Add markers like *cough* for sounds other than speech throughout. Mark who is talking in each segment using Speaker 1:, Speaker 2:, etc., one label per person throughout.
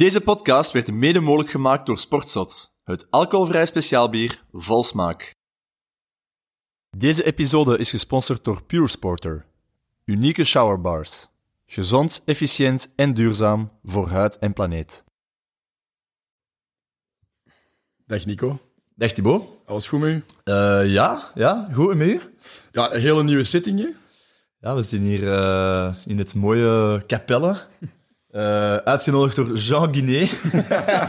Speaker 1: Deze podcast werd mede mogelijk gemaakt door Sportzot, het alcoholvrij speciaalbier vol smaak. Deze episode is gesponsord door Pure Sporter. Unieke showerbars. Gezond, efficiënt en duurzaam voor huid en planeet.
Speaker 2: Dag Nico.
Speaker 1: Dag Thibaut.
Speaker 2: Alles goed met u?
Speaker 1: Uh, ja, ja, goed en met u?
Speaker 2: Ja, een hele nieuwe zitting. hè?
Speaker 1: Ja, we zitten hier uh, in het mooie Capelle. Uh, uitgenodigd door Jean Guinet.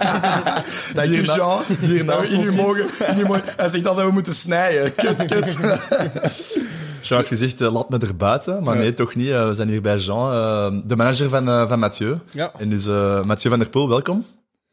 Speaker 1: *laughs*
Speaker 2: Dank u, Jean.
Speaker 1: Hier
Speaker 2: Dat we in u mogen, mogen. Hij zegt dat we moeten snijden. Kut, kut. *laughs*
Speaker 1: Jean heeft gezegd, uh, laat me er buiten. Maar
Speaker 2: Ja.
Speaker 1: nee, toch niet. Uh, we zijn hier bij Jean, uh, de manager van, uh, van Mathieu.
Speaker 3: Ja,
Speaker 1: En dus uh, Mathieu van der Poel, welkom.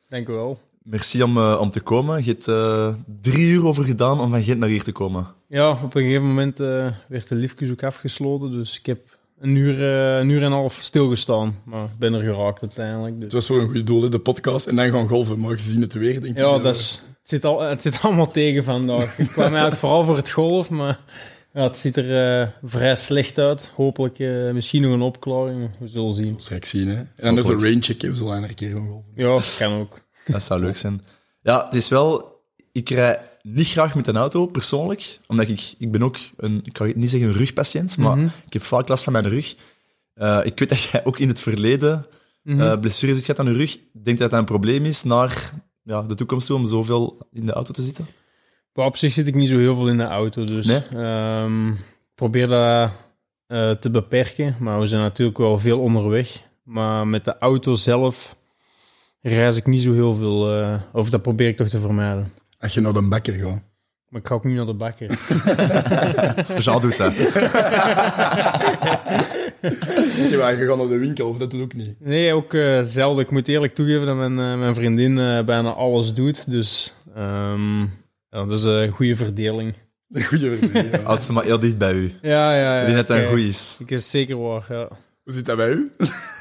Speaker 3: dank u wel.
Speaker 1: Merci om, uh, om te komen. Je hebt uh, drie uur over gedaan om van Gent naar hier te komen.
Speaker 3: Ja, op een gegeven moment eh, werd de liftjes ook afgesloten, dus ik heb een uur, eh, een uur en een half stilgestaan. Maar ik ben er geraakt uiteindelijk.
Speaker 2: Het
Speaker 3: Dus.
Speaker 2: was voor een goed doel, de podcast. En dan gaan golven. Maar gezien het weer, denk ik...
Speaker 3: Ja, dat is, het, zit al, het zit allemaal tegen vandaag. Ik kwam eigenlijk *laughs* vooral voor het golf, maar ja, het ziet er eh, vrij slecht uit. Hopelijk eh, misschien nog een opklaring, we zullen zien.
Speaker 2: Straks zien, hè. En dan is een raincheck, we zullen een keer gaan golven.
Speaker 3: Ja, kan ook.
Speaker 1: Dat zou leuk zijn. Ja, het is wel... Ik rij niet graag met een auto, persoonlijk. Omdat ik... Ik ben ook een... Ik kan niet zeggen een rugpatiënt, maar
Speaker 3: Mhm.
Speaker 1: ik heb vaak last van mijn rug. Eh, ik weet dat jij ook in het verleden
Speaker 3: Mhm.
Speaker 1: eh blessures hebt gehad aan je rug. Denk dat dat een probleem is naar ja, de toekomst toe om zoveel in de auto te zitten.
Speaker 3: Maar op zich zit ik niet zo heel veel in de auto, dus
Speaker 1: Nee?
Speaker 3: ehm, probeer dat eh, te beperken. Maar we zijn natuurlijk wel veel onderweg. Maar met de auto zelf reis ik niet zo heel veel, of dat probeer ik toch te vermijden.
Speaker 2: Als je naar de bakker gaat.
Speaker 3: Maar ik ga ook niet naar de bakker. *laughs*
Speaker 1: Jean doet dat. *laughs*
Speaker 2: Ja, je gaat naar de winkel, of dat doet ook niet.
Speaker 3: Nee, ook eh, zelden. Ik moet eerlijk toegeven dat mijn, eh, mijn vriendin eh, bijna alles doet. Dus ehm, ja, dat is een goede verdeling.
Speaker 2: Een goede verdeling, ja.
Speaker 1: Houd ze maar heel dicht bij u.
Speaker 3: Ja, ja, ja.
Speaker 1: Dat dat een
Speaker 3: Kijk,
Speaker 1: goeie is.
Speaker 3: Ik is zeker waar, ja.
Speaker 2: Hoe zit dat bij u?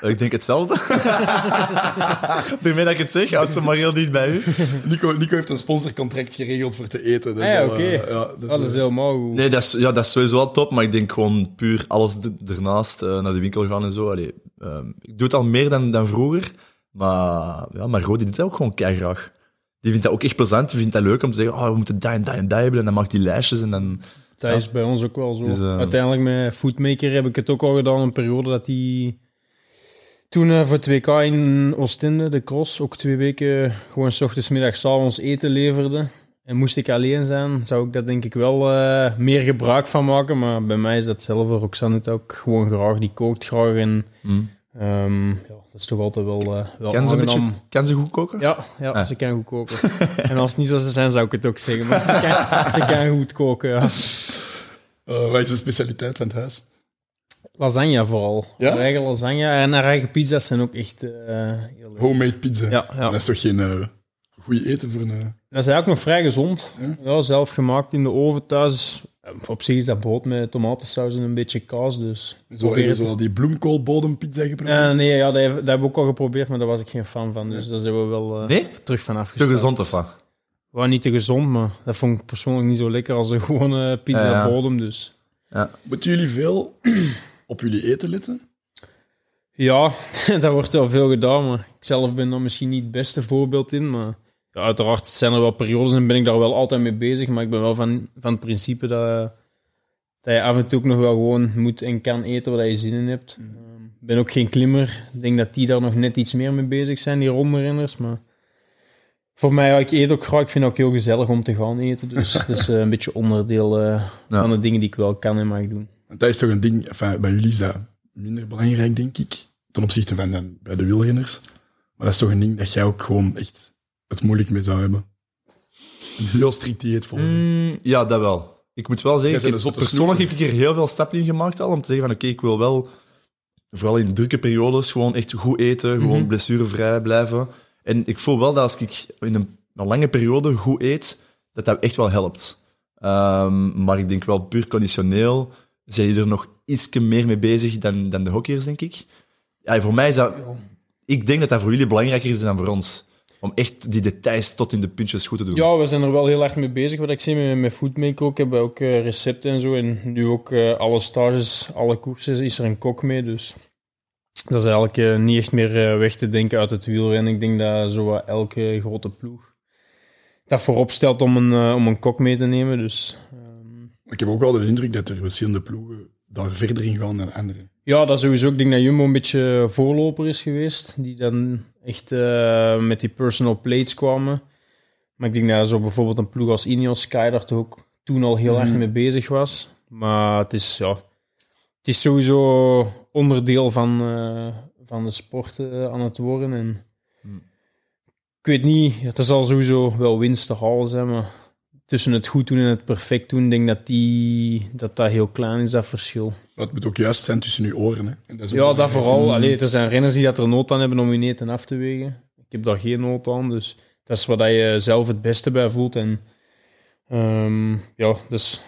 Speaker 1: Ik denk hetzelfde. *laughs* Daarmee dat ik het zeg, houd ze maar heel dicht bij u.
Speaker 2: Nico, Nico heeft een sponsorcontract geregeld voor te eten. Dat is
Speaker 3: Ah ja, oké.
Speaker 2: eh, ja, Dat is eh,
Speaker 3: helemaal goed.
Speaker 1: Nee, dat is, ja, dat is sowieso wel top, maar ik denk gewoon puur alles ernaast eh, naar de winkel gaan en zo. Allee, ehm, ik doe het al meer dan, dan vroeger, maar ja, Margot die doet dat ook gewoon graag. Die vindt dat ook echt plezant, die vindt dat leuk om te zeggen, oh, we moeten dat en dat en dat hebben, en dan maakt die lijstjes en dan...
Speaker 3: Dat is bij ons ook wel zo.
Speaker 1: Dus, eh,
Speaker 3: Uiteindelijk met Foodmaker heb ik het ook al gedaan, een periode dat die... Toen eh, voor het WK in Oostende, de cross, ook twee weken gewoon s ochtends, middags, avonds eten leverde. En moest ik alleen zijn, zou ik daar denk ik wel eh, meer gebruik van maken. Maar bij mij is dat hetzelfde. Roxanne doet ook gewoon graag, die kookt graag. En
Speaker 1: Mm.
Speaker 3: Ehm, ja, dat is toch altijd wel, eh wel
Speaker 1: Kan, ze een beetje, kan ze goed koken?
Speaker 3: Ja, ja
Speaker 1: Ah.
Speaker 3: ze kan goed koken. *laughs* en als het niet zo zou zijn, zou ik het ook zeggen. Maar ze *laughs* kan, ze kan goed koken, ja.
Speaker 2: eh, wat is de specialiteit van het huis?
Speaker 3: Lasagne vooral.
Speaker 2: Ja?
Speaker 3: Haar eigen lasagne en haar eigen pizza's zijn ook echt eh, heel leuk.
Speaker 2: Homemade pizza.
Speaker 3: Ja, ja.
Speaker 2: Dat is toch geen uh, goed eten voor een...
Speaker 3: Dat is eigenlijk nog vrij gezond.
Speaker 2: Ja?
Speaker 3: Ja, zelf gemaakt in de oven thuis. Op zich is dat brood met tomatensaus en een beetje kaas, dus...
Speaker 2: Zo hebben
Speaker 3: het.
Speaker 2: ze al die bloemkoolbodempizza geprobeerd.
Speaker 3: Eh, nee, ja, dat, heb, dat hebben we ook al geprobeerd, maar daar was ik geen fan van. Dus daar zijn we wel eh,
Speaker 1: Nee?
Speaker 3: terug van
Speaker 1: Te
Speaker 3: afgestapt.
Speaker 1: gezond of wat?
Speaker 3: Wel niet te gezond, maar dat vond ik persoonlijk niet zo lekker als een *laughs* gewone pizza
Speaker 1: Ja, ja.
Speaker 3: bodem, dus...
Speaker 2: Moeten jullie veel *clears throat* op jullie eten letten?
Speaker 3: Ja, *laughs* dat wordt wel veel gedaan, maar ik zelf ben daar misschien niet het beste voorbeeld in. Maar ja, uiteraard zijn er wel periodes en ben ik daar wel altijd mee bezig. Maar ik ben wel van, van het principe dat, dat je af en toe ook nog wel gewoon moet en kan eten waar je zin in hebt. Ehm, Ik ben ook geen klimmer. Ik denk dat die daar nog net iets meer mee bezig zijn, die rondrenners. Maar voor mij, ja, ik eet ook graag. Ik vind het ook heel gezellig om te gaan eten. Dus *laughs* dat is eh, een beetje onderdeel eh,
Speaker 1: Ja.
Speaker 3: van de dingen die ik wel kan en mag doen.
Speaker 2: Want dat is toch een ding, enfin, bij jullie is dat minder belangrijk, denk ik, ten opzichte van dan bij de wielrenners. Maar dat is toch een ding dat jij ook gewoon echt het moeilijk mee zou hebben. Heel strikt dieet volgen.
Speaker 1: Mm, ja, dat wel. Ik moet wel zeggen, ik heb- persoonlijk heb ik er heel veel stappen in gemaakt al, om te zeggen van oké, ik wil wel, vooral in drukke periodes, gewoon echt goed eten, gewoon
Speaker 3: Mhm.
Speaker 1: blessurevrij blijven. En ik voel wel dat als ik in een, een lange periode goed eet, dat dat echt wel helpt. Ehm, maar ik denk wel puur conditioneel zijn die er nog iets meer mee bezig dan, dan de hockeyers, denk ik. Ja, voor mij is dat... Ik denk dat dat voor jullie belangrijker is dan voor ons. Om echt die details tot in de puntjes goed te doen.
Speaker 3: Ja, we zijn er wel heel erg mee bezig. Wat ik zie met, met Foodmaker ook, hebben we ook eh, recepten en zo. En nu ook eh, alle stages, alle koersen is er een kok mee. Dus dat is eigenlijk eh, niet echt meer weg te denken uit het wielrennen. Ik denk dat zo elke grote ploeg dat voorop stelt om een, om een kok mee te nemen. Dus ehm,
Speaker 2: Ik heb ook wel de indruk dat er verschillende ploegen daar verder in gaan dan anderen.
Speaker 3: ja, dat sowieso. Ik denk dat Jumbo een beetje voorloper is geweest. Die dan echt eh, met die personal plates kwamen. Maar ik denk dat zo bijvoorbeeld een ploeg als Ineos Sky daar toch ook toen al heel erg mee bezig was. Maar het is, ja, het is sowieso onderdeel van, eh, van de sport eh, aan het worden. En Ik weet niet, het zal sowieso wel winst te halen zijn, maar tussen het goed doen en het perfect doen, denk ik dat die, dat, dat heel klein is, dat verschil.
Speaker 2: Het moet ook juist zijn tussen uw oren. Hè. En dat
Speaker 3: Ja, dat vooral. Allee, er zijn renners die dat er nood aan hebben om hun eten af te wegen. Ik heb daar geen nood aan, dus dat is wat je zelf het beste bij voelt. En ehm, ja, dus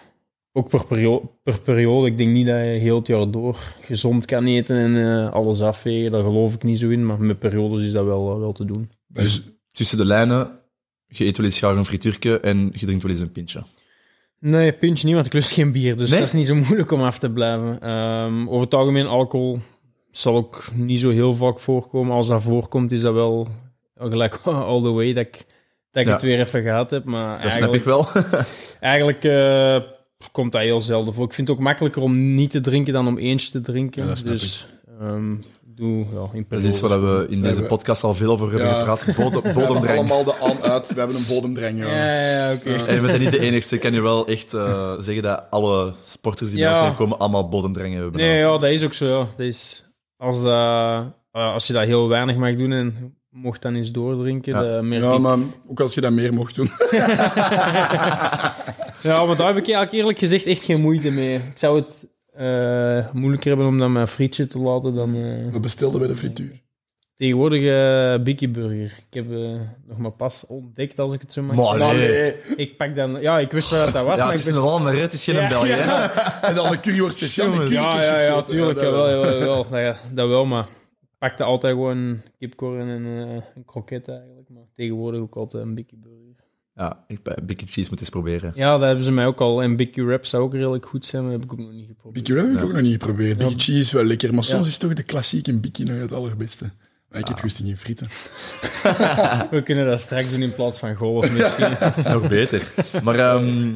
Speaker 3: ook per periode, per periode. Ik denk niet dat je heel het jaar door gezond kan eten en eh, alles afwegen. Daar geloof ik niet zo in, maar met periodes is dat wel, wel te doen.
Speaker 1: Dus tussen de lijnen, je eet wel eens graag een frituurke en je drinkt wel eens een pintje.
Speaker 3: Nee, pintje niet, want ik lust geen bier. Dus
Speaker 1: Nee?
Speaker 3: dat is niet zo moeilijk om af te blijven. Ehm, over het algemeen, alcohol zal ook niet zo heel vaak voorkomen. Als dat voorkomt, is dat wel gelijk *laughs* all the way dat ik, dat ik
Speaker 1: Ja.
Speaker 3: het weer even gehad heb. Maar
Speaker 1: Dat snap ik wel. *laughs* *laughs*
Speaker 3: eigenlijk eh, komt dat heel zelden voor. Ik vind het ook makkelijker om niet te drinken dan om eentje te drinken.
Speaker 2: Ja, dat snap
Speaker 3: dus ehm, doe ja, in
Speaker 1: Dat is iets waar we in deze podcast al veel over hebben
Speaker 2: Ja.
Speaker 1: gepraat. Bodem, *laughs*
Speaker 2: We hebben
Speaker 1: bodemdrang.
Speaker 2: allemaal de aan uit. We hebben een bodemdrang. Ja.
Speaker 3: Ja, ja, ja, oké.
Speaker 1: En we zijn niet de enigste. Ik kan je wel echt eh, zeggen dat alle sporters die bij ons zijn komen allemaal bodemdrangen hebben.
Speaker 3: Nee, ja, dat is ook zo. Ja. Dat is, als, dat, eh, als je dat heel weinig mag doen en mocht dan eens doordrinken,
Speaker 1: Ja.
Speaker 3: dat merk
Speaker 2: Ja, maar ook als je dat meer mocht doen. *laughs*
Speaker 3: Ja, maar daar heb ik eigenlijk eerlijk gezegd echt geen moeite mee. Ik zou het eh, moeilijker hebben om dan mijn frietje te laten dan eh,
Speaker 2: We bestelden bij de frituur.
Speaker 3: tegenwoordig eh Biggie Burger. Ik heb eh, nog maar pas ontdekt, als ik het zo mag
Speaker 1: Maar nee.
Speaker 3: Ik pak dan... Ja, ik wist wel dat dat was,
Speaker 1: Ja,
Speaker 3: maar
Speaker 1: het
Speaker 3: ik
Speaker 1: is een
Speaker 3: best-
Speaker 1: hè. het is geen
Speaker 3: Ja,
Speaker 1: Belg. hè. *laughs*
Speaker 3: ja.
Speaker 2: En dan de curryworst speciaal.
Speaker 3: Ja, ja, ja, tuurlijk.
Speaker 2: Ja, dat-
Speaker 3: Jawel, jawel, jawel. Nou ja, dat wel, maar ik pakte altijd gewoon kipcorn en eh, een kroket eigenlijk. Maar tegenwoordig ook altijd een Biggie Burger.
Speaker 1: Ja, ik bij Biggie Cheese moet eens proberen.
Speaker 3: Ja, dat hebben ze mij ook al. En Biggie Wrap zou ook redelijk goed zijn, maar dat heb ik ook nog niet geprobeerd.
Speaker 2: Bikkie heb ik ook nog niet geprobeerd.
Speaker 3: Ja.
Speaker 2: Big cheese is wel lekker, maar soms is toch de klassieke bikkie nog het allerbeste. Maar ik heb goesting in frieten. *laughs*
Speaker 3: We kunnen dat straks doen in plaats van golf misschien. *laughs*
Speaker 1: Nog beter. Maar ehm,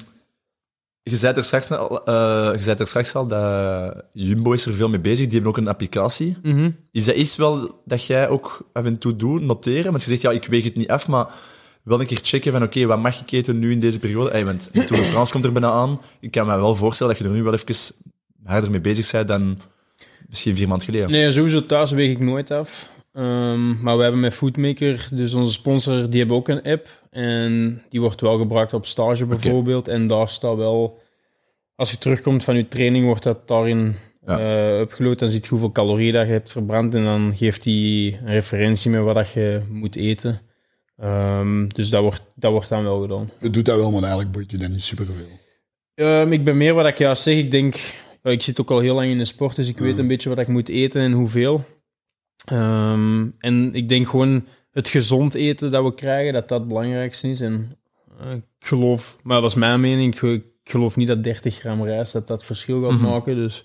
Speaker 1: je, zei er straks al, eh, je zei er straks al dat Jumbo is er veel mee bezig. Die hebben ook een applicatie.
Speaker 3: Mhm.
Speaker 1: Is dat iets wel dat jij ook af en toe doet, noteren? Want je zegt, ja, ik weeg het niet af, maar wel een keer checken van, oké, wat mag ik eten nu in deze periode? Hey, want de Tour de France komt er bijna aan. Ik kan me wel voorstellen dat je er nu wel even harder mee bezig bent dan misschien vier maanden geleden.
Speaker 3: Nee, sowieso thuis weeg ik nooit af. Ehm, maar we hebben met Foodmaker, dus onze sponsor, die hebben ook een app. En die wordt wel gebruikt op stage bijvoorbeeld. En daar staat wel, als je terugkomt van je training, wordt dat daarin
Speaker 1: Ja.
Speaker 3: upgeload. Dan ziet je hoeveel calorieën dat je hebt verbrand. En dan geeft hij een referentie met wat dat je moet eten. Ehm, dus dat wordt, dat wordt dan wel gedaan.
Speaker 2: Je doet dat wel, maar eigenlijk boeit je dat niet superveel.
Speaker 3: Ehm, ik ben meer wat ik juist zeg. Ik denk, ik zit ook al heel lang in de sport, dus ik weet een beetje wat ik moet eten en hoeveel. Ehm, en ik denk gewoon het gezond eten dat we krijgen, dat dat het belangrijkste is. En eh, ik geloof, maar dat is mijn mening, ik geloof niet dat 30 gram rijst dat dat verschil gaat
Speaker 1: Mhm.
Speaker 3: maken. Dus.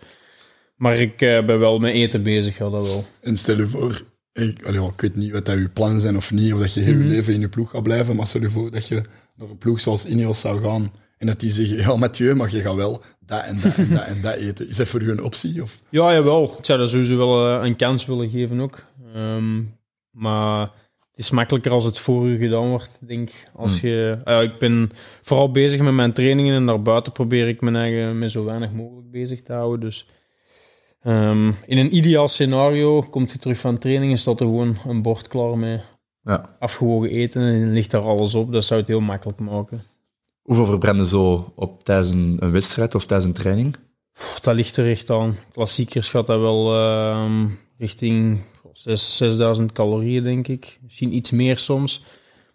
Speaker 3: Maar ik eh, ben wel met eten bezig, ja, dat wel.
Speaker 2: En stel je voor, ik, allee, ja, ik weet niet wat dat je plannen zijn of niet, of dat je heel
Speaker 3: Mhm.
Speaker 2: je leven in je ploeg gaat blijven, maar stel je voor dat je naar een ploeg zoals Ineos zou gaan en dat die zeggen, ja Mathieu, maar je gaat wel dat en dat en dat en dat eten. Is dat voor u een optie? Of?
Speaker 3: Ja, jawel. Ik zou dat sowieso wel eh, een kans willen geven ook. Ehm, maar het is makkelijker als het voor u gedaan wordt, denk ik. Als je, eh, ik ben vooral bezig met mijn trainingen en daarbuiten probeer ik mijn eigen met zo weinig mogelijk bezig te houden. Dus ehm, in een ideaal scenario komt je terug van training en staat er gewoon een bord klaar met
Speaker 1: Ja.
Speaker 3: afgewogen eten en ligt daar alles op. Dat zou het heel makkelijk maken.
Speaker 1: Hoeveel verbranden zo op tijdens een, een wedstrijd of tijdens een training?
Speaker 3: Pff, Dat ligt er echt aan. Klassiekers gaat dat wel ehm, richting 6, 6000 calorieën, denk ik. Misschien iets meer soms.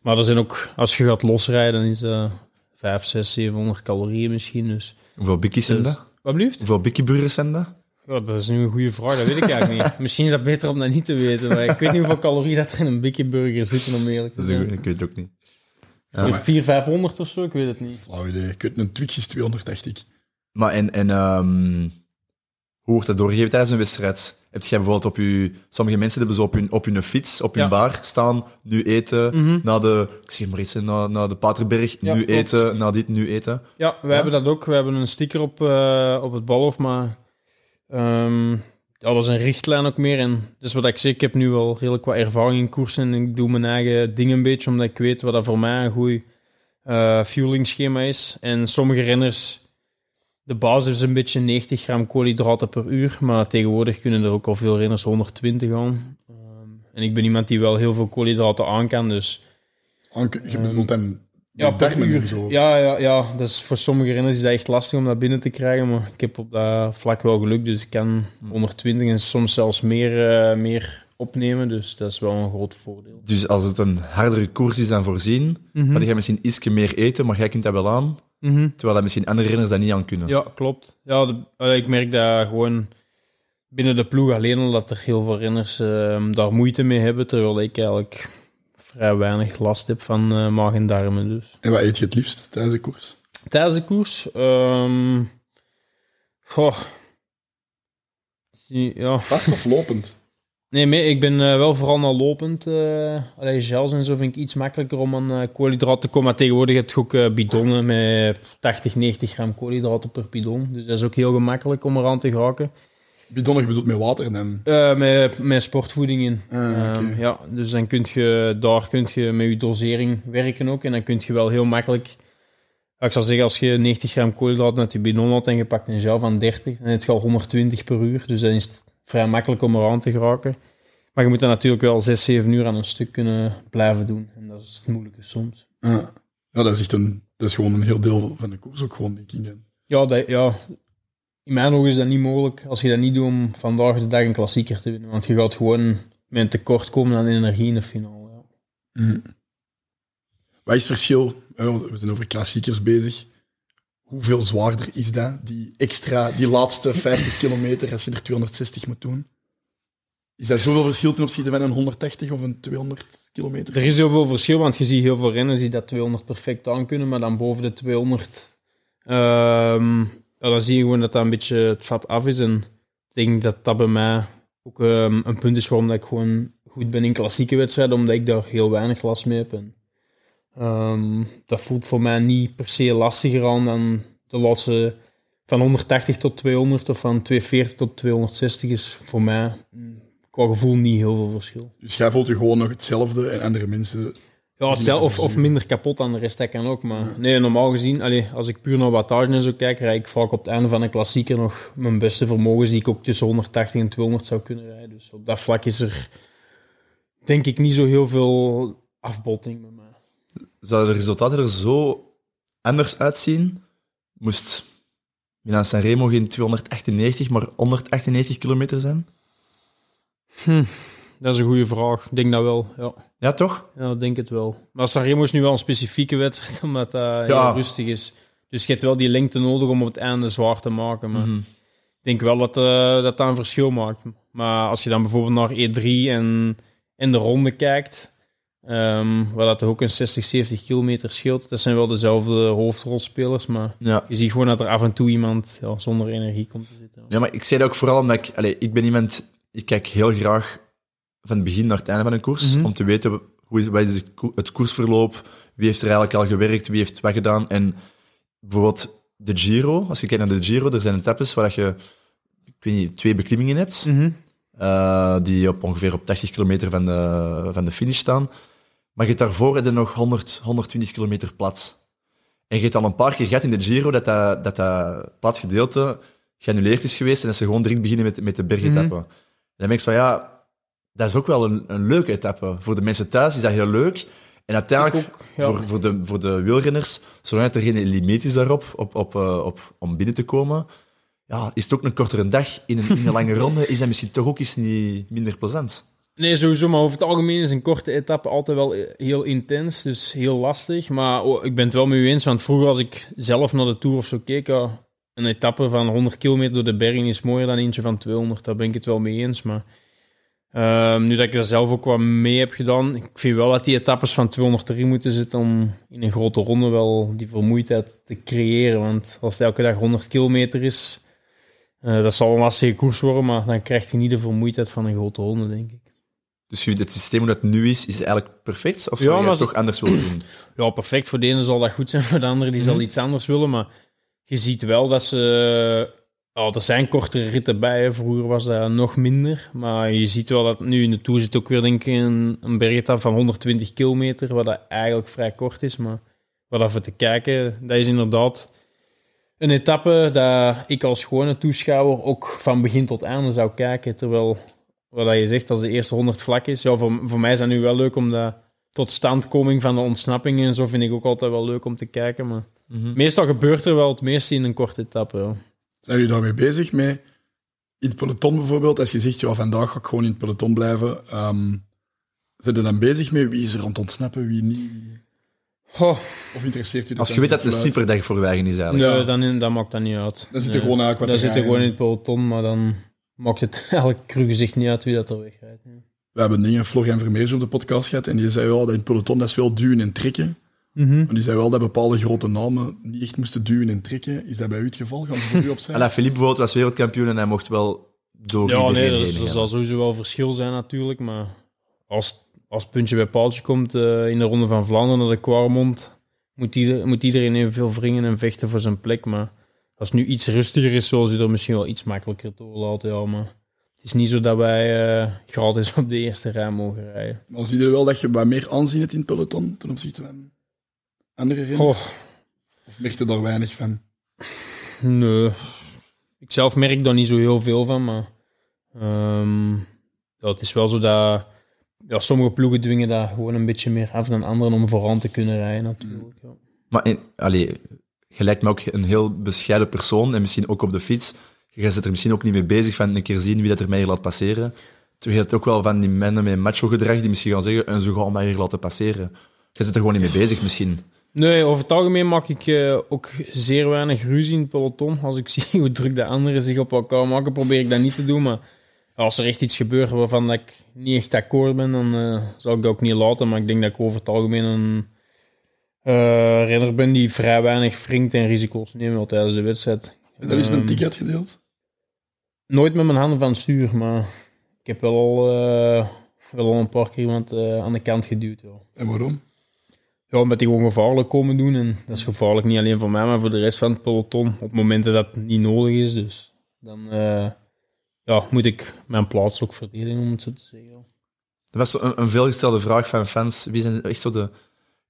Speaker 3: Maar er zijn ook, als je gaat losrijden, is dat 5, 6, 700 calorieën misschien. Dus,
Speaker 1: Hoeveel bikkies zijn dat?
Speaker 3: wat blieft?
Speaker 1: Hoeveel bikkieburgers zijn dat?
Speaker 3: Ja, dat is nu een goede vraag, dat weet ik eigenlijk niet. *laughs* Misschien is dat beter om dat niet te weten. Maar ik weet niet hoeveel calorieën dat er in een Biggie Burger zitten, om eerlijk te
Speaker 1: Dat is een
Speaker 3: zijn.
Speaker 1: goeie, ik weet het ook niet.
Speaker 2: Ja, maar,
Speaker 3: 400, 500 of zo, ik weet het niet.
Speaker 2: flauw idee. Ik weet, een Twix is 200, dacht ik.
Speaker 1: Maar en, en ehm, Hoe wordt dat doorgegeven tijdens een wedstrijd? Heb jij bijvoorbeeld op je... Sommige mensen hebben zo op hun, op hun fiets, op hun
Speaker 3: Ja.
Speaker 1: bar staan, nu eten,
Speaker 3: Mhm.
Speaker 1: na de... Ik zeg maar iets, na, na de Paterberg,
Speaker 3: Ja,
Speaker 1: nu
Speaker 3: klopt.
Speaker 1: eten, na dit, nu eten.
Speaker 3: Ja, we hebben dat ook. We hebben een sticker op, eh, op het balhof, maar ehm, ja, dat is een richtlijn ook meer. En dus wat ik zeg, ik heb nu wel redelijk wat ervaring in koersen en ik doe mijn eigen ding een beetje, omdat ik weet wat dat voor mij een goed eh fuelingschema is. En sommige renners, de basis is een beetje 90 gram koolhydraten per uur, maar tegenwoordig kunnen er ook al veel renners 120 aan. Ehm, en ik ben iemand die wel heel veel koolhydraten aan kan, dus...
Speaker 2: Je bedoelt dan
Speaker 3: Ja, per uur.
Speaker 2: zo.
Speaker 3: Ja, ja, ja, dat is voor sommige renners is dat echt lastig om dat binnen te krijgen. Maar ik heb op dat vlak wel geluk. Dus ik kan 120 en soms zelfs meer, eh, meer opnemen. Dus dat is wel een groot voordeel.
Speaker 1: Dus als het een hardere koers is dan voorzien,
Speaker 3: Mhm.
Speaker 1: dan ga je misschien iets meer eten, maar jij kunt dat wel aan,
Speaker 3: Mhm.
Speaker 1: terwijl dat misschien andere renners dat niet aan kunnen.
Speaker 3: Ja, klopt. Ja, de- ik merk dat gewoon binnen de ploeg alleen al dat er heel veel renners eh, daar moeite mee hebben. Terwijl ik eigenlijk vrij weinig last heb van eh, maag en darmen. Dus.
Speaker 2: En wat eet je het liefst tijdens de koers?
Speaker 3: Tijdens de koers? ehm goh. Ja.
Speaker 2: Vast of lopend? *laughs*
Speaker 3: Nee, maar ik ben eh, wel vooral naar lopend. eh allee, gels en zo vind ik iets makkelijker om aan eh, koolhydraten te komen. Maar tegenwoordig heb je ook bidonnen met 80, 90 gram koolhydraten per bidon. Dus dat is ook heel gemakkelijk om eraan te geraken.
Speaker 2: Bidonnig bedoelt met water dan.
Speaker 3: Eh, met, met sportvoeding in.
Speaker 2: Ah,
Speaker 3: Ehm, ja, dus dan kun je, daar kun je met je dosering werken ook. En dan kun je wel heel makkelijk... ik zou zeggen, als je 90 gram koolhydraten uit je bidon had en je pakt een gel van 30, dan heb je al 120 per uur. Dus dan is het vrij makkelijk om eraan te geraken. Maar je moet dan natuurlijk wel 6, 7 uur aan een stuk kunnen blijven doen. En dat is het moeilijke soms.
Speaker 2: Ja. ja, dat is echt een... Dat is gewoon een heel deel van de koers ook gewoon, denk ik.
Speaker 3: Ja, dat, ja, in mijn ogen is dat niet mogelijk als je dat niet doet om vandaag de dag een klassieker te winnen. Want je gaat gewoon met een tekort komen aan energie in de finale. Ja.
Speaker 2: Mm. Wat is het verschil? eh, We zijn over klassiekers bezig. Hoeveel zwaarder is dat? Die extra, die laatste 50 kilometer, als je er 260 moet doen. Is dat zoveel verschil ten opzichte van een 180 of een 200 kilometer?
Speaker 3: Er is heel veel verschil, want je ziet heel veel renners die dat 200 perfect aan kunnen, maar dan boven de 200, ehm, ja, dan zie je gewoon dat dat een beetje het vat af is. En ik denk dat dat bij mij ook ehm, een punt is waarom dat ik gewoon goed ben in klassieke wedstrijden, omdat ik daar heel weinig last mee heb. En, ehm, dat voelt voor mij niet per se lastiger aan dan de laatste van 180 tot 200 of van 240 tot 260 is voor mij mm, qua gevoel niet heel veel verschil.
Speaker 2: Dus jij voelt je gewoon nog hetzelfde en andere mensen...
Speaker 3: Ja, hetzelfde, of, of minder kapot dan de rest, dat kan ook. Maar nee, normaal gezien, allee, als ik puur naar wattage en zo kijk, rijd ik vaak op het einde van een klassieker nog mijn beste vermogens die ik ook tussen 180 en 200 zou kunnen rijden. Dus op dat vlak is er, denk ik, niet zo heel veel afbotting met mij.
Speaker 1: Zouden de resultaten er zo anders uitzien? Moest Milan Sanremo geen 298, maar 198 kilometer zijn?
Speaker 3: Dat is een goede vraag. Ik denk dat wel, ja.
Speaker 1: Ja, toch?
Speaker 3: Ja, ik denk het wel. Maar Sanremo is nu wel een specifieke wedstrijd, *laughs* omdat dat
Speaker 1: Ja.
Speaker 3: heel rustig is. Dus je hebt wel die lengte nodig om op het einde zwaar te maken. Maar
Speaker 1: Mhm.
Speaker 3: ik denk wel dat, eh, dat dat een verschil maakt. Maar als je dan bijvoorbeeld naar E3 en, en de ronde kijkt, ehm, waar dat ook een 60, 70 kilometer scheelt, dat zijn wel dezelfde hoofdrolspelers, maar
Speaker 1: Ja.
Speaker 3: je ziet gewoon dat er af en toe iemand ja, zonder energie komt te zitten.
Speaker 1: Ja, maar ik zei dat ook vooral omdat ik... Allee, ik ben iemand... Ik kijk heel graag van het begin naar het einde van een koers,
Speaker 3: Mhm.
Speaker 1: om te weten hoe is, wat is het ko- het koersverloop, wie heeft er eigenlijk al gewerkt, wie heeft wat gedaan. En bijvoorbeeld de Giro, als je kijkt naar de Giro, er zijn etappes waar je, ik weet niet, twee beklimmingen hebt,
Speaker 3: Mhm.
Speaker 1: eh, die op ongeveer op 80 kilometer van de, van de finish staan. Maar je hebt daarvoor heb je nog 100, 120 kilometer plat. En je hebt al een paar keer gehad in de Giro dat dat, dat, dat plat gedeelte geannuleerd is geweest en dat ze gewoon direct beginnen met, met de bergetappen. En dan denk ik van ja, dat is ook wel een, een leuke etappe. Voor de mensen thuis is dat heel leuk. En uiteindelijk,
Speaker 3: ook, ja.
Speaker 1: voor, voor, de, voor de wielrenners, zolang er geen limiet is daarop, op, op, eh, op, om binnen te komen, ja, is het ook een kortere dag in een, in een lange *laughs* ronde, is dat misschien toch ook eens niet minder plezant.
Speaker 3: Nee, sowieso, maar over het algemeen is een korte etappe altijd wel heel intens, dus heel lastig. Maar oh, ik ben het wel met u eens, want vroeger als ik zelf naar de Tour of zo keek, een etappe van 100 kilometer door de bergen is mooier dan eentje van 200, daar ben ik het wel mee eens. Maar ehm, nu dat ik er zelf ook wat mee heb gedaan, ik vind wel dat die etappes van 200 erin moeten zitten om in een grote ronde wel die vermoeidheid te creëren. Want als het elke dag 100 kilometer is, Eh, dat zal een lastige koers worden, maar dan krijg je niet de vermoeidheid van een grote ronde, denk ik.
Speaker 1: Dus het systeem dat nu is, is eigenlijk perfect? Of
Speaker 3: Ja,
Speaker 1: zou je het toch anders willen doen? *clears throat*
Speaker 3: Ja, perfect. Voor de ene zal dat goed zijn, *laughs* voor de andere die zal iets anders willen. Maar je ziet wel dat ze... Ja, er zijn kortere ritten bij. hè. Vroeger was dat nog minder. Maar je ziet wel dat nu in de Tour zit ook weer denk ik een, een van 120 kilometer, wat dat eigenlijk vrij kort is. Maar wat even te kijken, dat is inderdaad een etappe dat ik als gewone toeschouwer ook van begin tot einde zou kijken. Terwijl, wat je zegt, als de eerste 100 vlak is. Ja, voor, voor mij is dat nu wel leuk, omdat totstandkoming van de ontsnappingen en zo vind ik ook altijd wel leuk om te kijken. Maar
Speaker 1: Mhm.
Speaker 3: meestal gebeurt er wel het meeste in een korte etappe. Ja.
Speaker 2: Zijn jullie daarmee bezig? Met in het peloton bijvoorbeeld, als je zegt, ja, vandaag ga ik gewoon in het peloton blijven. ehm zijn er dan bezig mee wie is er aan het ontsnappen, wie niet?
Speaker 3: Goh,
Speaker 2: Of interesseert u dat
Speaker 1: Als je
Speaker 2: dan
Speaker 1: weet dat het een
Speaker 2: voluit?
Speaker 1: superdag voor Weigen is eigenlijk.
Speaker 3: nee, dan, dat maakt dat niet uit.
Speaker 2: Dan zit er
Speaker 3: Nee.
Speaker 2: gewoon eigenlijk wat
Speaker 3: Dan zit er
Speaker 2: gaan,
Speaker 3: gewoon in
Speaker 2: ja.
Speaker 3: het peloton, maar dan maakt het *laughs* eigenlijk cru gezicht niet uit wie dat er wegrijdt. Ja.
Speaker 2: We hebben dingen Florian Vermeers op de podcast gehad en die zei ja, dat in het peloton dat is wel duwen en trekken. Maar die zei wel dat bepaalde grote namen niet echt moesten duwen en trekken. Is dat bij u het geval? Gaan ze voor u opzij? *laughs*
Speaker 1: Alain Philippe bijvoorbeeld was wereldkampioen en hij mocht wel door
Speaker 3: Ja, nee, dat,
Speaker 1: heen
Speaker 3: is- dat zal sowieso wel verschil zijn natuurlijk. Maar als, als het puntje bij paaltje komt eh, in de Ronde van Vlaanderen naar de Quaremont, moet, ieder, moet iedereen evenveel wringen en vechten voor zijn plek. Maar als het nu iets rustiger is, zullen ze er misschien wel iets makkelijker door laten. Ja, maar het is niet zo dat wij eh, gratis *laughs* op de eerste rij mogen rijden.
Speaker 2: Dan zie je wel dat je wat meer aanzien hebt in het peloton ten opzichte van andere Of merk je daar weinig van?
Speaker 3: nee. Ik zelf merk daar niet zo heel veel van, maar ehm, ja, het is wel zo dat ja, sommige ploegen dwingen daar gewoon een beetje meer af dan anderen om vooraan te kunnen rijden natuurlijk. Ja.
Speaker 1: Maar in, allee, je lijkt me ook een heel bescheiden persoon en misschien ook op de fiets. Je zit er misschien ook niet mee bezig van een keer zien wie dat er mij hier laat passeren. Terwijl je hebt ook wel van die mannen met macho-gedrag die misschien gaan zeggen en ze gaan mij hier laten passeren. Je zit er gewoon niet mee bezig misschien.
Speaker 3: Nee, over het algemeen maak ik eh, ook zeer weinig ruzie in het peloton. Als ik *laughs* zie hoe druk de anderen zich op elkaar maken, probeer ik dat niet te doen. Maar als er echt iets gebeurt waarvan ik niet echt akkoord ben, dan eh, zou ik dat ook niet laten. Maar ik denk dat ik over het algemeen een eh, renner ben die vrij weinig wringt en risico's neemt tijdens de wedstrijd.
Speaker 2: En daar is een
Speaker 3: Ehm,
Speaker 2: ticket gedeeld.
Speaker 3: Nooit met mijn handen van stuur, maar ik heb wel al, wel al een paar keer iemand aan de kant geduwd.
Speaker 2: En waarom?
Speaker 3: Ja, omdat die gewoon gevaarlijk komen doen. En dat is gevaarlijk niet alleen voor mij, maar voor de rest van het peloton. Op momenten dat het niet nodig is. Dus dan eh, ja, moet ik mijn plaats ook verdedigen, om het zo te zeggen.
Speaker 1: Dat was een, een veelgestelde vraag van fans. Wie zijn echt zo de,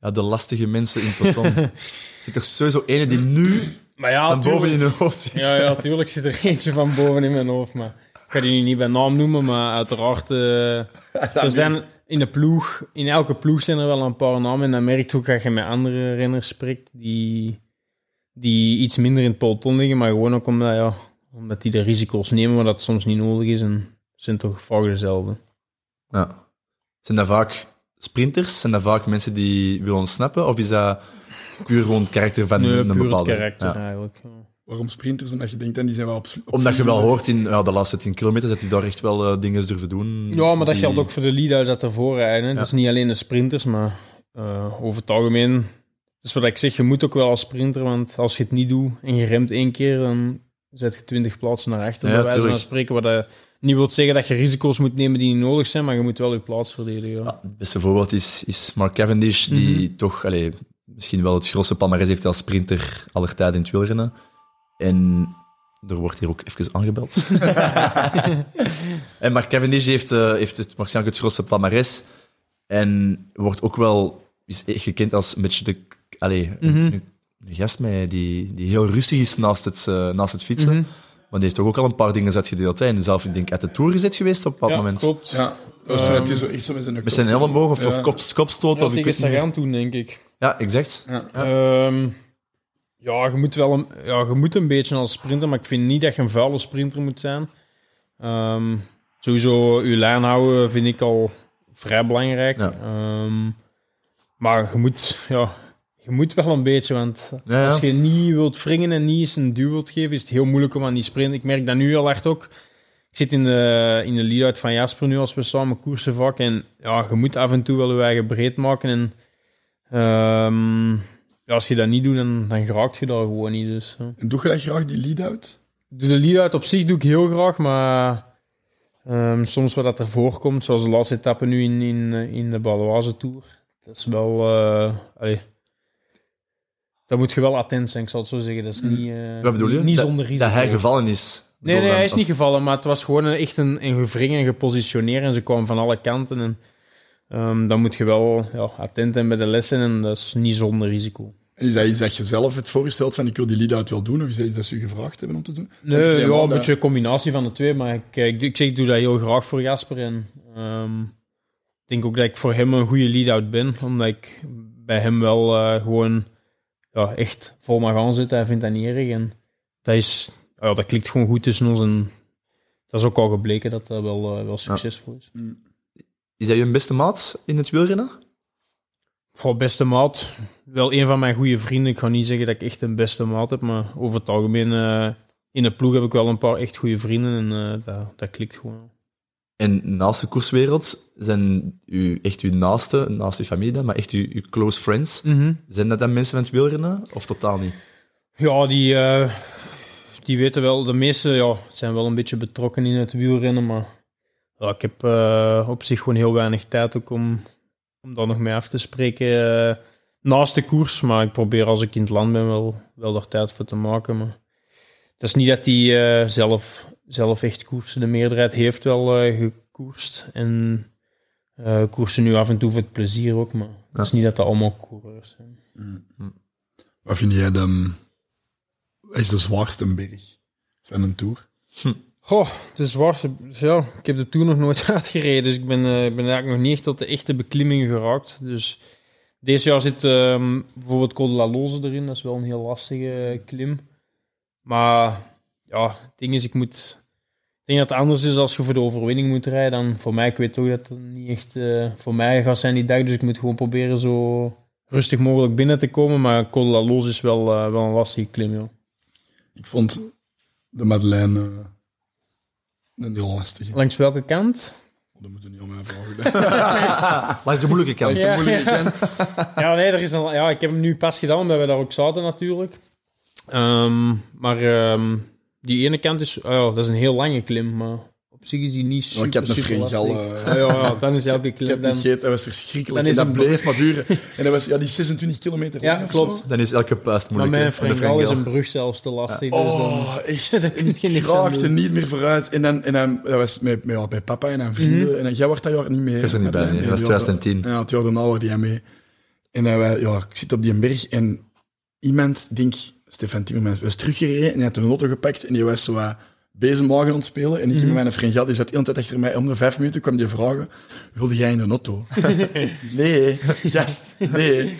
Speaker 1: ja, de lastige mensen in het peloton? *laughs* Je hebt toch sowieso ene die nu
Speaker 3: Maar ja,
Speaker 1: van boven in hun hoofd zit.
Speaker 3: Ja, ja, tuurlijk zit er eentje van boven in mijn hoofd. Maar ik ga die nu niet bij naam noemen, maar uiteraard... eh, *laughs* er zijn in de ploeg, in elke ploeg zijn er wel een paar namen. En dan merk je ook dat je met andere renners spreekt die, die iets minder in het peloton liggen. Maar gewoon ook omdat, ja, omdat die de risico's nemen, maar dat soms niet nodig is. En zijn toch vaak dezelfde.
Speaker 1: Ja. Zijn dat vaak sprinters? Zijn dat vaak mensen die willen ontsnappen? Of is dat puur gewoon het karakter van
Speaker 3: Nee,
Speaker 1: een bepaalde...
Speaker 3: karakter
Speaker 1: Ja.
Speaker 3: eigenlijk. ja.
Speaker 2: Waarom sprinters? Omdat je denkt, en die zijn wel op, op
Speaker 1: Omdat je wel hoort in ja, de laatste 10 kilometer dat die daar echt wel eh, dingen durven doen.
Speaker 3: Ja, maar dat
Speaker 1: die-
Speaker 3: geldt ook voor de lead-outs dat ervoor rijden.
Speaker 1: Ja.
Speaker 3: Dat is niet alleen de sprinters, maar eh, over het algemeen... Dus wat ik zeg, je moet ook wel als sprinter, want als je het niet doet en je remt één keer, dan zet je twintig plaatsen naar achter.
Speaker 1: Ja,
Speaker 3: bij wijze van
Speaker 1: tuurlijk.
Speaker 3: spreken, wat dat niet wil zeggen dat je risico's moet nemen die niet nodig zijn, maar je moet wel je plaats verdedigen. Ja.
Speaker 1: Het beste voorbeeld is, is Mark Cavendish, die
Speaker 3: Mhm.
Speaker 1: toch allee, misschien wel het grootste palmarès heeft als sprinter aller tijden in het wielrennen. En er wordt hier ook even aangebeld. *laughs* en Mark Cavendish heeft, eh, heeft het, waarschijnlijk het grootste palmarès. En wordt ook wel is echt gekend als een beetje de... Allee, een-
Speaker 3: Mhm.
Speaker 1: een, een gast met, die, die heel rustig is naast het, eh, naast het fietsen.
Speaker 3: Mhm.
Speaker 1: Maar die heeft toch ook al een paar dingen uitgedeeld. Hè. En zelf, ik denk, uit de Tour gezet geweest op een bepaald
Speaker 3: Ja,
Speaker 1: moment.
Speaker 3: klopt.
Speaker 2: Ja, dat was die zo, echt zo met zijn
Speaker 1: Met zijn elleboog of, kop, kopstoot.
Speaker 3: Ja,
Speaker 1: of ik
Speaker 3: tegen
Speaker 1: weet niet
Speaker 3: toen, denk ik.
Speaker 1: Ja, exact.
Speaker 2: Ja.
Speaker 3: Ehm, ja, je moet wel een, ja, je moet een beetje als sprinter, maar ik vind niet dat je een vuile sprinter moet zijn. Ehm, sowieso, je lijn houden vind ik al vrij belangrijk.
Speaker 1: Ja.
Speaker 3: Ehm, maar je moet, ja, je moet wel een beetje, want
Speaker 1: Ja,
Speaker 3: als je niet wilt wringen en niet eens een duw wilt geven, is het heel moeilijk om aan die sprint. Ik merk dat nu heel hard ook. Ik zit in de, in de lead-out van Jasper nu als we samen koersen vaak. En ja, je moet af en toe wel je eigen breed maken. En ehm, ja, als je dat niet doet, dan, dan geraakt je daar gewoon niet. Dus.
Speaker 2: En doe je dat graag, die lead-out?
Speaker 3: doe de lead-out op zich doe ik heel graag, maar ehm, soms wat dat er voorkomt, zoals de laatste etappe nu in, in, in de Baloise Tour, dat is wel... eh allee, daar moet je wel attent zijn, ik zal het zo zeggen. Dat is niet, eh,
Speaker 1: Wat bedoel je?
Speaker 3: niet
Speaker 1: dat,
Speaker 3: zonder risico.
Speaker 1: Dat hij gevallen is.
Speaker 3: Nee, nee,
Speaker 1: hem,
Speaker 3: hij is
Speaker 1: of-
Speaker 3: niet gevallen, maar het was gewoon een- echt een, een gevring en gepositioneerd en ze kwamen van alle kanten. En, ehm, dan moet je wel ja, attent zijn bij de lessen en dat is niet zonder risico.
Speaker 2: En is dat iets dat je zelf het voorgesteld van ik wil die lead-out wel doen? Of is dat iets dat ze u gevraagd hebben om te doen?
Speaker 3: Nee, ja, een
Speaker 2: dat-
Speaker 3: beetje een combinatie van de twee, maar ik, ik, ik zeg, ik doe dat heel graag voor Jasper. En ehm, ik denk ook dat ik voor hem een goede lead-out ben, omdat ik bij hem wel eh, gewoon ja, echt vol mag aanzetten. Hij vindt dat niet erg en dat, is, ja, dat klikt gewoon goed tussen ons en dat is ook al gebleken dat dat wel, eh, wel succesvol is.
Speaker 1: Is hij je beste maat in het wielrennen?
Speaker 3: Voor beste maat, wel een van mijn goede vrienden. Ik ga niet zeggen dat ik echt een beste maat heb, maar over het algemeen eh, in de ploeg heb ik wel een paar echt goede vrienden en eh, dat, dat klikt gewoon.
Speaker 1: En naast de koerswereld zijn u, echt uw naaste, naast uw familie dan, maar echt uw, uw close friends. Zijn dat dan mensen van het wielrennen of totaal niet?
Speaker 3: Ja, die, eh, die weten wel, de meeste ja, zijn wel een beetje betrokken in het wielrennen, maar ja, ik heb eh, op zich gewoon heel weinig tijd ook om, om daar nog mee af te spreken eh, naast de koers. Maar ik probeer als ik in het land ben wel, wel daar tijd voor te maken. Maar het is niet dat die eh, zelf, zelf echt koersen. De meerderheid heeft wel gekoerst en koersen nu af en toe voor het plezier ook, maar het is niet dat dat allemaal coureurs zijn.
Speaker 2: Wat vind jij dan... Is de zwaarste berg van een tour?
Speaker 3: Goh, de zwaarste... Ja, ik heb de Tour nog nooit *laughs* uitgereden, dus ik ben, eh, ben eigenlijk nog niet echt tot de echte beklimming geraakt. Dus deze jaar zit ehm, bijvoorbeeld Col de la Loze erin, dat is wel een heel lastige klim. Maar ja, het ding is, ik moet... Ik denk dat het anders is als je voor de overwinning moet rijden. Dan voor mij, ik weet toch dat het niet echt eh, voor mij gaat zijn die dag, dus ik moet gewoon proberen zo rustig mogelijk binnen te komen. Maar Col de la Loze is wel, eh, wel een lastige klim, ja.
Speaker 2: Ik vond de Madeleine een heel lastige.
Speaker 3: Langs welke kant?
Speaker 2: Oh, dat moeten we niet om mij vragen.
Speaker 1: Maar is *laughs* de moeilijke kant.
Speaker 3: Ja.
Speaker 2: moeilijke kant. *laughs*
Speaker 3: Ja, nee, er is een, ja, ik heb hem nu pas gedaan, omdat we daar ook zaten natuurlijk. Ehm, maar ehm, die ene kant is, oh ja, dat is een heel lange klim, maar zich is die niet
Speaker 2: Ja,
Speaker 3: super,
Speaker 2: ik heb een
Speaker 3: lastig. *laughs*
Speaker 2: eh.
Speaker 3: Ja, ja, dan is elke
Speaker 2: Ik
Speaker 3: klim
Speaker 2: heb
Speaker 3: dan...
Speaker 2: niet gegeten, dat was verschrikkelijk.
Speaker 3: Dan is
Speaker 2: en dat
Speaker 3: een
Speaker 2: bleef maar duren. *laughs* En dat was ja, die 26 kilometer
Speaker 3: Ja,
Speaker 2: lang
Speaker 3: klopt.
Speaker 1: Dan is elke puist
Speaker 3: Maar
Speaker 1: moeilijk.
Speaker 3: mijn
Speaker 1: van de
Speaker 3: fringal is
Speaker 1: Fringel.
Speaker 3: een brug zelfs te lastig. dus dan-
Speaker 2: Oh, echt. *laughs*
Speaker 3: Daar
Speaker 2: En
Speaker 3: kun
Speaker 2: ik
Speaker 3: je niks
Speaker 2: raakte niet meer vooruit. En dan, en dan dat was met, met, ja, bij papa en aan vrienden. En dan, jij wordt dat jaar niet mee.
Speaker 1: Ik was er niet bij, nee. Dat was
Speaker 2: die jaar-
Speaker 1: 2010.
Speaker 2: Ja, het jaar daarna waren die mee. En dan, wij- ja, ik zit op die berg en iemand, ik denk Stefan Timmermans, was teruggereden en die had een auto gepakt en die was zo wat bezemwagen aan het spelen. En ik
Speaker 3: Mhm.
Speaker 2: met mijn vriend, ja, die zat de hele tijd achter mij. Om de vijf minuten kwam die vragen, wilde jij in een auto? *laughs* nee, gast, nee.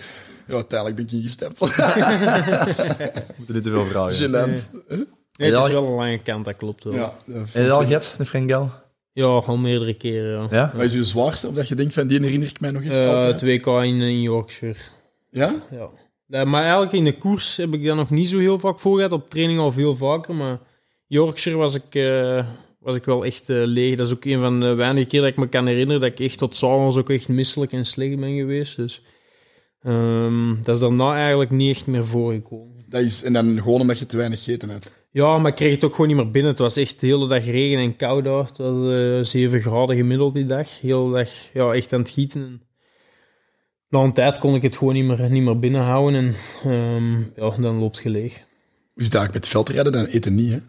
Speaker 2: Ja, uiteindelijk ben ik ingestapt. *laughs*
Speaker 1: Moeten niet te veel vragen.
Speaker 2: Gênant.
Speaker 3: Nee, het is
Speaker 1: Ja.
Speaker 3: wel een lange kant, dat klopt wel. Ja,
Speaker 2: Ja, dat
Speaker 1: En al get, de Fringel?
Speaker 3: al meerdere keren, ja.
Speaker 1: Ja?
Speaker 2: Wat is je zwaarste? Of dat je denkt van, die herinner ik mij nog echt
Speaker 3: Eh,
Speaker 2: altijd?
Speaker 3: het WK in, in Yorkshire.
Speaker 2: Ja?
Speaker 3: Ja. Ja, maar eigenlijk in de koers heb ik dat nog niet zo heel vaak voor gehad. Op training al veel vaker. Maar Yorkshire was ik, eh, was ik wel echt eh, leeg. Dat is ook een van de weinige keer dat ik me kan herinneren dat ik echt tot s'avonds ook echt misselijk en slecht ben geweest. Dus ehm, dat is daarna eigenlijk niet echt meer voorgekomen.
Speaker 2: Dat is, en dan gewoon omdat je te weinig gegeten hebt.
Speaker 3: Ja, maar ik kreeg het ook gewoon niet meer binnen. Het was echt de hele dag regen en koud daar. Het was eh 7 graden gemiddeld die dag. De hele dag ja, echt aan het gieten. En na een tijd kon ik het gewoon niet meer, niet meer binnenhouden. En ehm, ja, dan loopt je leeg.
Speaker 2: Hoe is het eigenlijk met veldrijden? Dan eten niet, hè?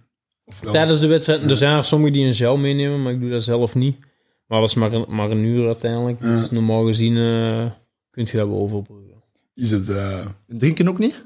Speaker 3: Tijdens de wedstrijd, er zijn er sommigen die een gel meenemen, maar ik doe dat zelf niet. Maar dat is maar een, maar een uur uiteindelijk.
Speaker 2: Ja.
Speaker 3: Dus normaal gezien eh kun je dat wel overbruggen.
Speaker 2: Is het... eh,
Speaker 1: Drinken ook niet?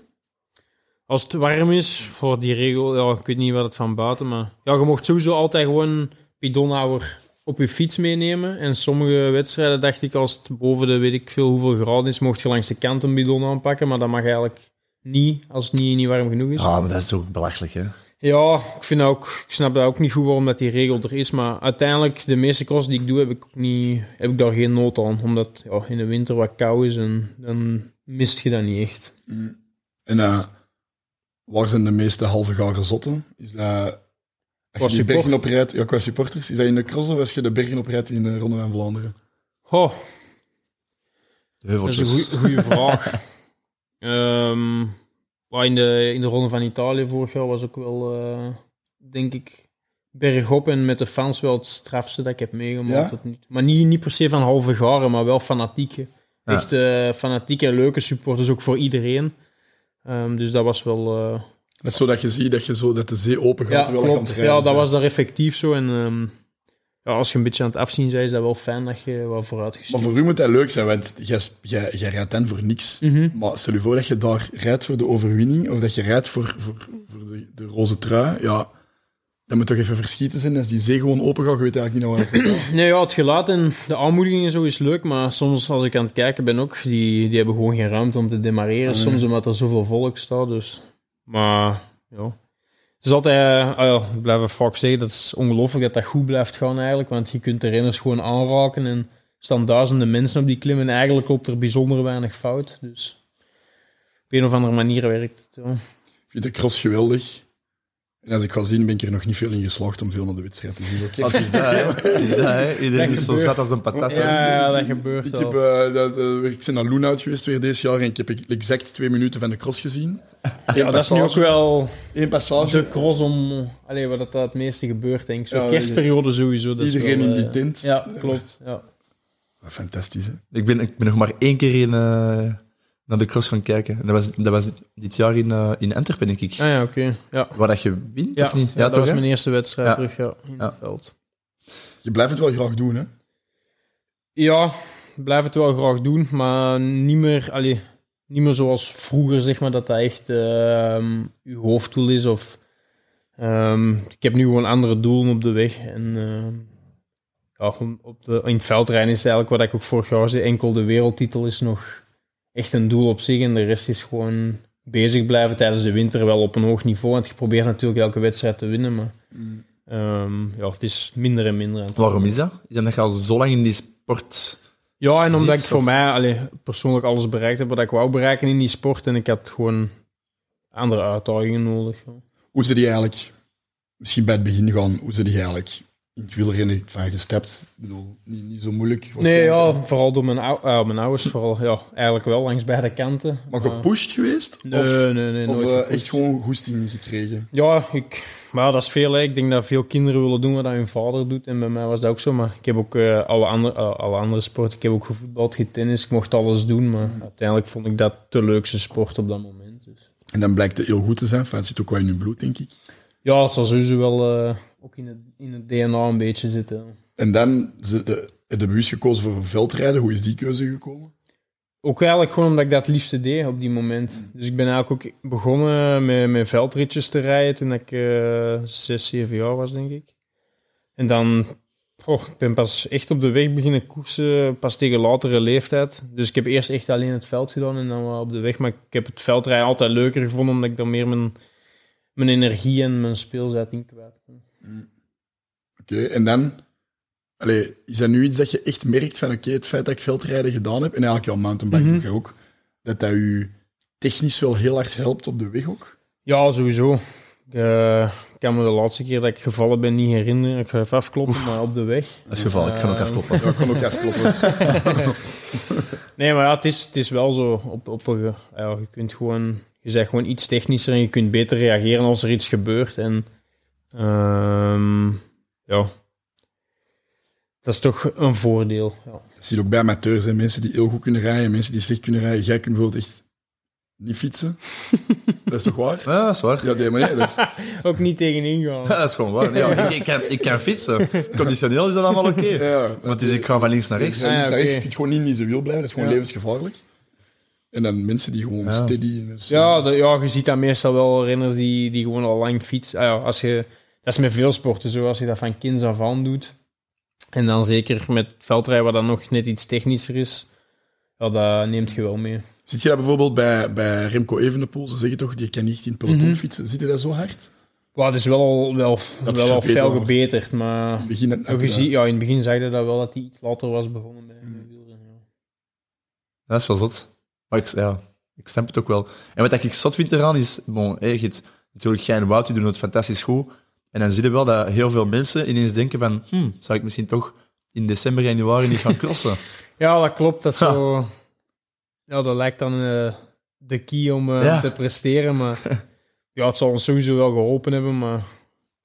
Speaker 3: Als het warm is, voor die regel, ja, ik weet niet wat het van buiten, maar ja, je mocht sowieso altijd gewoon bidonhouder op je fiets meenemen. En sommige wedstrijden dacht ik, als het boven de weet ik veel hoeveel graden is, mocht je langs de kant een bidon aanpakken, maar dat mag eigenlijk niet, als het niet, niet warm genoeg is.
Speaker 1: Ah, maar dat is ook belachelijk, hè?
Speaker 3: Ja, ik, vind ook, ik snap dat ook niet goed waarom dat die regel er is. Maar uiteindelijk, de meeste cross die ik doe, heb ik, ook niet, heb ik daar geen nood aan. Omdat ja, in de winter wat koud is en dan mist je dat niet echt.
Speaker 2: en eh, waar zijn de meeste halve gare zotten? Is dat... Als
Speaker 3: Qua
Speaker 2: je
Speaker 3: support-
Speaker 2: bergen oprijdt, ja, qua supporters, is dat in de cross of als je de bergen oprijdt in de Ronde van Vlaanderen?
Speaker 3: Oh,
Speaker 1: De
Speaker 3: dat is een goede vraag. *laughs* Ehm, maar in, de, in de Ronde van Italië vorig jaar was ook wel, eh, denk ik, bergop en met de fans wel het strafste dat ik heb meegemaakt.
Speaker 2: Ja?
Speaker 3: Maar niet, niet per se van halve garen, maar wel fanatieke.
Speaker 1: Ja.
Speaker 3: Echt eh, fanatieke en leuke supporters, ook voor iedereen. Ehm, dus dat was wel... eh,
Speaker 2: Dat is zo dat je ziet dat, je zo, dat de zee open gaat
Speaker 3: ja, klopt. Ja, dat was daar effectief zo. En ehm, ja, als je een beetje aan het afzien bent, is dat wel fijn dat je wat vooruit
Speaker 2: Maar
Speaker 3: gestuurd
Speaker 2: voor u moet dat leuk zijn, want jij, jij, jij rijdt dan voor niks.
Speaker 3: Mhm.
Speaker 2: Maar stel je voor dat je daar rijdt voor de overwinning, of dat je rijdt voor, voor, voor de, de roze trui. Ja, dat moet toch even verschieten zijn. Als die zee gewoon open gaat, je weet eigenlijk niet naar waar gaat.
Speaker 3: Nee, ja, het geluid en de aanmoediging en zo is leuk, maar soms als ik aan het kijken ben ook, die, die hebben gewoon geen ruimte om te demareren.
Speaker 2: Ah, nee.
Speaker 3: Soms omdat er zoveel volk staat, dus... Maar, ja... Is altijd... ah ja, het vaak zeggen, dat is ongelooflijk dat dat goed blijft gaan eigenlijk, want je kunt de renners gewoon aanraken en staan duizenden mensen op die klim en eigenlijk loopt er bijzonder weinig fout, dus... Op een of andere manier werkt het, ja.
Speaker 2: Ik vind de cross geweldig. En als ik ga zien, ben ik er nog niet veel in geslaagd om veel naar de wedstrijd te zien. Oké.
Speaker 1: Wat is dat, hè? Het is dat, *laughs* hè? Iedereen
Speaker 3: Dat
Speaker 1: is zo zat als een patat.
Speaker 3: Ja, ja, dat gebeurt
Speaker 2: Ik, heb, eh, dat, ik ben naar Loenhout geweest weer deze jaar en ik heb exact twee minuten van de cross gezien.
Speaker 3: Ja, dat is nu ook wel
Speaker 2: Eén passage.
Speaker 3: de cross om... Allee, wat dat het meeste gebeurt, denk ik. Zo
Speaker 2: Ja,
Speaker 3: kerstperiode sowieso. Dat is
Speaker 2: Iedereen
Speaker 3: wel,
Speaker 2: in die
Speaker 3: eh,
Speaker 2: tent.
Speaker 3: Ja, klopt. Ja.
Speaker 2: Fantastisch, hè?
Speaker 1: Ik ben, ik ben nog maar één keer in, eh, naar de cross gaan kijken. En dat was, dat was dit jaar in, eh, in Antwerpen, denk ik.
Speaker 3: Ah ja, oké. Ja.
Speaker 1: Waar dat je wint,
Speaker 3: Ja,
Speaker 1: of niet?
Speaker 3: ja, dat
Speaker 1: toch,
Speaker 3: was
Speaker 1: hè?
Speaker 3: mijn eerste wedstrijd
Speaker 1: Ja.
Speaker 3: terug ja, in
Speaker 1: Ja.
Speaker 3: het veld.
Speaker 2: Je blijft het wel graag doen, hè?
Speaker 3: Ja, ik blijf het wel graag doen, maar niet meer, allee, niet meer zoals vroeger, zeg maar, dat dat echt ehm uw hoofddoel is. Of, ehm, ik heb nu gewoon andere doelen op de weg. En ehm, ja, gewoon op de, in het veldrijden is eigenlijk wat ik ook vorig jaar zei, enkel de wereldtitel is nog echt een doel op zich. En de rest is gewoon bezig blijven tijdens de winter, wel op een hoog niveau. Want je probeert natuurlijk elke wedstrijd te winnen, maar ehm, ja, het is minder en minder.
Speaker 1: Waarom is dat? Is dat dat je al zo lang in die sport...
Speaker 3: Ja, en omdat ik voor
Speaker 1: of-
Speaker 3: mij allee, persoonlijk alles bereikt heb wat ik wou bereiken in die sport. En ik had gewoon andere uitdagingen nodig. ja.
Speaker 2: Hoe zit die eigenlijk, misschien bij het begin gaan, hoe zit die eigenlijk in het wielrennen van gestapt? Ik bedoel, niet, niet zo moeilijk.
Speaker 3: Nee, ja, vooral door mijn, ou- eh, mijn ouders. Vooral, ja, eigenlijk wel langs beide kanten.
Speaker 2: Maar gepusht geweest?
Speaker 3: Nee,
Speaker 2: of
Speaker 3: nee, nee.
Speaker 2: of eh, echt gewoon goesting gekregen?
Speaker 3: Ja, ik, maar dat is veel. Hè. Ik denk dat veel kinderen willen doen wat hun vader doet. En bij mij was dat ook zo. Maar ik heb ook eh, alle, andere, alle andere sporten. Ik heb ook gevoetbald, getennist. Ik mocht alles doen. Maar uiteindelijk vond ik dat de leukste sport op dat moment. Dus.
Speaker 2: En dan blijkt het heel goed te zijn. Het zit ook wel in je bloed, denk ik.
Speaker 3: Ja, het zal sowieso wel eh, ook in het, in het DNA een beetje zitten.
Speaker 2: En dan de, de bewust gekozen voor veldrijden. Hoe is die keuze gekomen?
Speaker 3: Ook eigenlijk gewoon omdat ik dat het liefste deed op die moment. Dus ik ben eigenlijk ook begonnen met, met veldritjes te rijden toen ik eh zes, zeven jaar was, denk ik. En dan, oh, ik ben pas echt op de weg beginnen koersen, pas tegen latere leeftijd. Dus ik heb eerst echt alleen het veld gedaan en dan wel op de weg. Maar ik heb het veldrijden altijd leuker gevonden, omdat ik dan meer mijn, mijn energie en mijn speelzet in kwijt kon.
Speaker 2: Oké, en dan... Allee, is dat nu iets dat je echt merkt van oké, het feit dat ik veldrijden gedaan heb, en eigenlijk al mountainbike
Speaker 3: Mhm.
Speaker 2: doe je ook, dat dat u technisch wel heel hard helpt op de weg ook?
Speaker 3: Ja, sowieso. Ik eh, ik kan me de laatste keer dat ik gevallen ben niet herinneren. Ik ga even afkloppen, maar op de weg.
Speaker 1: Dat is geval, ik kan ook
Speaker 3: Eh,
Speaker 1: afkloppen.
Speaker 2: Ja, ik kan ook afkloppen. *laughs*
Speaker 3: Nee, maar ja, het is, het is wel zo. Op, op, ja, je kunt gewoon, je zegt gewoon iets technischer en je kunt beter reageren als er iets gebeurt. En ehm, ja, dat is toch een voordeel. Ja.
Speaker 2: Dat zie je ook bij amateurs, hè. mensen die heel goed kunnen rijden, mensen die slecht kunnen rijden. Jij kunt bijvoorbeeld echt niet fietsen. *laughs* dat is toch waar?
Speaker 1: Ja, dat is waar.
Speaker 2: Ja, nee, maar nee, dat is... *laughs*
Speaker 3: Ook niet tegenin gaan.
Speaker 1: Ja, dat is gewoon waar. Ja, *laughs* ik, ik, kan, ik kan fietsen. Conditioneel is dat allemaal oké.
Speaker 2: Ja,
Speaker 1: Want het is, ik ga van links naar rechts.
Speaker 2: Ja, links
Speaker 3: Ah,
Speaker 2: naar rechts. Je kunt gewoon niet in zijn wiel blijven, dat is gewoon
Speaker 3: Ja.
Speaker 2: levensgevaarlijk. En dan mensen die gewoon
Speaker 1: Ja.
Speaker 2: steady... dus,
Speaker 3: Ja, de- ja, je ziet dat meestal wel renners die, die gewoon al lang fietsen. Ah ja, als je, dat is met veel sporten zo, als je dat van kinds af aan doet. En dan zeker met veldrijden, waar dan nog net iets technischer is. Ja, dat neemt je wel mee.
Speaker 2: Ziet je dat bijvoorbeeld bij, bij Remco Evenepoel? Ze zeggen toch, die kan niet in het peloton
Speaker 3: Mhm.
Speaker 2: fietsen. Ziet je dat zo hard?
Speaker 3: Wow, het is wel al, wel,
Speaker 2: Dat
Speaker 3: wel al veel
Speaker 2: verbeterd.
Speaker 3: gebeterd, maar...
Speaker 2: In het begin...
Speaker 3: je ziet- ja, in het begin zei je dat wel dat hij iets later was begonnen met, met wielrennen. Ja.
Speaker 1: Dat is wel zot. Maar ik, ja, ik snap het ook wel. En wat ik zot vind eraan is, bon, hey, je hebt natuurlijk jij en Wout, die doen het fantastisch goed. En dan zie je wel dat heel veel mensen ineens denken van, hm, zou ik misschien toch in december, januari niet gaan *laughs* crossen?
Speaker 3: Ja, dat klopt. Dat,
Speaker 1: Ha.
Speaker 3: zo, ja, dat lijkt dan eh, de key om eh,
Speaker 1: Ja.
Speaker 3: te presteren. Maar *laughs* ja, het zal ons sowieso wel geholpen hebben. Maar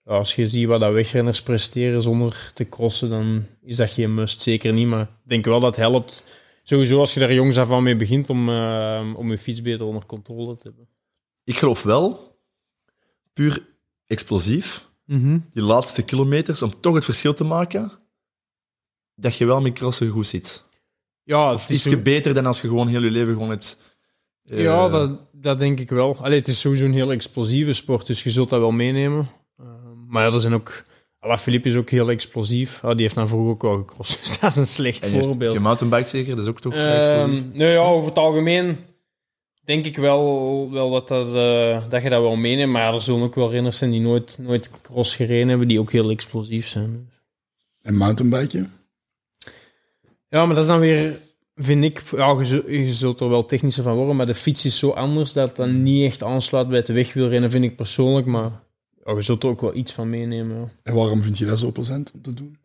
Speaker 3: ja, als je ziet wat dat wegrenners presteren zonder te crossen, dan is dat geen must. Zeker niet, maar ik denk wel dat het helpt. Sowieso als je daar jongs af aan mee begint om, eh, om je fiets beter onder controle te hebben.
Speaker 1: Ik geloof wel, puur explosief, die laatste kilometers, om toch het verschil te maken, dat je wel met crossen goed zit.
Speaker 3: Ja, het is zo-
Speaker 1: beter dan als je gewoon heel je leven gewoon hebt... eh,
Speaker 3: Ja, dat, dat denk ik wel. Allee, het is sowieso een heel explosieve sport, dus je zult dat wel meenemen. Uh, maar ja, er zijn ook... Alaphilippe is ook heel explosief. Ah, die heeft dan vroeger ook wel gecrossed, *laughs* dus dat is een slecht
Speaker 1: En je
Speaker 3: voorbeeld.
Speaker 1: gemountainbiked zeker, dat is ook toch vrij explosief.
Speaker 3: Ehm nou ja, over het algemeen denk ik wel, wel dat, dat, eh, dat je dat wel meeneemt. Maar er zullen ook wel renners zijn die nooit, nooit cross gereden hebben, die ook heel explosief zijn.
Speaker 2: En mountainbiken?
Speaker 3: Ja, maar dat is dan weer, vind ik, ja, je, zult, je zult er wel technischer van worden, maar de fiets is zo anders dat het dan niet echt aansluit bij het wegwielrennen, vind ik persoonlijk. Maar ja, je zult er ook wel iets van meenemen. Ja.
Speaker 2: En waarom vind je dat zo plezant om te doen?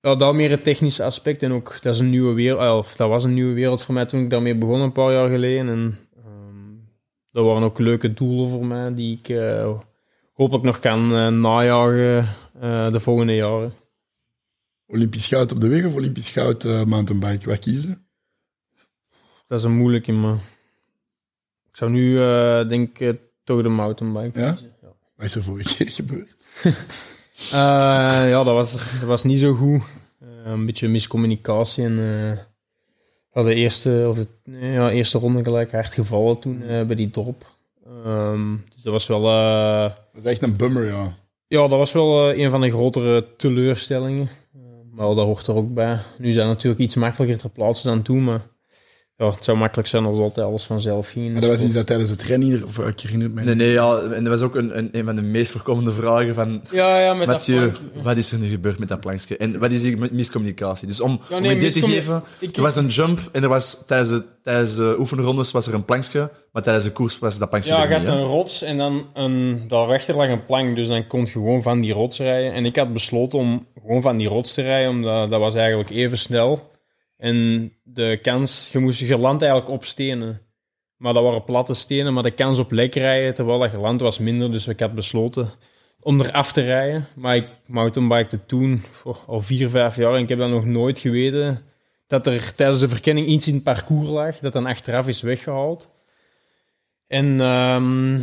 Speaker 3: Ja, dat meer het technische aspect en ook, dat is een nieuwe wereld, eh, of dat was een nieuwe wereld voor mij toen ik daarmee begon een paar jaar geleden. En ehm, dat waren ook leuke doelen voor mij die ik eh, hopelijk nog kan eh, najagen eh, de volgende jaren.
Speaker 2: Olympisch goud op de weg of Olympisch goud mountainbike? Wat kiezen?
Speaker 3: Dat is een moeilijke, maar ik zou nu denk ik toch de mountainbike
Speaker 2: Ja?
Speaker 3: kiezen.
Speaker 2: Wat is er vorige keer gebeurd? *laughs*
Speaker 3: Eh, ja, dat was, dat was niet zo goed. Eh, een beetje miscommunicatie en eh, de eerste, of de, ja, eerste ronde gelijk hard gevallen toen bij die drop. Ehm, dus dat was wel,
Speaker 2: Dat is echt een bummer, ja.
Speaker 3: ja, dat was wel een van de grotere teleurstellingen. Maar dat hoort er ook bij. Nu dat natuurlijk iets makkelijker ter plaatse dan toen, maar ja, het zou makkelijk zijn als altijd alles vanzelf ging.
Speaker 2: Maar dat was iets dat tijdens het rennen hier, of ik herinner het mij
Speaker 1: Nee,
Speaker 2: niet.
Speaker 1: nee, ja, en dat was ook een, een, een van de meest voorkomende vragen van...
Speaker 3: Ja, ja, met
Speaker 1: Mathieu,
Speaker 3: dat plankje.
Speaker 1: wat is er nu gebeurd met dat plankje? En wat is die mi- miscommunicatie? Dus om,
Speaker 3: Ja,
Speaker 1: om
Speaker 3: nee,
Speaker 1: een idee te geven,
Speaker 3: Ik-
Speaker 1: er was een jump en er was tijdens de, tijdens de oefenrondes was er een plankje, maar tijdens de koers was dat plankje
Speaker 3: Ja, je
Speaker 1: niet.
Speaker 3: had een rots en dan een, daarachter lag een plank, dus dan kon je gewoon van die rots rijden. En ik had besloten om gewoon van die rots te rijden, omdat dat was eigenlijk even snel. En de kans, je, moest, je landt eigenlijk op stenen. Maar dat waren platte stenen, maar de kans op lek rijden terwijl dat geland was minder. Dus ik had besloten om eraf te rijden. Maar ik mountainbikte toen goh, al vier, vijf jaar en ik heb dat nog nooit geweten. Dat er tijdens de verkenning iets in het parcours lag, dat dan achteraf is weggehaald. En ehm,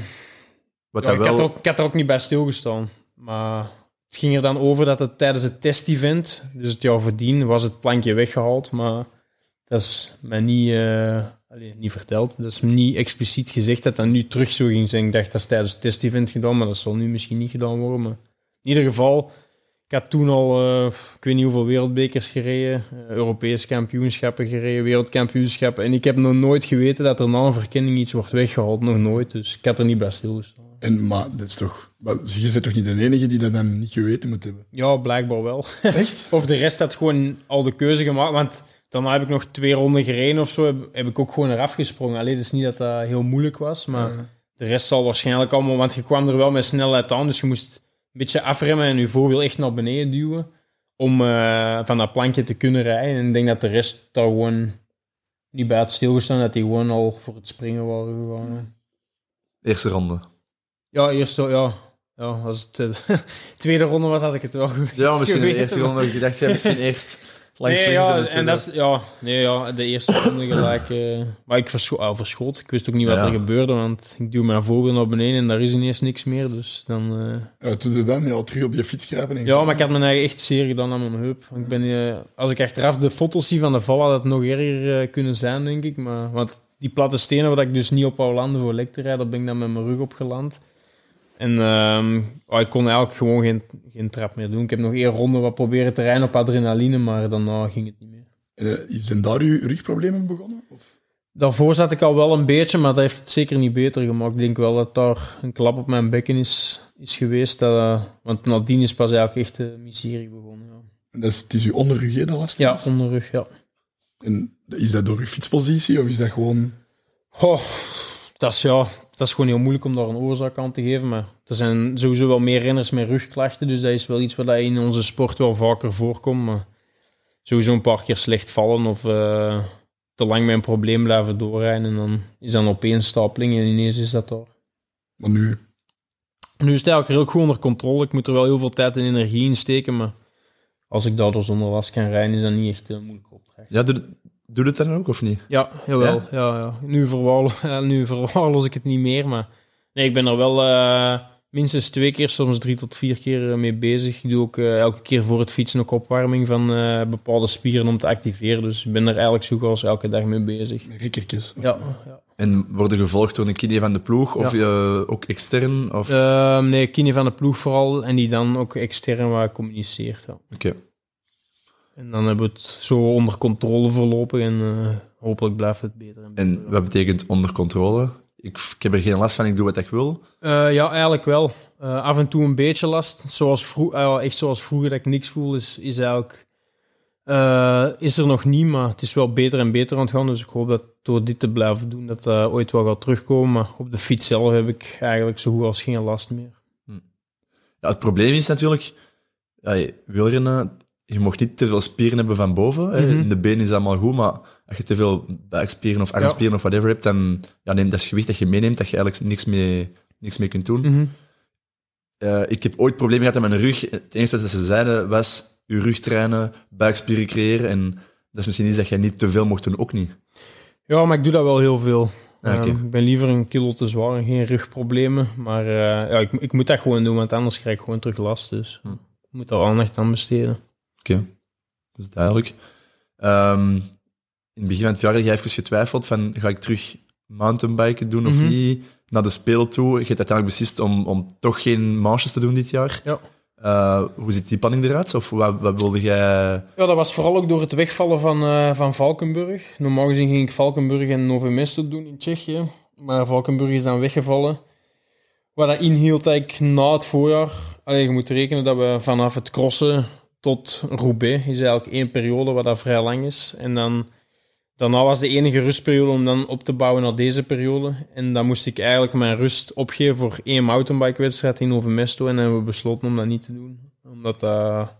Speaker 1: Wat
Speaker 3: ja, ik, had
Speaker 1: wel...
Speaker 3: er ook, ik had er ook niet bij stilgestaan. Maar het ging er dan over dat het tijdens het testevent, dus het jaar voordien, was het plankje weggehaald. Maar dat is mij niet, eh, niet verteld. Dat is me niet expliciet gezegd dat dat nu terug zo ging zijn. Ik dacht dat is tijdens het testevent gedaan, maar dat zal nu misschien niet gedaan worden. Maar in ieder geval, ik had toen al, eh, ik weet niet hoeveel wereldbekers gereden, eh, Europese kampioenschappen gereden, wereldkampioenschappen. En ik heb nog nooit geweten dat er na een verkenning iets wordt weggehaald. Nog nooit. Dus ik had er niet bij stilgestaan.
Speaker 2: En, maar dat is toch... Maar je bent toch niet de enige die dat dan niet geweten moet hebben?
Speaker 3: Ja, blijkbaar wel. *laughs*
Speaker 2: Echt?
Speaker 3: Of de rest had gewoon al de keuze gemaakt. Want daarna heb ik nog twee ronden gereden of zo. Heb, heb ik ook gewoon eraf gesprongen. Alleen, het is niet dat dat heel moeilijk was. Maar de rest zal waarschijnlijk allemaal... Want je kwam er wel met snelheid aan. Dus je moest een beetje afremmen en je voorwiel echt naar beneden duwen. Om eh, van dat plankje te kunnen rijden. En ik denk dat de rest daar gewoon niet bij had stilgestaan. Dat die gewoon al voor het springen waren gegaan.
Speaker 1: Eerste ronde.
Speaker 3: Ja, eerst zo, ja. Ja, als het de *laughs* tweede ronde was, had ik het wel ge- *laughs*
Speaker 1: Ja, misschien de eerste ronde. Ik dacht, jij misschien eerst langs
Speaker 3: nee, ja,
Speaker 1: en de
Speaker 3: en
Speaker 1: tweede.
Speaker 3: dat is, ja, nee, ja, de eerste ronde gelijk. eh, maar ik verscho ah, verschoot. Ik wist ook niet wat
Speaker 1: Ja.
Speaker 3: er gebeurde, want ik duw mijn voorwiel naar beneden en daar is ineens niks meer. Dus dan, eh,
Speaker 2: Ja, je dan? Ja, terug op je fiets kruipen en
Speaker 3: ja, maar ik had mijn eigen echt zeer gedaan aan mijn heup. Ik ben, eh, als ik achteraf de foto's zie van de val, had het nog erger eh, kunnen zijn, denk ik. Maar, want die platte stenen waar ik dus niet op wou landen voor lek te rijden, daar ben ik dan met mijn rug op geland. En ehm, oh, ik kon eigenlijk gewoon geen, geen trap meer doen. Ik heb nog één ronde wat proberen te rijden op adrenaline, maar daarna ging het niet meer.
Speaker 2: Eh, zijn daar uw rugproblemen begonnen? Of?
Speaker 3: Daarvoor zat ik al wel een beetje, maar dat heeft het zeker niet beter gemaakt. Ik denk wel dat daar een klap op mijn bekken is, is geweest. Dat, eh, want nadien is pas eigenlijk echt de miserie begonnen. Ja,
Speaker 2: En dat is, het is uw onderrug dat lastig
Speaker 3: ja
Speaker 2: is?
Speaker 3: onderrug, ja.
Speaker 2: En is dat door uw fietspositie of is dat gewoon...
Speaker 3: Goh, dat is, ja, dat is gewoon heel moeilijk om daar een oorzaak aan te geven. Maar er zijn sowieso wel meer renners met rugklachten. Dus dat is wel iets wat in onze sport wel vaker voorkomt. Maar sowieso een paar keer slecht vallen of eh, te lang met een probleem blijven doorrijden. En dan is dat een opeenstapeling en ineens is dat daar.
Speaker 2: Maar nu
Speaker 3: Nu is het eigenlijk heel goed onder controle. Ik moet er wel heel veel tijd en energie in steken, maar als ik daardoor zonder last kan rijden, is dat niet echt een moeilijke opdracht.
Speaker 1: Ja, doe, doe het dan ook, of niet?
Speaker 3: Ja, jawel. Ja? Ja, Nu, *laughs* ja, nu verwaarloos ik het niet meer, maar nee, ik ben er wel eh, minstens twee keer, soms drie tot vier keer eh, mee bezig. Ik doe ook eh, elke keer voor het fietsen ook opwarming van eh, bepaalde spieren om te activeren. Dus ik ben er eigenlijk zo goed als elke dag mee bezig.
Speaker 2: Rikkertjes.
Speaker 3: Ja, ja.
Speaker 1: En worden gevolgd door een kidney van de ploeg, of ook extern? Of...
Speaker 3: Ehm, nee, Kine van de ploeg vooral. En die dan ook extern waar communiceert. Ja.
Speaker 1: Oké.
Speaker 3: En dan hebben we het zo onder controle voorlopig. En eh, hopelijk blijft het beter. En, beter.
Speaker 1: En wat betekent onder controle? Ik, ik heb er geen last van, ik doe wat ik wil.
Speaker 3: Eh, ja, eigenlijk wel. Eh, af en toe een beetje last. Zoals vroeg, eh, echt zoals vroeger dat ik niks voel, is, is eigenlijk... is er nog niet, maar het is wel beter en beter aan het gaan. Dus ik hoop dat door dit te blijven doen, dat dat ooit wel gaat terugkomen. Maar op de fiets zelf heb ik eigenlijk zo goed als geen last meer.
Speaker 1: Ja, het probleem is natuurlijk, ja, je- wielrennen, je mag niet te veel spieren hebben van boven. hè.
Speaker 3: Mhm.
Speaker 1: De benen is allemaal goed, maar als je te veel buikspieren of armspieren of whatever hebt, dan ja, neem dat gewicht dat je meeneemt, dat je eigenlijk niks mee, niks mee kunt doen.
Speaker 3: Mhm.
Speaker 1: Eh, ik heb ooit problemen gehad met mijn rug. Het enige wat ze zeiden was, je rug trainen, buikspieren creëren. En dat is misschien iets dat je niet te veel mocht doen, ook niet.
Speaker 3: Ja, maar ik doe dat wel heel veel.
Speaker 1: Ah.
Speaker 3: Ehm, ik ben liever een kilo te zwaar en geen rugproblemen. Maar eh, ja, ik, ik moet dat gewoon doen, want anders krijg ik gewoon terug last. Dus
Speaker 1: Hm.
Speaker 3: ik moet daar aandacht aan besteden.
Speaker 1: Oké, dat is duidelijk. Ehm, in het begin van het jaar heb je even getwijfeld van, ga ik terug mountainbiken doen of
Speaker 3: Mhm.
Speaker 1: niet? Naar de Spelen toe. Je hebt uiteindelijk beslist om, om toch geen marches te doen dit jaar.
Speaker 3: Ja.
Speaker 1: Eh, hoe ziet die planning eruit? Of wat, wat wilde jij...
Speaker 3: Ja, dat was vooral ook door het wegvallen van, eh, van Valkenburg. Normaal gezien ging ik Valkenburg en Nové Mesto doen in Tsjechië. Maar Valkenburg is dan weggevallen. Wat dat inhield dat ik na het voorjaar... Allee, je moet rekenen dat we vanaf het crossen tot Roubaix... is eigenlijk één periode wat dat vrij lang is. En dan... Daarna was de enige rustperiode om dan op te bouwen naar deze periode. En dan moest ik eigenlijk mijn rust opgeven voor één mountainbike-wedstrijd in Nové Mesto. En dan hebben we besloten om dat niet te doen. Omdat dat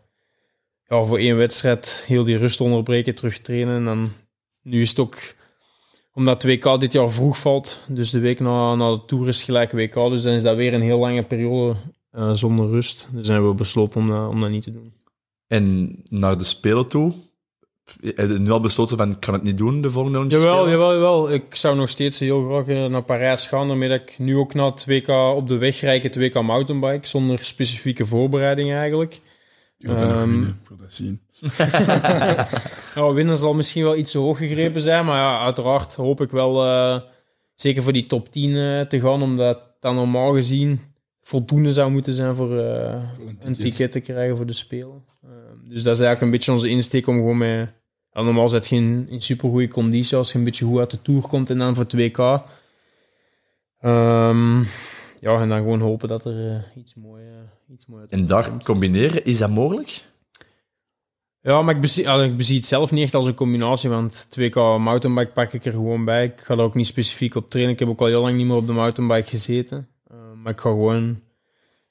Speaker 3: ja, voor één wedstrijd heel die rust onderbreken, terug trainen. En dan, nu is het ook, omdat 2K dit jaar vroeg valt, dus de week na, na de Tour is gelijk WK, dus dan is dat weer een heel lange periode eh, zonder rust. Dus hebben we besloten om om dat niet te doen.
Speaker 1: En naar de Spelen toe? Heb je nu al besloten van, ik kan het niet doen, de volgende Olympische
Speaker 3: Jawel,
Speaker 1: Spelen?
Speaker 3: jawel, jawel. Ik zou nog steeds heel graag eh, naar Parijs gaan, daarmee dat ik nu ook naar het WK op de weg rijd, het WK mountainbike, zonder specifieke voorbereiding eigenlijk.
Speaker 2: Je
Speaker 3: Ehm,
Speaker 2: winnen, ik wil dat zien. *laughs*
Speaker 3: Ja, winnen zal misschien wel iets te hoog gegrepen zijn, maar ja, uiteraard hoop ik wel eh, zeker voor die top 10 eh, te gaan, omdat dat normaal gezien voldoende zou moeten zijn voor eh,
Speaker 2: Voor een
Speaker 3: een
Speaker 2: ticket.
Speaker 3: ticket te krijgen voor de Spelen. Eh, dus dat is eigenlijk een beetje onze insteek om gewoon met... Normaal zit je in, in supergoeie conditie als je een beetje goed uit de Tour komt en dan voor het WK. Ehm, ja, en dan gewoon hopen dat er eh, iets moois iets mooi
Speaker 1: En daar
Speaker 3: komt.
Speaker 1: combineren, is dat mogelijk?
Speaker 3: Ja, maar ik bezie, allee, ik bezie het zelf niet echt als een combinatie, want 2K mountainbike pak ik er gewoon bij. Ik ga daar ook niet specifiek op trainen. Ik heb ook al heel lang niet meer op de mountainbike gezeten. Uh, maar ik ga gewoon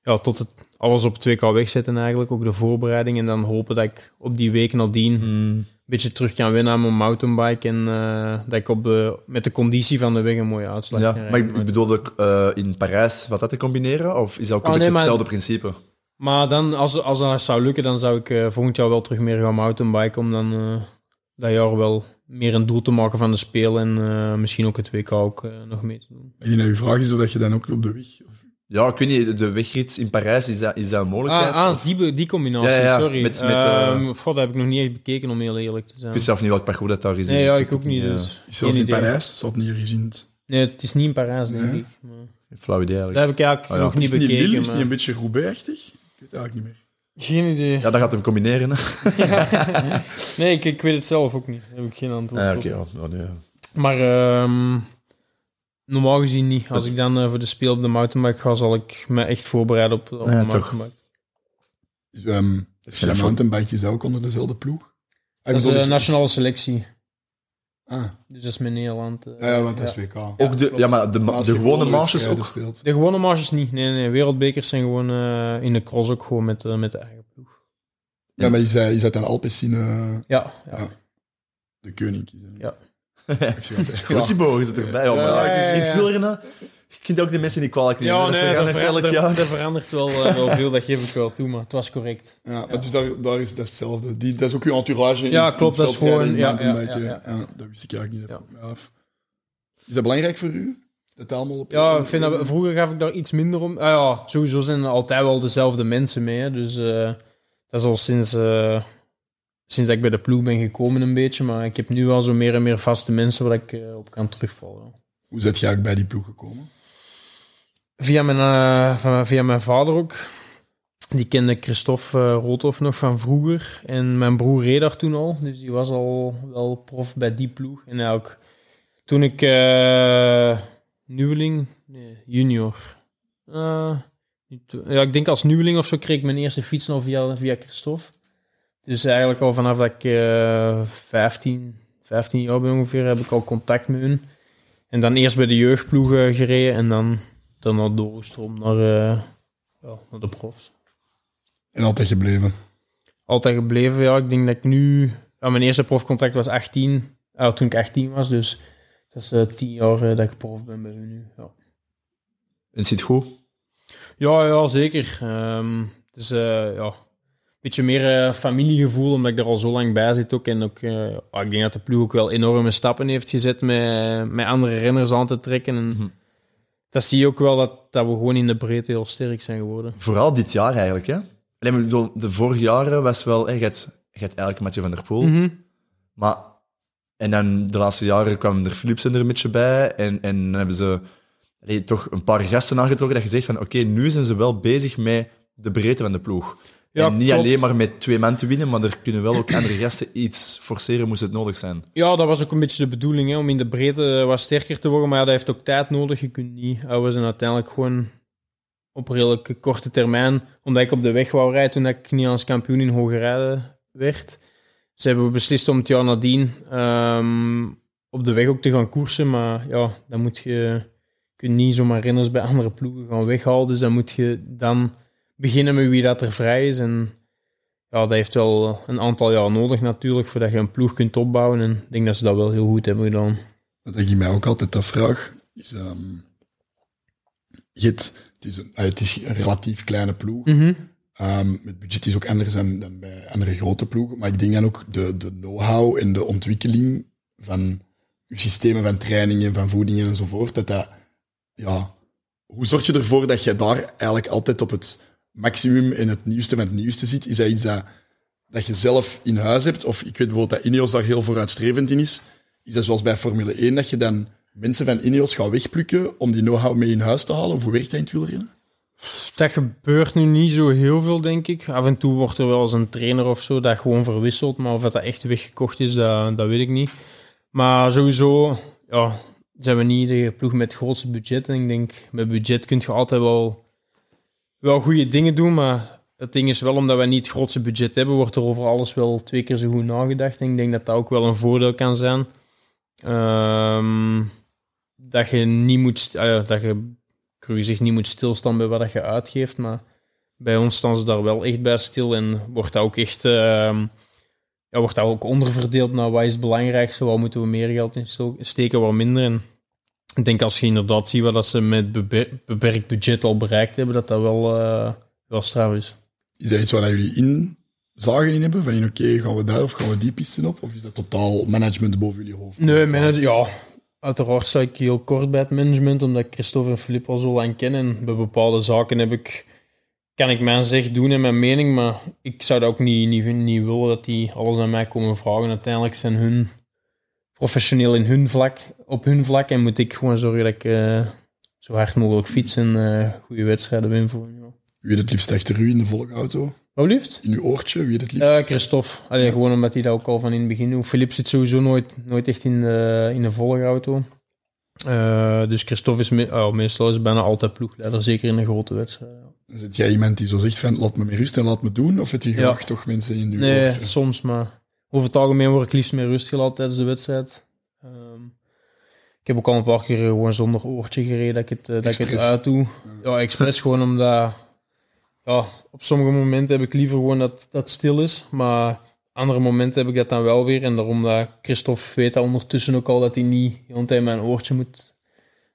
Speaker 3: ja, tot het alles op 2K wegzetten eigenlijk, ook de voorbereiding. En dan hopen dat ik op die week nadien een beetje terug kan winnen aan mijn mountainbike. En uh, dat ik op de, met de conditie van de weg een mooie uitslag
Speaker 1: Ja, maar ik, ik bedoelde uh, in Parijs, wat dat te combineren? Of is dat ook een
Speaker 3: Oh,
Speaker 1: beetje
Speaker 3: nee, maar-
Speaker 1: hetzelfde principe?
Speaker 3: Maar dan, als, als dat zou lukken, dan zou ik eh, volgend jaar wel terug meer gaan mountainbiken. Om dan eh, dat jaar wel meer een doel te maken van de Spelen. En eh, misschien ook het WK ook eh, nog mee te doen.
Speaker 2: En naar je vraag is of dat je dan ook op de weg... Of,
Speaker 1: Ja, ik weet niet, de wegrit in Parijs, is dat, is dat een
Speaker 3: Ah,
Speaker 1: mogelijkheid?
Speaker 3: ah
Speaker 1: Of-
Speaker 3: die, die combinatie,
Speaker 1: Ja, ja, ja.
Speaker 3: sorry.
Speaker 1: Met- met, eh,
Speaker 3: Ehm, God, dat heb ik nog niet echt bekeken, om heel eerlijk te zijn.
Speaker 1: Ik weet zelf niet welk parcours dat daar is.
Speaker 3: Nee,
Speaker 1: dus
Speaker 3: ja, ik ook niet. Dus.
Speaker 2: is
Speaker 3: Geen
Speaker 2: in
Speaker 3: idee.
Speaker 2: Parijs, zat niet gezien.
Speaker 3: Nee, het is niet in Parijs, denk
Speaker 2: Nee?
Speaker 3: ik. Maar...
Speaker 1: Flauw idee
Speaker 3: Dat
Speaker 1: eigenlijk.
Speaker 3: heb ik eigenlijk
Speaker 1: Oh, ja.
Speaker 3: nog niet
Speaker 2: Is het niet
Speaker 3: bekeken.
Speaker 2: Lille? Is het niet een beetje Roubaix-achtig? Ik weet het eigenlijk niet meer.
Speaker 3: Geen idee.
Speaker 1: Ja, dat gaat hem combineren. Hè?
Speaker 3: nee, ik, ik weet het zelf ook niet. Daar heb ik geen antwoord
Speaker 1: Ah,
Speaker 3: op.
Speaker 1: oké, ja. Ja, nee.
Speaker 3: Maar ehm, normaal gezien niet. Als
Speaker 1: Dat-
Speaker 3: ik dan eh, voor de speel op de mountainbike ga, zal ik me echt voorbereiden op, op
Speaker 1: Ja,
Speaker 3: de
Speaker 1: toch.
Speaker 3: mountainbike.
Speaker 2: Dus, um,
Speaker 1: is
Speaker 2: zijn
Speaker 1: een
Speaker 2: mountainbike is dat ook onder dezelfde ploeg? Ah,
Speaker 3: Dat is de nationale selectie.
Speaker 2: Ah,
Speaker 3: Dus dat is met Nederland. eh,
Speaker 2: ja, want dat is WK.
Speaker 1: Ook de, ja, maar de, de
Speaker 2: je
Speaker 1: gewone ook.
Speaker 2: speelt.
Speaker 3: De gewone marges niet. Nee, nee. Wereldbekers zijn gewoon eh, in de cross ook gewoon met, eh, met de eigen ploeg.
Speaker 2: Ja, maar is dat dan Alpecin eh,
Speaker 3: Ja, ja.
Speaker 2: Ja. de koning?
Speaker 3: Ja. *laughs*
Speaker 2: Ik zeg altijd,
Speaker 1: Goed, die bogen zit erbij. Ja, maar
Speaker 3: Ja,
Speaker 1: ja,
Speaker 3: ja,
Speaker 1: in wielrennen, je kunt ook de mensen niet kwalijk nemen.
Speaker 3: Ja,
Speaker 1: dat
Speaker 3: nee, dat
Speaker 1: verandert elk
Speaker 3: verandert,
Speaker 1: jaar.
Speaker 3: dat verandert wel, eh, wel veel, dat geef ik wel toe, maar het was correct.
Speaker 2: Ja, maar dus daar, daar is dat is hetzelfde. Die, dat is ook uw entourage.
Speaker 3: Ja,
Speaker 2: in
Speaker 3: klopt, dat is gewoon- ja,
Speaker 2: mountainbiken.
Speaker 3: ja, ja, ja.
Speaker 2: dat wist ik eigenlijk niet. Af. Is dat belangrijk voor u? Dat allemaal op
Speaker 3: Ja, ik vind dat, vroeger gaf ik daar iets minder om. Ah ja, sowieso zijn er altijd wel dezelfde mensen mee. hè. Dus eh, dat is al sinds, eh, sinds dat ik bij de ploeg ben gekomen een beetje. Maar ik heb nu wel zo meer en meer vaste mensen waar ik eh, op kan terugvallen.
Speaker 2: Hoe zit je eigenlijk bij die ploeg gekomen?
Speaker 3: Via mijn, eh, via mijn vader ook. Die kende Christophe uh, Roodhoff nog van vroeger. En mijn broer reed daar toen al. Dus die was al wel prof bij die ploeg. En ja, ook toen ik eh, nieuweling, nee, junior. Ja, ik denk als nieuweling of zo kreeg ik mijn eerste fiets al via, via Christophe. Dus eigenlijk al vanaf dat ik eh 15, 15 jaar ben ongeveer, heb ik al contact met hun. En dan eerst bij de jeugdploegen gereden en dan daarna doorgestroomd naar, eh, ja, naar de profs.
Speaker 2: En altijd gebleven.
Speaker 3: Altijd gebleven, ja. Ik denk dat ik nu... Ja, mijn eerste profcontract was 18, ah, toen ik 18 was, dus dat is eh 10 jaar eh, dat ik prof ben bij hun nu. Ja,
Speaker 1: En het zit goed.
Speaker 3: ja, ja zeker. Het is eh, ja, beetje meer eh, familiegevoel, omdat ik er al zo lang bij zit ook. En ook, eh, ja, ik denk dat de ploeg ook wel enorme stappen heeft gezet met, met andere renners aan te trekken. En
Speaker 1: Mhm.
Speaker 3: dat zie je ook wel, dat, dat we gewoon in de breedte heel sterk zijn geworden.
Speaker 1: Vooral dit jaar eigenlijk, hè. Alleen, bedoel, de vorige jaren was wel... hè, Je hebt, je hebt eigenlijk Mathieu van der Poel.
Speaker 3: Mhm.
Speaker 1: Maar... En dan de laatste jaren kwam er Philipsen er een beetje bij. En, en dan hebben ze allee, toch een paar gasten aangetrokken dat je zegt van oké, nu zijn ze wel bezig met de breedte van de ploeg.
Speaker 3: Ja,
Speaker 1: en niet
Speaker 3: klopt.
Speaker 1: alleen maar met twee man te winnen, maar er kunnen wel ook andere gasten iets forceren, moest het nodig zijn.
Speaker 3: Ja, dat was ook een beetje de bedoeling, hè, om in de breedte wat sterker te worden. Maar ja, dat heeft ook tijd nodig. Je kunt niet... We zijn uiteindelijk gewoon op redelijk korte termijn, omdat ik op de weg wou rijden toen ik Nederlands kampioen in hoge rijden werd. Ze hebben beslist om het jaar nadien ehm, op de weg ook te gaan koersen. Maar ja, dan moet je, je kunt niet zomaar renners bij andere ploegen gaan weghalen. Dus dan moet je dan beginnen met wie dat er vrij is. En ja, dat heeft wel een aantal jaar nodig natuurlijk, voordat je een ploeg kunt opbouwen. En ik denk dat ze dat wel heel goed hebben gedaan.
Speaker 2: Wat ik mij ook altijd afvraag, is... ehm, het, is een, het is een relatief kleine ploeg. Ehm, het budget is ook anders dan, dan bij andere grote ploegen. Maar ik denk dan ook de, de know-how en de ontwikkeling van je systemen van trainingen, van voedingen enzovoort, dat dat, ja, hoe zorg je ervoor dat je daar eigenlijk altijd op het maximum en het nieuwste van het nieuwste zit? Is dat iets dat, je zelf in huis hebt? Of ik weet bijvoorbeeld dat Ineos daar heel vooruitstrevend in is. Is dat zoals bij Formule 1, dat je dan mensen van Ineos gaat wegplukken om die know-how mee in huis te halen? Of hoe werkt dat in het?
Speaker 3: Dat gebeurt nu niet zo heel veel, denk ik. Af en toe wordt er wel eens een trainer of zo dat gewoon verwisselt. Maar of dat echt weggekocht is, dat, dat weet ik niet. Maar sowieso ja, zijn we niet de ploeg met het grootste budget. En ik denk, met budget kun je altijd wel, wel goede dingen doen. Maar het ding is wel, omdat we niet het grootste budget hebben, wordt er over alles wel twee keer zo goed nagedacht. En ik denk dat dat ook wel een voordeel kan zijn. Ehm, dat je niet moet... ah dat je niet moet stilstaan bij wat je uitgeeft, maar bij ons staan ze daar wel echt bij stil en wordt dat ook echt ehm, ja, wordt dat ook onderverdeeld naar wat is het belangrijkste, waar moeten we meer geld in steken, waar minder. En ik denk als je inderdaad ziet wat dat ze met beper- beperkt budget al bereikt hebben, dat dat wel, eh, wel straf is.
Speaker 2: Is dat iets waar jullie inzagen in hebben? Van in, oké, gaan we daar of gaan we die pisten op? Of is dat totaal management boven jullie hoofd?
Speaker 3: Nee, manager, ja. Uiteraard sta ik heel kort bij het management, omdat ik Christophe en Filip al zo lang ken. En bij bepaalde zaken heb ik, kan ik mijn zeg doen en mijn mening, maar ik zou dat ook niet, niet, niet willen dat die alles aan mij komen vragen. Uiteindelijk zijn hun professioneel in hun vlak, op hun vlak en moet ik gewoon zorgen dat ik eh, zo hard mogelijk fiets en eh, goede wedstrijden win voor hun. Ja.
Speaker 2: Wie het liefst achter u in de volgauto?
Speaker 3: Wat liefst?
Speaker 2: In uw oortje? Wie het liefst?
Speaker 3: Uh, Christophe. Allee, Gewoon omdat hij dat ook al van in het begin doet. Philippe zit sowieso nooit, nooit echt in de, in de volgauto. Uh, dus Christophe is me oh, meestal is bijna altijd ploegleider, zeker in een grote wedstrijd. Ja.
Speaker 2: Zit jij iemand die zo zegt van laat me met rust en laat me doen? Of heb je graag
Speaker 3: Ja.
Speaker 2: toch mensen in uw
Speaker 3: Nee,
Speaker 2: oortje?
Speaker 3: soms, maar over het algemeen word ik liefst meer rust gelaten tijdens de wedstrijd. Ehm, ik heb ook al een paar keer gewoon zonder oortje gereden dat ik het, eh, dat ik het uit doe. Ja, expres gewoon omdat... Ja, op sommige momenten heb ik liever gewoon dat dat stil is, maar andere momenten heb ik dat dan wel weer. En daarom dat Christophe weet dat ondertussen ook al dat hij niet de hele tijd mijn oortje moet,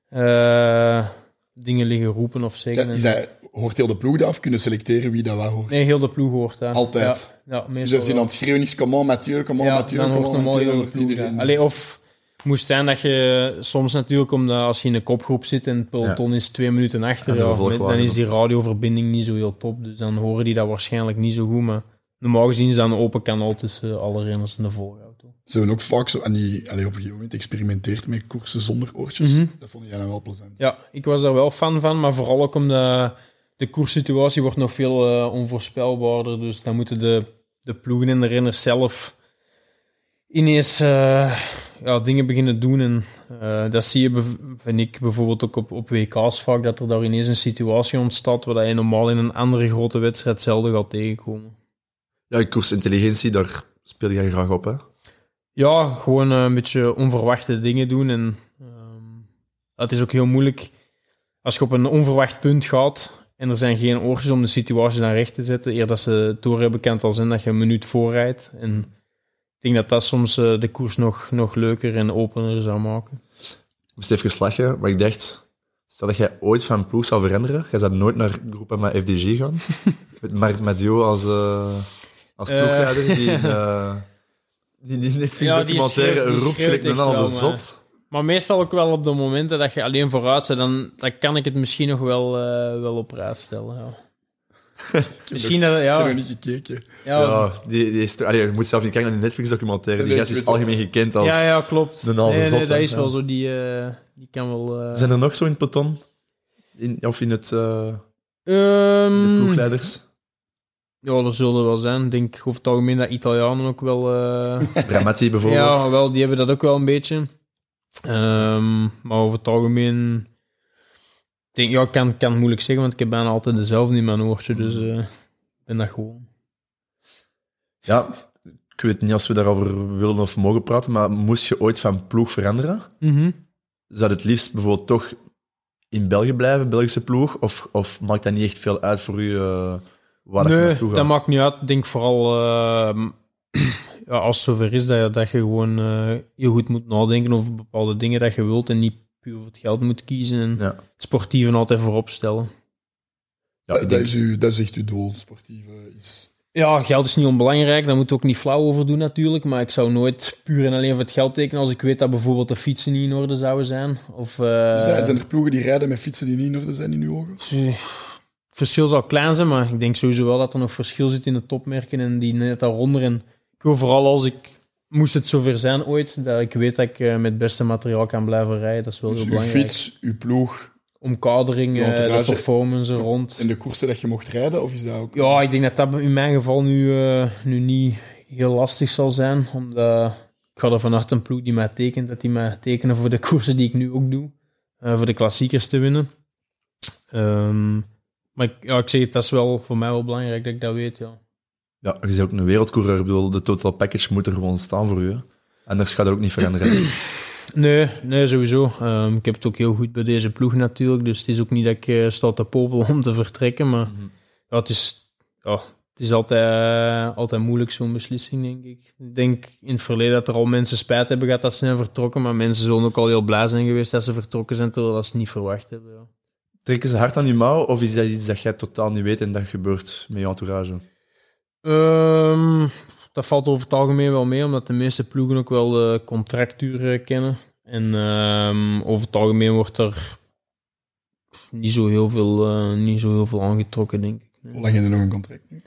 Speaker 3: eh, dingen liggen roepen of zeggen.
Speaker 2: Ja,
Speaker 3: en-
Speaker 2: is dat, hoort heel de ploeg dat af? Kunnen selecteren wie dat waar hoort?
Speaker 3: Nee, heel de ploeg hoort dat.
Speaker 2: Altijd.
Speaker 3: Ja, ja
Speaker 2: Dus
Speaker 3: meestal
Speaker 2: als je
Speaker 3: wel.
Speaker 2: aan het schreeuwen is, come on Mathieu, come on
Speaker 3: ja,
Speaker 2: Mathieu,
Speaker 3: dan hoort normaal heel de ploeg. Allee, of moest zijn dat je soms natuurlijk, omdat als je in een kopgroep zit en het peloton is twee minuten achter, ja, met- dan is die radioverbinding niet zo heel top. Dus dan horen die dat waarschijnlijk niet zo goed. Maar normaal gezien is dat een open kanaal tussen alle renners en de volgauto.
Speaker 2: Ze hebben ook vaak zo aan die, allee, op een gegeven moment experimenteerd met koersen zonder oortjes.
Speaker 3: Mhm.
Speaker 2: Dat vond jij dan wel plezant.
Speaker 3: Ja, ik was daar wel fan van, maar vooral ook omdat de koerssituatie wordt nog veel eh, onvoorspelbaarder. Dus dan moeten de, de ploegen en de renners zelf ineens eh, ja, dingen beginnen doen. En eh, dat zie je, vind ik, bijvoorbeeld ook op, op WK's vaak, dat er daar ineens een situatie ontstaat waar je normaal in een andere grote wedstrijd zelden gaat tegenkomen.
Speaker 1: Ja, koersintelligentie, daar speel jij graag op, hè?
Speaker 3: Ja, gewoon eh, een beetje onverwachte dingen doen. En ehm, het is ook heel moeilijk als je op een onverwacht punt gaat en er zijn geen oortjes om de situatie naar recht te zetten, eer dat ze het door hebben kent al zijn dat je een minuut voorrijdt. En ik denk dat dat soms eh, de koers nog, nog leuker en opener zou maken.
Speaker 1: Ik moest even lachen, maar ik dacht, stel dat jij ooit van ploeg zou veranderen, jij zou nooit naar Groupama FDG gaan, *laughs* met Marc Madio als, eh als
Speaker 3: Eh.
Speaker 1: ploegleider, die, die, die Netflix-documentaire
Speaker 3: die
Speaker 1: roept gelijk een
Speaker 3: echt
Speaker 1: halve
Speaker 3: wel, maar-
Speaker 1: zot.
Speaker 3: Maar meestal ook wel op de momenten dat je alleen vooruit bent, dan, dan kan ik het misschien nog wel, wel op prijs stellen. Ja. *laughs* misschien dat,
Speaker 2: Ik heb
Speaker 3: ja,
Speaker 2: nog niet gekeken.
Speaker 3: ja,
Speaker 1: Ja, die, die is, allee, je moet zelf niet kijken naar die Netflix-documentaire. Die
Speaker 2: Nee,
Speaker 1: gast is algemeen gekend als...
Speaker 3: Ja, ja, klopt.
Speaker 1: een halve
Speaker 3: nee, nee,
Speaker 1: zot,
Speaker 3: dat is
Speaker 1: ja.
Speaker 3: wel zo. Die, eh, die kan wel... eh,
Speaker 1: Zijn er nog zo in het peloton? In, of in het, eh,
Speaker 3: Ehm,
Speaker 1: de ploegleiders?
Speaker 3: ja, er zullen wel zijn. Ik denk over het algemeen dat Italianen ook wel... eh, *laughs*
Speaker 1: Bramati bijvoorbeeld.
Speaker 3: ja, wel, die hebben dat ook wel een beetje. Ehm, maar over het algemeen... Ik denk, ja, ik kan, kan het moeilijk zeggen, want ik heb bijna altijd dezelfde in mijn oortje. Dus eh, ik ben dat gewoon.
Speaker 1: Ja, ik weet niet als we daarover willen of mogen praten, maar moest je ooit van ploeg veranderen? Zou het liefst bijvoorbeeld toch in België blijven, Belgische ploeg? Of, of maakt dat niet echt veel uit voor u uh, waar
Speaker 3: Nee,
Speaker 1: naartoe gaat?
Speaker 3: dat maakt niet uit. Ik denk vooral uh, *clears throat* ja, als het zover is dat je, dat je gewoon uh, heel goed moet nadenken over bepaalde dingen dat je wilt en niet puur voor het geld moet kiezen en
Speaker 1: Ja.
Speaker 3: het sportieve altijd voorop stellen.
Speaker 1: Ja,
Speaker 2: dat,
Speaker 1: ik
Speaker 2: dat
Speaker 1: denk,
Speaker 2: is uw, dat is echt uw doel, sportieve is...
Speaker 3: Ja, geld is niet onbelangrijk, daar moet je ook niet flauw over doen natuurlijk, maar ik zou nooit puur en alleen voor het geld tekenen als ik weet dat bijvoorbeeld de fietsen niet in orde zouden zijn. Of, uh,
Speaker 2: Dus zijn er ploegen die rijden met fietsen die niet in orde zijn in uw ogen?
Speaker 3: Het verschil zal klein zijn, maar ik denk sowieso wel dat er nog verschil zit in de topmerken en die net daaronder. En ik wil vooral als ik, moest het zover zijn ooit, dat ik weet dat ik uh, met het beste materiaal kan blijven rijden. Dat is wel
Speaker 2: Dus
Speaker 3: heel
Speaker 2: uw
Speaker 3: belangrijk.
Speaker 2: fiets, uw ploeg
Speaker 3: Omkadering, uh, de
Speaker 2: entourage
Speaker 3: performance er rond.
Speaker 2: en de koersen dat je mocht rijden, of is dat ook...
Speaker 3: Ja, ik denk dat dat in mijn geval nu, uh, nu niet heel lastig zal zijn, omdat ik ga ervan uit een ploeg die mij tekent, dat die mij tekenen voor de koersen die ik nu ook doe, voor de klassiekers te winnen. Um, maar ik, ja, ik zeg het, dat is wel voor mij wel belangrijk dat ik dat weet, ja.
Speaker 1: Ja, je bent ook een wereldcoureur. Ik bedoel, de total package moet er gewoon staan voor u. Hè? Anders gaat dat ook niet veranderen. *clears throat*
Speaker 3: Nee, nee sowieso. Um, ik heb het ook heel goed bij deze ploeg natuurlijk. Dus het is ook niet dat ik uh, sta te popelen *laughs* om te vertrekken. Maar mm -hmm. ja, het is, ja, het is altijd, uh, altijd moeilijk, zo'n beslissing, denk ik. Ik denk in het verleden dat er al mensen spijt hebben gehad dat ze zijn vertrokken. Maar mensen zullen ook al heel blij zijn geweest dat ze vertrokken zijn, terwijl ze het niet verwacht hebben. Ja.
Speaker 1: Trekken ze hard aan je mouw, of is dat iets dat jij totaal niet weet en dat gebeurt met je entourage?
Speaker 3: Um, dat valt over het algemeen wel mee, omdat de meeste ploegen ook wel de contractuur kennen. En um, over het algemeen wordt er niet zo heel veel, uh, niet zo heel veel aangetrokken, denk ik.
Speaker 2: Hoe lang heb je nog een contract nu?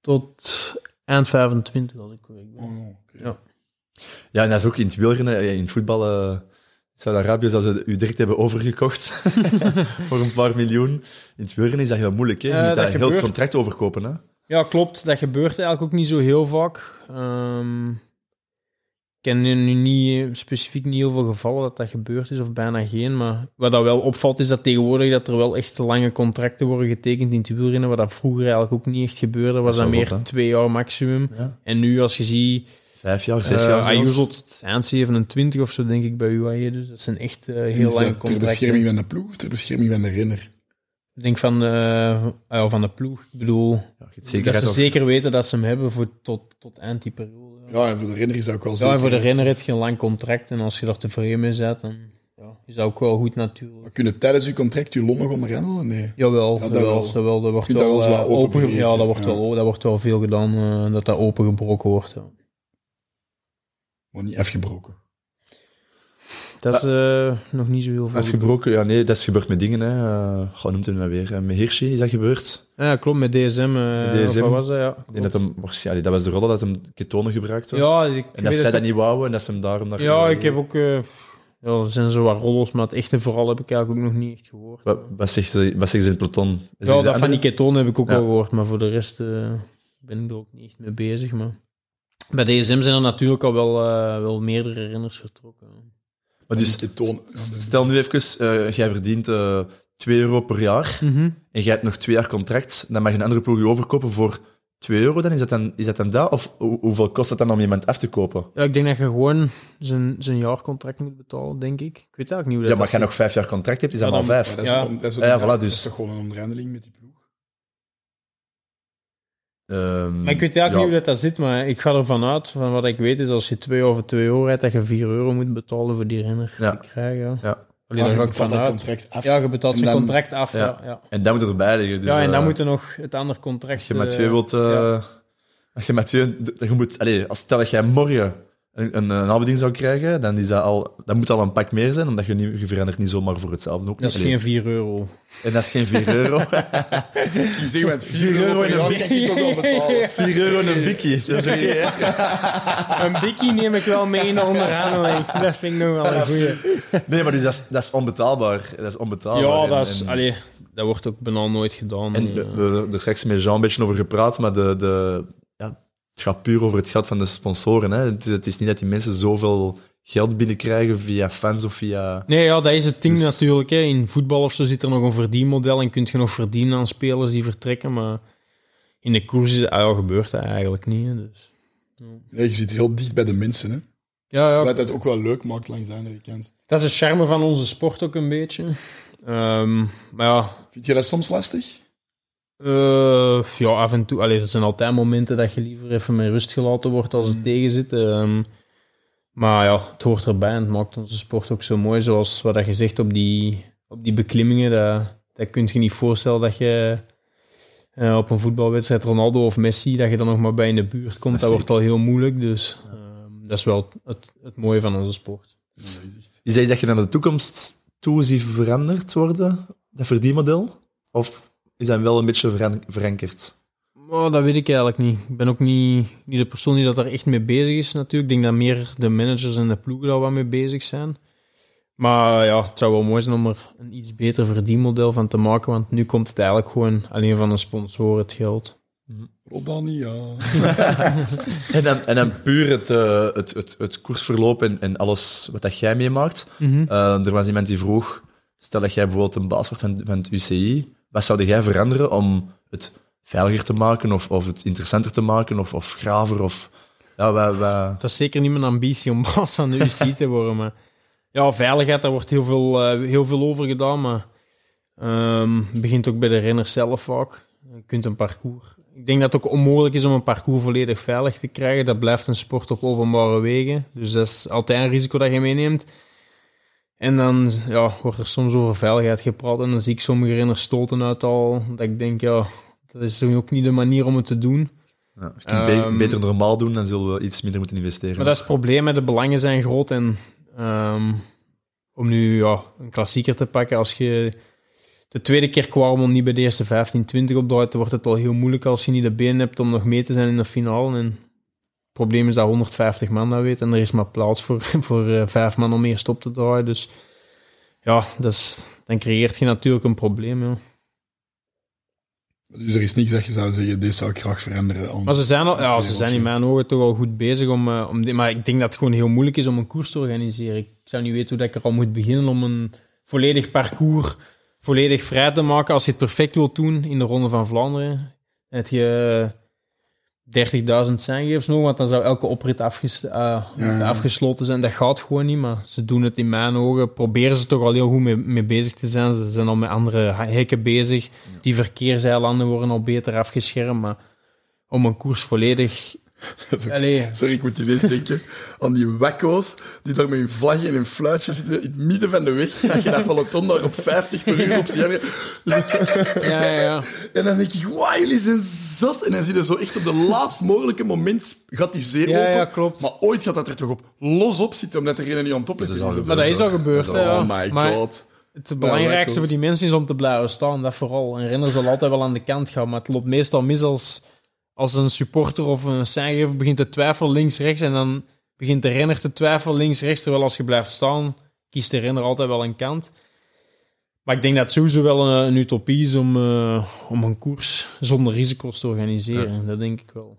Speaker 3: Tot eind 25, als ik correct ben.
Speaker 2: Oh, okay.
Speaker 3: ja.
Speaker 1: ja, en dat is ook in het wielrennen, in het voetbal... Uh, Saudi-Arabië zou ze u direct hebben overgekocht *laughs* voor een paar miljoen. In het wielrennen is dat heel moeilijk. Hè? Je
Speaker 3: Uh,
Speaker 1: moet
Speaker 3: dat
Speaker 1: dat heel het contract overkopen. Hè?
Speaker 3: Ja, klopt. Dat gebeurt eigenlijk ook niet zo heel vaak. Um, ik ken nu niet, specifiek niet heel veel gevallen dat dat gebeurd is, of bijna geen. Maar wat dat wel opvalt, is dat tegenwoordig dat er wel echt lange contracten worden getekend in het wielrennen, wat dat vroeger eigenlijk ook niet echt gebeurde. Was dat, dat meer zot, twee jaar maximum.
Speaker 1: Ja.
Speaker 3: En nu, als je ziet...
Speaker 1: Vijf jaar, zes jaar
Speaker 3: uh, Ayuso tot eind 27 of zo, denk ik, bij UAE. Dus dat zijn echt uh, heel
Speaker 2: is
Speaker 3: lange
Speaker 2: dat
Speaker 3: contracten.
Speaker 2: ter bescherming van de ploeg of ter bescherming van de renner?
Speaker 3: Ik denk van de, uh, van de ploeg. Ik bedoel,
Speaker 1: zeker
Speaker 3: dat ze
Speaker 1: of...
Speaker 3: zeker weten dat ze hem hebben voor tot, tot eind die periode.
Speaker 2: Ja, en voor de renner is dat ook wel
Speaker 3: Ja,
Speaker 2: zeker.
Speaker 3: en voor de renner heb je een lang contract en als je er tevreden mee bent, dan... ja, is ook wel goed natuurlijk.
Speaker 2: Maar kunnen tijdens je contract je nog onderhandelen? Nee.
Speaker 3: Jawel,
Speaker 2: dat
Speaker 3: jawel,
Speaker 2: wel.
Speaker 3: zowel, dat wordt
Speaker 2: dat
Speaker 3: wel,
Speaker 2: wel
Speaker 3: eh,
Speaker 2: wat
Speaker 3: open, ja, dat wordt,
Speaker 2: ja.
Speaker 3: Wel, dat wordt wel veel gedaan, eh, dat dat opengebroken wordt. Ja.
Speaker 2: Maar niet afgebroken.
Speaker 3: Dat is eh, nog niet zo heel veel.
Speaker 1: Afgebroken, ja nee, dat is gebeurd met dingen. Hè. Uh, Gewoon noemt hem dat weer. Eh, Met Hirschi is dat gebeurd.
Speaker 3: Ja, klopt, met DSM. eh, of
Speaker 1: DSM.
Speaker 3: wat was dat, ja.
Speaker 1: Dat, hem, dat was de rol dat hem ketonen gebruikte.
Speaker 3: Ja, ik
Speaker 1: en dat
Speaker 3: weet
Speaker 1: zij dat niet wouden en dat ze hem daarom naar
Speaker 3: Ja, ik heb ook... eh, ja, er zijn zo wat rollers, maar het echte vooral heb ik eigenlijk ook nog niet echt gehoord.
Speaker 1: Wat, wat, zegt, ze- wat zeggen ze in het peloton? Is
Speaker 3: ja, dat van die ketonen heb ik ook
Speaker 1: Ja.
Speaker 3: wel gehoord, maar voor de rest eh, ben ik er ook niet echt mee bezig. Maar bij DSM zijn er natuurlijk al wel, eh, wel meerdere renners vertrokken.
Speaker 1: Maar dus, stel nu even, eh, jij verdient eh 2 euro per jaar en jij hebt nog twee jaar contract, dan mag je een andere ploeg je overkopen voor 2 euro. Dan is dat dan, is dat, dan dat? Of hoe- hoeveel kost het dan om iemand af te kopen?
Speaker 3: Ja, ik denk dat je gewoon zijn, zijn jaarcontract moet betalen, denk ik. Ik weet eigenlijk niet hoe
Speaker 1: Ja,
Speaker 3: dat
Speaker 1: maar als je
Speaker 3: dat
Speaker 1: nog vijf jaar contract hebt, is dat
Speaker 3: Ja,
Speaker 1: maar
Speaker 3: dan-
Speaker 1: vijf.
Speaker 2: Dat is,
Speaker 3: Ja.
Speaker 2: dat is,
Speaker 1: Ja, voilà,
Speaker 2: dat
Speaker 1: dus-
Speaker 2: is toch gewoon een onderhandeling met die
Speaker 1: Ehm,
Speaker 3: Maar ik weet eigenlijk
Speaker 1: ja.
Speaker 3: niet hoe dat, dat zit, maar ik ga ervan uit, van wat ik weet, is als je 2 over 2 euro rijdt, dat je 4 euro moet betalen voor die renner
Speaker 1: Ja.
Speaker 3: te krijgen. Ja.
Speaker 1: Ja.
Speaker 3: Alleen
Speaker 2: je
Speaker 3: ga ik
Speaker 2: betaalt dat
Speaker 3: vanuit.
Speaker 2: contract af.
Speaker 3: Ja, je betaalt zijn contract af. Ja,
Speaker 1: Ja.
Speaker 3: ja.
Speaker 1: En dat moet erbij liggen. Dus,
Speaker 3: ja en dan
Speaker 1: eh,
Speaker 3: moet er nog het andere contract...
Speaker 1: Als je met
Speaker 3: eh,
Speaker 1: twee wilt... eh,
Speaker 3: ja.
Speaker 1: Als je met twee... dat Je moet, allez, als stel dat jij morgen een, een, een aanbieding zou krijgen, dan, is dat al, dan moet al een pak meer zijn, omdat je, niet, je verandert niet zomaar voor hetzelfde. Ook
Speaker 3: Dat is geen 4 euro.
Speaker 1: En dat is geen 4 euro. *laughs*
Speaker 2: Ik zeg met 4
Speaker 1: euro in een
Speaker 2: jaar kan ik ook wel betalen.
Speaker 1: 4 euro en een bikkie. Dat is oké? *laughs*
Speaker 3: Een bikkie neem ik wel mee in de onderhandeling. Dat vind ik nog wel een goeie.
Speaker 1: Nee, maar dus dat, is, dat is onbetaalbaar. Dat is onbetaalbaar.
Speaker 3: Ja,
Speaker 1: En-
Speaker 3: dat, is,
Speaker 1: en-
Speaker 3: allee, dat wordt ook bijna nooit gedaan.
Speaker 1: En
Speaker 3: Eh,
Speaker 1: we, we hebben er straks met Jean een beetje over gepraat, maar de, de, ja, het gaat puur over het geld van de sponsoren. Hè. Het, is- het is niet dat die mensen zoveel geld binnenkrijgen via fans of via...
Speaker 3: Nee, ja, dat is het ding
Speaker 1: Dus-
Speaker 3: natuurlijk. Hè. In voetbal of zo zit er nog een verdienmodel en kun je nog verdienen aan spelers die vertrekken. Maar in de koers is, ah, ja, gebeurt dat eigenlijk niet. Hè. Dus.
Speaker 2: Nee, je zit heel dicht bij de mensen. Hè.
Speaker 3: Ja, ja,
Speaker 2: Wat dat ook wel leuk maakt langs de andere kant.
Speaker 3: dat is de charme van onze sport ook een beetje. Ehm, maar ja,
Speaker 2: Vind je dat soms lastig?
Speaker 3: Eh, ja, af en toe. Allee, er zijn altijd momenten dat je liever even met rust gelaten wordt als
Speaker 2: Mm.
Speaker 3: het tegen zit. Ehm, maar ja, het hoort erbij en het maakt onze sport ook zo mooi. Zoals wat je zegt op die, op die beklimmingen. Dat, dat kun je niet voorstellen dat je eh, op een voetbalwedstrijd Ronaldo of Messi, dat je dan nog maar bij in de buurt komt. Dat wordt al heel moeilijk. Dus ehm, dat is wel het, het mooie van onze sport.
Speaker 2: Is
Speaker 1: dat iets dat je naar de toekomst toe ziet veranderd worden, dat verdienmodel? Of is dat wel een beetje verankerd?
Speaker 3: Oh, dat weet ik eigenlijk niet. Ik ben ook niet, niet de persoon die dat daar echt mee bezig is natuurlijk. Ik denk dat meer de managers en de ploegen daar wat mee bezig zijn. Maar ja, het zou wel mooi zijn om er een iets beter verdienmodel van te maken, want nu komt het eigenlijk gewoon alleen van een sponsor het geld.
Speaker 2: Rodani, ja. *laughs*
Speaker 1: En dan, en dan puur het, eh, het, het, het koersverloop en, en alles wat dat jij meemaakt. Eh, er was iemand die vroeg, stel dat jij bijvoorbeeld een baas wordt van, van het UCI, wat zou jij veranderen om het veiliger te maken of, of het interessanter te maken of, of graver of... Ja, wat-
Speaker 3: Dat is zeker niet mijn ambitie om baas van de UCI *laughs* te worden, maar ja, veiligheid, daar wordt heel veel, eh, heel veel over gedaan, maar ehm, het begint ook bij de renner zelf vaak. Je kunt een parcours... Ik denk dat het ook onmogelijk is om een parcours volledig veilig te krijgen. Dat blijft een sport op openbare wegen, dus dat is altijd een risico dat je meeneemt. En dan ja, wordt er soms over veiligheid gepraat en dan zie ik sommige renners stoten uit al, dat ik denk, ja, dat is ook niet de manier om het te doen.
Speaker 1: ja, je kunt be-
Speaker 3: Ehm,
Speaker 1: beter normaal doen, dan zullen we iets minder moeten investeren.
Speaker 3: Maar dat is het probleem, hè. de belangen zijn groot. En ehm, om nu ja, een klassieker te pakken, als je de tweede keer kwam om niet bij de eerste 15, 20 opdraait, dan wordt het al heel moeilijk als je niet de benen hebt om nog mee te zijn in de finale. En het probleem is dat 150 man dat weet en er is maar plaats voor, *laughs* voor eh, vijf man om eerst op te draaien. Dus ja, dat is, dan creëert je natuurlijk een probleem. Ja.
Speaker 2: Dus er is niks dat je zou zeggen, dit zou ik graag veranderen.
Speaker 3: Maar ze zijn, al, ja, ze zijn in mijn ogen toch al goed bezig om, eh, om die, maar ik denk dat het gewoon heel moeilijk is om een koers te organiseren. Ik zou niet weten hoe dat ik er al moet beginnen om een volledig parcours volledig vrij te maken. Als je het perfect wilt doen in de Ronde van Vlaanderen, heb je 30.000 zijngevers nog, want dan zou elke oprit afges- eh,
Speaker 2: Ja,
Speaker 3: afgesloten zijn. Dat gaat gewoon niet, maar ze doen het in mijn ogen. Proberen ze toch al heel goed mee, mee bezig te zijn. Ze zijn al met andere hekken bezig. Die verkeerseilanden worden al beter afgeschermd, maar om een koers volledig *laughs*
Speaker 2: ook-
Speaker 3: Allee,
Speaker 2: Sorry, ik moet ineens denken aan die wekko's die daar met hun vlagje en hun fluitje zitten in het midden van de weg. Dat je dat peloton daar op 50 per uur op zich
Speaker 3: ja, ja, ja.
Speaker 2: En dan denk ik, wauw, jullie zijn zot. En dan zie je zo echt op de laatst mogelijke moment gaat die zeer
Speaker 3: Ja,
Speaker 2: open.
Speaker 3: ja, klopt.
Speaker 2: Maar ooit gaat dat er toch op los op zitten, omdat er een niet aan top
Speaker 1: is al
Speaker 3: Maar dat is al gebeurd, ja.
Speaker 2: Oh my
Speaker 3: Maar
Speaker 2: god.
Speaker 3: Het belangrijkste voor die mensen is om te blijven staan, dat vooral. Een renner zal altijd wel aan de kant gaan, maar het loopt meestal mis als, als een supporter of een seingever begint te twijfelen links-rechts en dan begint de renner te twijfelen links-rechts, terwijl als je blijft staan, kiest de renner altijd wel een kant. Maar ik denk dat het sowieso wel een, een utopie is om, eh, om een koers zonder risico's te organiseren. Dat denk ik wel.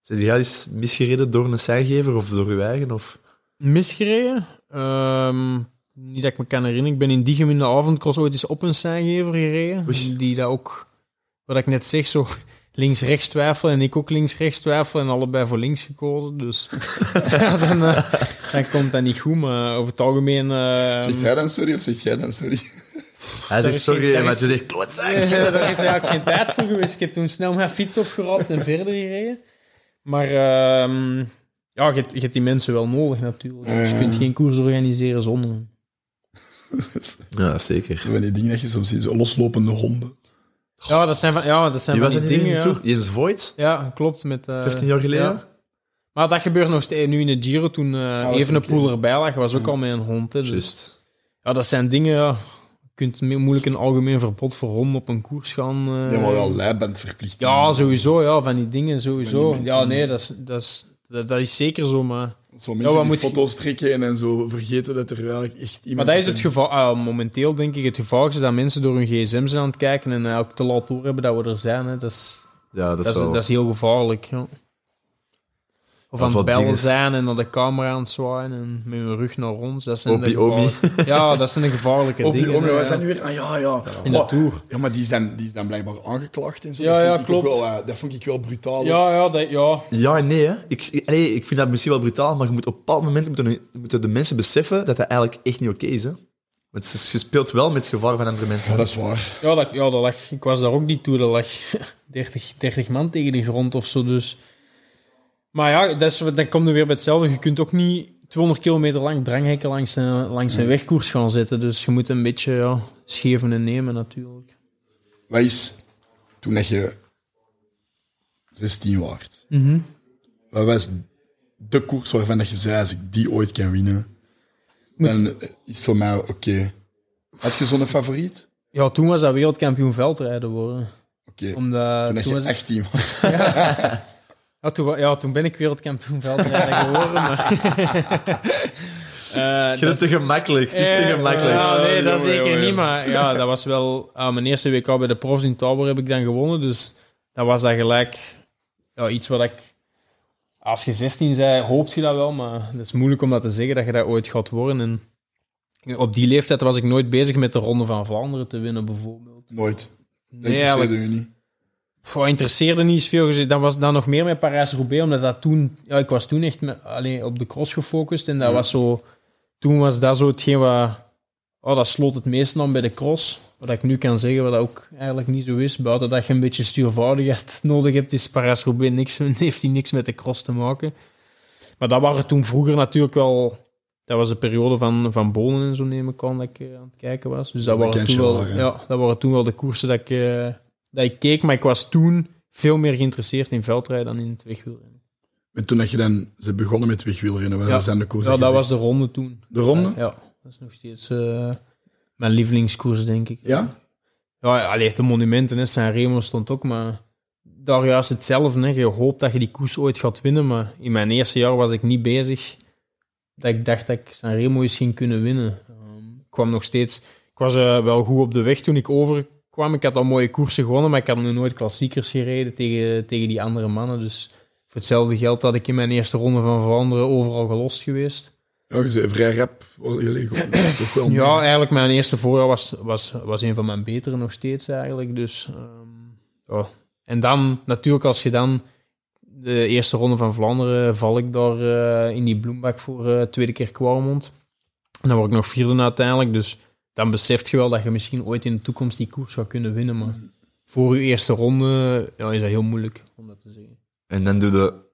Speaker 1: Zijn jij eens misgereden door een zijgever of door uw eigen? Of...
Speaker 3: Misgereden? Ehm, niet dat ik me kan herinneren. Ik ben in in de avondcross ooit eens op een seingever gereden.
Speaker 1: Oei.
Speaker 3: Die dat ook, wat ik net zeg, zo links-rechts twijfelen. En ik ook links-rechts twijfelen. En allebei voor links gekozen. Dus *laughs* ja, dan, eh, dan komt dat niet goed. Maar over het algemeen... eh,
Speaker 2: Zegt hij dan sorry of zegt jij dan sorry?
Speaker 1: Hij zegt sorry, maar
Speaker 3: is-
Speaker 1: je zegt klootzak. *laughs*
Speaker 3: daar is eigenlijk geen tijd voor geweest. Ik heb toen snel mijn fiets opgerapt en verder gereden. Maar ehm, ja, je, hebt- je hebt die mensen wel nodig natuurlijk. Dus je kunt geen koers organiseren zonder hen. *laughs*
Speaker 1: Ja, zeker.
Speaker 2: Zo van die dingen dat je soms ziet, zo loslopende honden.
Speaker 3: Ja, dat zijn van, ja, dat zijn
Speaker 1: Die
Speaker 3: van die
Speaker 1: in die
Speaker 3: dingen. Ja.
Speaker 1: Tour? Jens Voigt,
Speaker 3: ja, klopt. Met, eh,
Speaker 1: 15 jaar geleden.
Speaker 3: ja. Maar dat gebeurt nog steeds. Nu in de Giro, toen eh
Speaker 2: dat is
Speaker 3: even een poel erbij lag, was ook al met een hond. Hè, dus.
Speaker 1: Juist.
Speaker 3: Ja, dat zijn dingen... Ja. Je kunt moeilijk een algemeen verbod voor honden op een koers gaan... eh,
Speaker 2: Ja, maar wel leiband verplicht.
Speaker 3: Ja, sowieso. Ja, van die dingen sowieso.
Speaker 2: Die
Speaker 3: ja, nee, dat is, dat, is, dat, dat is zeker zo, maar...
Speaker 2: Zo mensen
Speaker 3: wat
Speaker 2: die
Speaker 3: moet je-
Speaker 2: foto's trekken en zo vergeten dat er eigenlijk echt iemand...
Speaker 3: Maar dat is het gevaar... ah, momenteel denk ik het gevaar is dat mensen door hun gsm zijn aan het kijken en ook te laat doorhebben dat we er zijn. Hè. Dat is...
Speaker 1: Ja, dat is
Speaker 3: Dat is,
Speaker 1: wel...
Speaker 3: dat is heel gevaarlijk, ja. Of aan het bellen zijn en naar de camera aan het zwaaien en met hun rug naar ons. Dat zijn de
Speaker 1: Opie,
Speaker 3: gevaarlijke- Ja, dat zijn de gevaarlijke dingen.
Speaker 2: om, ja, zijn nu weer... Ah, ja, ja.
Speaker 3: In de Tour.
Speaker 2: Ja, maar die is dan, die is dan blijkbaar aangeklaagd en zo.
Speaker 3: Ja,
Speaker 2: dat
Speaker 3: ja,
Speaker 2: vond ik ook
Speaker 3: klopt.
Speaker 2: Wel, eh, dat vond ik wel brutaal.
Speaker 3: Ja, ja, dat, ja.
Speaker 1: Ja en nee, hè. Ik, ik, allee, ik vind dat misschien wel brutaal, maar je moet op een bepaald moment moeten, moeten de mensen beseffen dat dat eigenlijk echt niet oké is, hè. Want je speelt wel met het gevaar van andere mensen.
Speaker 2: Ja, dat is waar.
Speaker 3: Ja, dat, ja, dat lag, ik was daar ook niet toe. Dat lag *laughs* 30, 30 man tegen de grond of zo. Dus. Maar ja, dat is, dan komt er weer bij hetzelfde. Je kunt ook niet 200 kilometer lang dranghekken langs een, langs een wegkoers gaan zetten. Dus je moet een beetje ja, scheven en nemen natuurlijk.
Speaker 2: Wat is, toen dat je 16 waard,
Speaker 3: Mhm.
Speaker 2: wat was de koers waarvan dat je zei, als ik die ooit kan winnen, dan is het voor mij oké. Had je zo'n favoriet?
Speaker 3: Ja, toen was dat wereldkampioen veldrijden worden.
Speaker 2: Oké. Toen
Speaker 3: toen
Speaker 2: je
Speaker 3: was-
Speaker 2: 18 was. *laughs* *laughs*
Speaker 3: Ja, toen, wa- ja, toen ben ik wereldkampioen veldrijden geworden. Maar... *laughs* Eh,
Speaker 1: Je bent te gemakkelijk. Het is te gemakkelijk.
Speaker 3: Ja, nee, dat
Speaker 2: jongen,
Speaker 3: zeker
Speaker 2: jongen.
Speaker 3: niet. Maar ja, dat was wel... ah, mijn eerste WK bij de profs in Tabor heb ik dan gewonnen. Dus dat was dat gelijk ja, iets wat ik... Als je 16 zei, hoopt je dat wel. Maar het is moeilijk om dat te zeggen, dat je dat ooit gaat worden. En op die leeftijd was ik nooit bezig met de Ronde van Vlaanderen te winnen, bijvoorbeeld.
Speaker 2: Nooit. Dat
Speaker 3: Nee,
Speaker 2: interesseerde u niet.
Speaker 3: Goh, interesseerde niet zoveel. gezien. Dat was dan nog meer met Parijs-Roubaix, omdat dat toen... Ja, ik was toen echt met, alleen op de cross gefocust. En dat
Speaker 2: Ja.
Speaker 3: was zo... Toen was dat zo hetgeen wat... Oh, dat sloot het meest aan bij de cross. Wat ik nu kan zeggen, wat dat ook eigenlijk niet zo is. Buiten dat je een beetje stuurvaardigheid *laughs* nodig hebt, is Parijs-Roubaix niks, heeft die niks met de cross te maken. Maar dat waren toen vroeger natuurlijk wel... Dat was de periode van, van Bonen en zo, neem ik aan, dat ik eh, aan het kijken was. Dus dat, waren toen wel, ja, dat waren toen wel de koersen dat ik, eh, dat ik keek. Maar ik was toen veel meer geïnteresseerd in veldrijden dan in het wegwielrennen.
Speaker 2: En toen dat je dan ze begonnen met wegwielrennen, wat
Speaker 3: Ja.
Speaker 2: zijn de koers
Speaker 3: Ja, dat was de ronde toen.
Speaker 2: De ronde?
Speaker 3: Ja, dat is nog steeds eh, mijn lievelingskoers, denk ik.
Speaker 2: Ja?
Speaker 3: Ja, allee, de monumenten, hè, San Remo stond ook, maar daar juist hetzelfde. Hè. Je hoopt dat je die koers ooit gaat winnen, maar in mijn eerste jaar was ik niet bezig dat ik dacht dat ik San Remo eens ging kunnen winnen. Ehm, ik kwam nog steeds... Ik was eh, wel goed op de weg toen ik overkwam. Ik had al mooie koersen gewonnen, maar ik had nog nooit klassiekers gereden tegen, tegen die andere mannen. Dus voor hetzelfde geld had ik in mijn eerste ronde van Vlaanderen overal gelost geweest.
Speaker 2: Ja, je zei vrij rap. Jullie gewoon *clears throat* toch wel.
Speaker 3: Ja, eigenlijk mijn eerste voorjaar was, was, was een van mijn betere nog steeds eigenlijk. Dus, ehm. En dan, natuurlijk, als je dan de eerste ronde van Vlaanderen, val ik daar eh, in die bloembak voor eh tweede keer Kwaremond. En dan word ik nog vierde uiteindelijk. Dus dan beseft je wel dat je misschien ooit in de toekomst die koers zou kunnen winnen. Maar voor je eerste ronde ja, is dat heel moeilijk om dat te zeggen.
Speaker 1: En dan doe je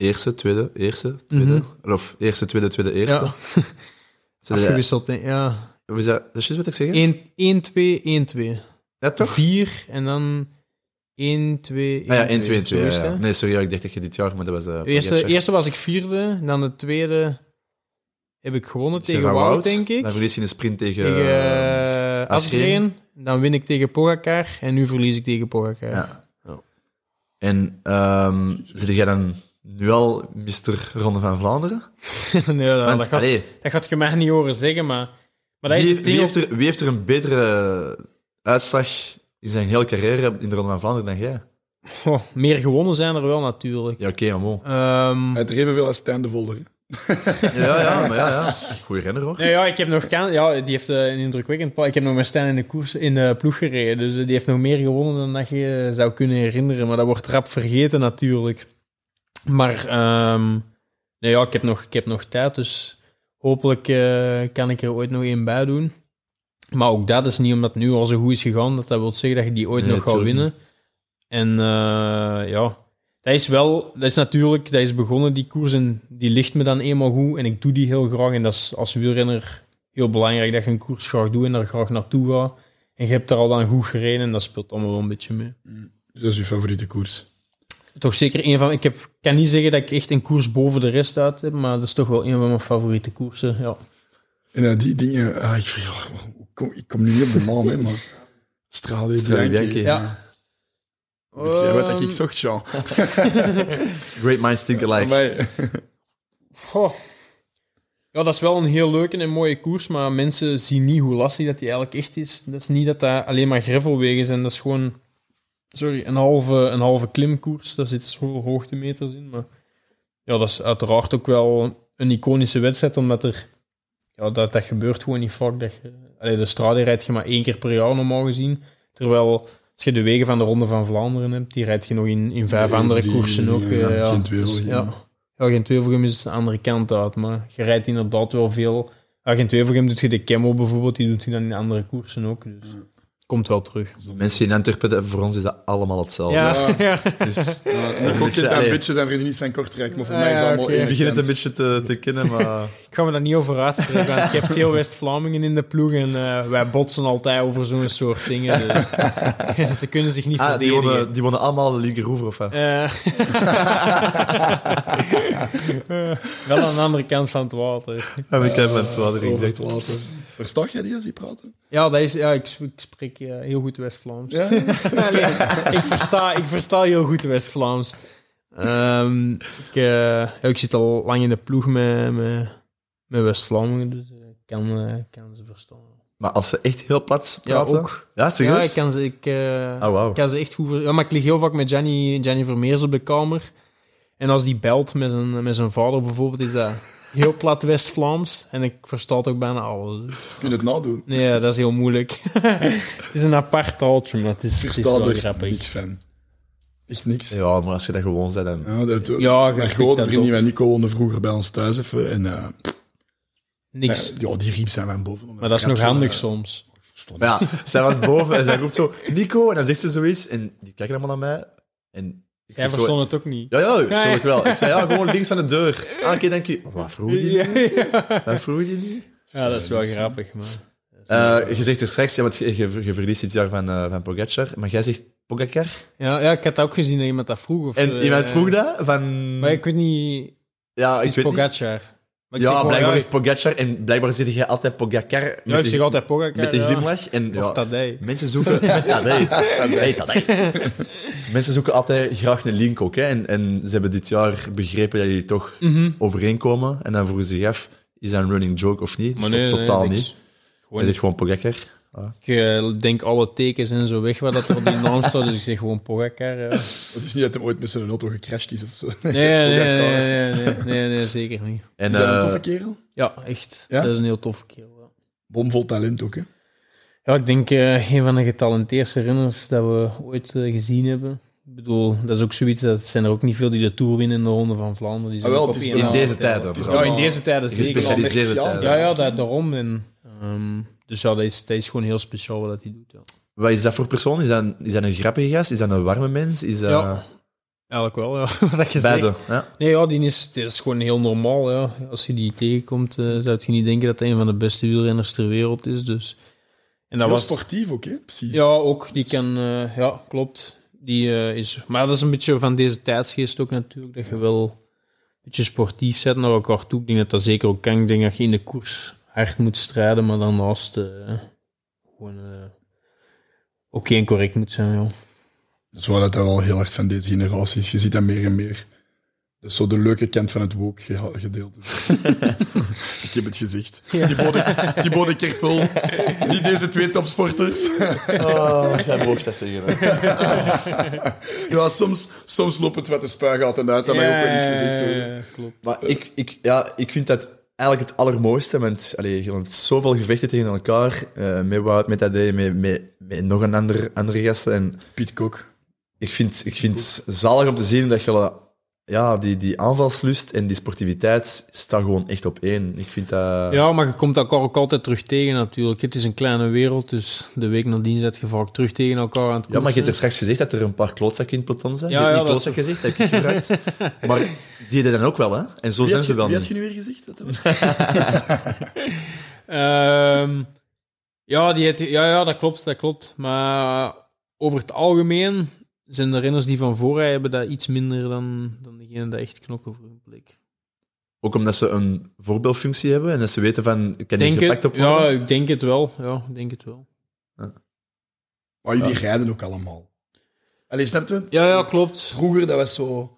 Speaker 1: Eerste, tweede, eerste, tweede. Of eerste, tweede, tweede, eerste.
Speaker 3: Ja, *laughs* afgewisseld. hè. Ja.
Speaker 1: Is dat? Dat is wat ik zeg?
Speaker 3: 1, 1, 2, 1, 2.
Speaker 1: Ja, toch?
Speaker 3: 4 en dan 1, 2, 1,
Speaker 1: Ah ja, 1, 2, 2.
Speaker 3: Zo is
Speaker 1: ja,
Speaker 3: het,
Speaker 1: ja.
Speaker 3: hè?
Speaker 1: Nee, sorry, ik dacht dat je dit jaar, maar dat was...
Speaker 3: De eerste, eerste was ik vierde, dan de tweede heb ik gewonnen tegen Wout, denk ik.
Speaker 1: Dan verlies je in de sprint tegen...
Speaker 3: Tegen
Speaker 1: eh,
Speaker 3: uh,
Speaker 1: Asgreen.
Speaker 3: Dan win ik tegen Pogacar en nu verlies ik tegen Pogacar.
Speaker 1: Ja.
Speaker 3: Ja.
Speaker 1: En ehm zit jij dan nu al Mr. Ronde van Vlaanderen? *laughs*
Speaker 3: nee, dat,
Speaker 1: Want,
Speaker 3: dat, gaat,
Speaker 1: allee,
Speaker 3: dat gaat je mij niet horen zeggen, maar, maar dat is
Speaker 1: wie,
Speaker 3: het
Speaker 1: wie,
Speaker 3: ding.
Speaker 1: heeft er, wie heeft er een betere uitslag in zijn hele carrière in de Ronde van Vlaanderen dan jij?
Speaker 3: Oh, meer gewonnen zijn er wel natuurlijk.
Speaker 1: Ja, oké, maar bon.
Speaker 3: Ehm,
Speaker 2: Hij heeft er evenveel als Stijn de Volder.
Speaker 1: Ja, ja, maar ja, ja. Goeie renner, hoor.
Speaker 3: nee, ja, ik heb nog kan, ja, die heeft eh, een indrukwekkend Ik heb nog met Stijn in de koers in de ploeg gereden, dus eh, die heeft nog meer gewonnen dan dat je eh, zou kunnen herinneren. Maar dat wordt rap vergeten natuurlijk. Maar ehm, nee, ja, ik heb nog, ik heb nog tijd, dus hopelijk kan ik er ooit nog één bij doen. Maar ook dat is niet omdat het nu al zo goed is gegaan, dat dat wil zeggen dat je die ooit
Speaker 1: Nee,
Speaker 3: nog gaat winnen. En ja, dat is wel, dat is natuurlijk, dat is begonnen, die koers, en die ligt me dan eenmaal goed. En ik doe die heel graag. En dat is als wielrenner heel belangrijk dat je een koers graag doet en daar graag naartoe gaat. En je hebt daar al dan goed gereden en dat speelt allemaal wel een beetje mee.
Speaker 2: Dus dat is je favoriete koers.
Speaker 3: Toch zeker een van, ik heb, kan niet zeggen dat ik echt een koers boven de rest uit heb, maar dat is toch wel een van mijn favoriete koersen. Ja.
Speaker 2: En eh, die dingen, ah, ik, vind, oh, ik, kom, ik kom nu niet op de naam, hè, maar... Strade Bianchi.
Speaker 1: Bianchi.
Speaker 3: Ja.
Speaker 2: Weet jij wat dat
Speaker 3: Ehm,
Speaker 2: ik zocht, Jean? *laughs*
Speaker 1: Great minds think alike.
Speaker 3: Goh. Ja, dat is wel een heel leuke en mooie koers, maar mensen zien niet hoe lastig dat die eigenlijk echt is. Dat is niet dat dat alleen maar gravelwegen zijn, dat is gewoon sorry, een, halve, een halve klimkoers. Daar zitten zoveel hoogtemeters in, maar ja, dat is uiteraard ook wel een iconische wedstrijd, omdat er ja, dat, dat gebeurt gewoon niet vaak. Dat je, allee, de strade rijd je maar één keer per jaar normaal gezien, terwijl als je de wegen van de Ronde van Vlaanderen hebt, die rijd je nog in, in vijf andere
Speaker 2: drie,
Speaker 3: koersen ook.
Speaker 2: ja,
Speaker 3: eh, ja.
Speaker 2: geen.
Speaker 3: Dus, ja. Ja, geen Tweevelgem is de andere kant uit, maar je rijdt inderdaad wel veel. Ja, geen Tweevelgem doet je de Camel bijvoorbeeld, die doet je dan in andere koersen ook. Dus komt wel terug.
Speaker 1: Mensen in Antwerpen, voor ons is dat allemaal hetzelfde.
Speaker 3: Ja, ja.
Speaker 1: Dus
Speaker 2: Ja, ik ook
Speaker 1: beetje,
Speaker 2: het een beetje zijn vrienden niet van Kortrijk, maar voor
Speaker 3: Ah,
Speaker 2: mij is het
Speaker 3: ja,
Speaker 2: allemaal één
Speaker 1: ik begin het een
Speaker 2: kant.
Speaker 1: beetje te, te kennen, maar... *laughs*
Speaker 3: Ik ga me daar niet over uitspreken, want ik heb veel West-Vlamingen in de ploeg en eh, wij botsen altijd over zo'n soort dingen. Dus *laughs* ze kunnen zich niet
Speaker 1: Ah, die
Speaker 3: verdedigen.
Speaker 1: wonen, die wonen allemaal in Linkerhoever, of wat?
Speaker 3: Eh. *laughs* wel aan de andere kant van het water.
Speaker 1: Heb ik hem met water
Speaker 2: Over
Speaker 1: gezegd.
Speaker 2: Het water. Versta jij die als die praten?
Speaker 3: Ja, dat is, ja ik, sp- ik spreek eh, heel goed West-Vlaams.
Speaker 2: Ja? *laughs*
Speaker 3: Nee, ik, versta, ik versta heel goed West-Vlaams. Ehm, ik, eh, ja, ik zit al lang in de ploeg met, met, met West-Vlamingen, dus eh, ik kan, kan ze verstaan.
Speaker 1: Maar als ze echt heel plat
Speaker 3: Ja,
Speaker 1: praten...
Speaker 3: ook.
Speaker 1: Ja,
Speaker 3: Ja,
Speaker 1: serieus?
Speaker 3: ik kan ze, ik, eh,
Speaker 1: Oh,
Speaker 3: ik kan ze echt goed... ver- Ja, maar ik lig heel vaak met Gianni, Gianni Vermeers op de kamer. En als die belt met zijn, met zijn vader bijvoorbeeld, is dat heel plat West-Vlaams. En ik versta het ook bijna alles.
Speaker 2: Kun je het nadoen?
Speaker 3: Nee, dat is heel moeilijk. *laughs* het is een apart taaltje, maar het is,
Speaker 2: Ik
Speaker 3: het is wel grappig.
Speaker 2: niks van. Echt niks.
Speaker 1: Ja, maar als je dat gewoon zei, dan...
Speaker 2: Ja, dat,
Speaker 3: Ja,
Speaker 2: mijn grote vriendin van Nico woonde vroeger bij ons thuis even. En eh,
Speaker 3: Niks.
Speaker 2: ja, die riep zijn van boven.
Speaker 3: maar dat is nog handig soms.
Speaker 1: ja, zij was boven en zij roept zo, Nico, en dan zegt ze zoiets, en die kijken allemaal naar mij, en ik
Speaker 3: Jij
Speaker 1: zo...
Speaker 3: verstond het ook niet.
Speaker 1: Ja, ja, natuurlijk
Speaker 3: ja.
Speaker 1: wel. Ik zei, ja, gewoon links van de deur. Ah, oké, denk je, wat vroeg je
Speaker 3: Ja,
Speaker 1: niet?
Speaker 3: ja.
Speaker 1: Wat vroeg je niet?
Speaker 3: Ja, dat is wel grappig, maar...
Speaker 1: Eh, je zegt er straks, ja, want je, je, je verliest dit jaar van, eh, van Pogacar, maar jij zegt Pogacar.
Speaker 3: Ja, ja, ik had ook gezien dat iemand dat vroeg. Of,
Speaker 1: En
Speaker 3: eh,
Speaker 1: iemand vroeg dat, van...
Speaker 3: Maar ik weet niet...
Speaker 1: ja, ik
Speaker 3: is
Speaker 1: weet niet.
Speaker 3: Pogacar. Maar ik zeg
Speaker 1: Ja,
Speaker 3: gewoon,
Speaker 1: blijkbaar
Speaker 3: ja,
Speaker 1: is Pogacar, en blijkbaar zeg jij altijd Pogacar. met
Speaker 3: Ja, ik zeg altijd Pogacar.
Speaker 1: Met
Speaker 3: ja.
Speaker 1: glimlach. En, ja,
Speaker 3: Of Tadej.
Speaker 1: Mensen zoeken... Met *laughs* Tadej. Tadej, Tadej. *laughs* Mensen zoeken altijd graag een link ook. Hè. En, en ze hebben dit jaar begrepen dat jullie toch
Speaker 3: Mhm.
Speaker 1: overeenkomen. En dan vroegen ze zich af, is dat een running joke of niet?
Speaker 3: Maar
Speaker 1: Dus
Speaker 3: nee,
Speaker 1: to-
Speaker 3: nee,
Speaker 1: totaal
Speaker 3: niks.
Speaker 1: niet.
Speaker 3: Gewoon,
Speaker 1: Hij zegt gewoon Pogacar.
Speaker 3: Ik eh, denk alle tekens en zo weg waar dat op die *laughs* naam staat, dus ik zeg gewoon Pogacar. ja.
Speaker 2: Het is niet dat hij ooit met zijn auto gecrashed is of zo.
Speaker 3: Nee, nee, *laughs* nee, nee, nee, nee, nee, zeker niet.
Speaker 1: En,
Speaker 2: Is hij een
Speaker 1: eh,
Speaker 2: toffe kerel?
Speaker 3: Ja, echt.
Speaker 2: Ja?
Speaker 3: Dat is een heel toffe kerel. ja.
Speaker 2: Bomvol talent ook, hè?
Speaker 3: Ja, ik denk eh, een van de getalenteerdste renners dat we ooit gezien hebben. Ik bedoel, dat is ook zoiets, dat zijn er ook niet veel die de Tour winnen in de Ronde van Vlaanderen. Die zijn
Speaker 2: Ah, wel, is
Speaker 3: één
Speaker 1: in deze vooral.
Speaker 3: Ja, in deze tijden zeker.
Speaker 1: Gespecialiseerde.
Speaker 3: Ja, ja, dat, daarom. En, ehm, dus ja, dat is, dat is gewoon heel speciaal wat hij doet. Ja.
Speaker 1: Wat is dat voor persoon? Is dat, is dat een grappige gast? Is dat een warme mens? Is dat...
Speaker 3: Ja. Eigenlijk wel, ja. *laughs* Wat je
Speaker 1: Beide.
Speaker 3: zegt.
Speaker 1: Ja.
Speaker 3: Nee, ja, die is, die is gewoon heel normaal. Ja. Als je die tegenkomt, eh, zou je niet denken dat hij een van de beste wielrenners ter wereld is. Dus. En dat
Speaker 2: Heel
Speaker 3: was,
Speaker 2: sportief ook, hè? Precies.
Speaker 3: Ja, ook. Die kan... eh, ja, klopt. Die eh, is... Maar dat is een beetje van deze tijdsgeest ook natuurlijk. Dat je wel een beetje sportief bent naar elkaar toe. Ik denk dat dat zeker ook kan. Ik denk dat je in de koers hard moet strijden, maar daarnaast eh gewoon eh, ook geen correct moet zijn.
Speaker 2: Zo dat dat wel heel erg van deze generatie is. Je ziet dat meer en meer. Dus zo de leuke kant van het woke gedeelte. *laughs* ik heb het gezegd. Thibaut de, Thibaut de Kerpel. Niet deze twee topsporters.
Speaker 1: Oh, jij mocht dat zeggen. *laughs*
Speaker 2: ja, soms, soms loopt het wat de spuigaten uit. Dat mag ook wel eens gezegd worden.
Speaker 3: klopt.
Speaker 1: Maar ik, ik, ja, ik vind dat eigenlijk het allermooiste. Want allee, je hebt zoveel gevechten tegen elkaar. eh, met Wout, met AD, met, met, met nog een ander, andere gasten. En
Speaker 2: Piet Kok.
Speaker 1: ik vind, ik vind het zalig om te zien dat je ja, die, die aanvalslust en die sportiviteit staat gewoon echt op één. Ik vind dat...
Speaker 3: Ja, maar je komt elkaar ook altijd terug tegen natuurlijk. Het is een kleine wereld, dus de week nadien zet je vaak terug tegen elkaar aan het
Speaker 1: Ja, maar je hebt er
Speaker 3: koersen.
Speaker 1: straks gezegd dat er een paar klootzakken in het peloton zijn.
Speaker 3: Ja, ja,
Speaker 1: niet
Speaker 3: dat is-
Speaker 1: klootzak gezegd, dat heb ik gebruikt. *laughs* maar die deden dan ook wel, hè? En zo
Speaker 2: Wie
Speaker 1: zijn ze
Speaker 2: je,
Speaker 1: wel
Speaker 2: wie
Speaker 1: niet.
Speaker 2: had je nu weer gezegd? Dat? *laughs*
Speaker 3: Ehm, ja, die het, ja, ja, dat klopt, dat klopt. Maar over het algemeen zijn de renners die van voorrij hebben dat iets minder dan, dan degene die echt knokken voor hun plek.
Speaker 1: Ook omdat ze een voorbeeldfunctie hebben en dat ze weten van, ik kan niet
Speaker 3: Denk
Speaker 1: gepakt
Speaker 3: het,
Speaker 1: op worden.
Speaker 3: ja, ik denk het wel. Ja, ik denk het wel.
Speaker 2: Maar jullie rijden ook allemaal. Allee, snap je?
Speaker 3: Ja, ja, klopt.
Speaker 2: Vroeger, dat was zo...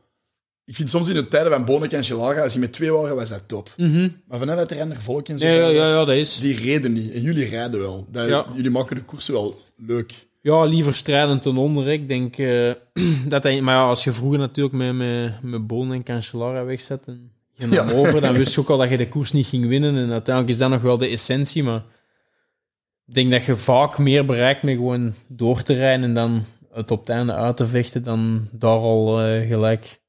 Speaker 2: Ik vind soms in de tijden van Bonek en Gelaga, als die met twee waren, was dat top.
Speaker 3: Mhm.
Speaker 2: Maar vanuit dat er renner volk en zo...
Speaker 3: Ja, ja, ja, dat is.
Speaker 2: Die reden niet. En jullie rijden wel. Dat,
Speaker 3: Ja.
Speaker 2: Jullie maken de koersen wel leuk.
Speaker 3: Ja, liever strijdend dan onder. Ik denk eh, *clears throat* dat hij... Maar ja, als je vroeger natuurlijk met, met, met Boon en Cancellara wegzet en je over, dan *laughs* wist je ook al dat je de koers niet ging winnen. En uiteindelijk is dat nog wel de essentie, maar ik denk dat je vaak meer bereikt met gewoon door te rijden en dan het op het einde uit te vechten dan daar al eh, gelijk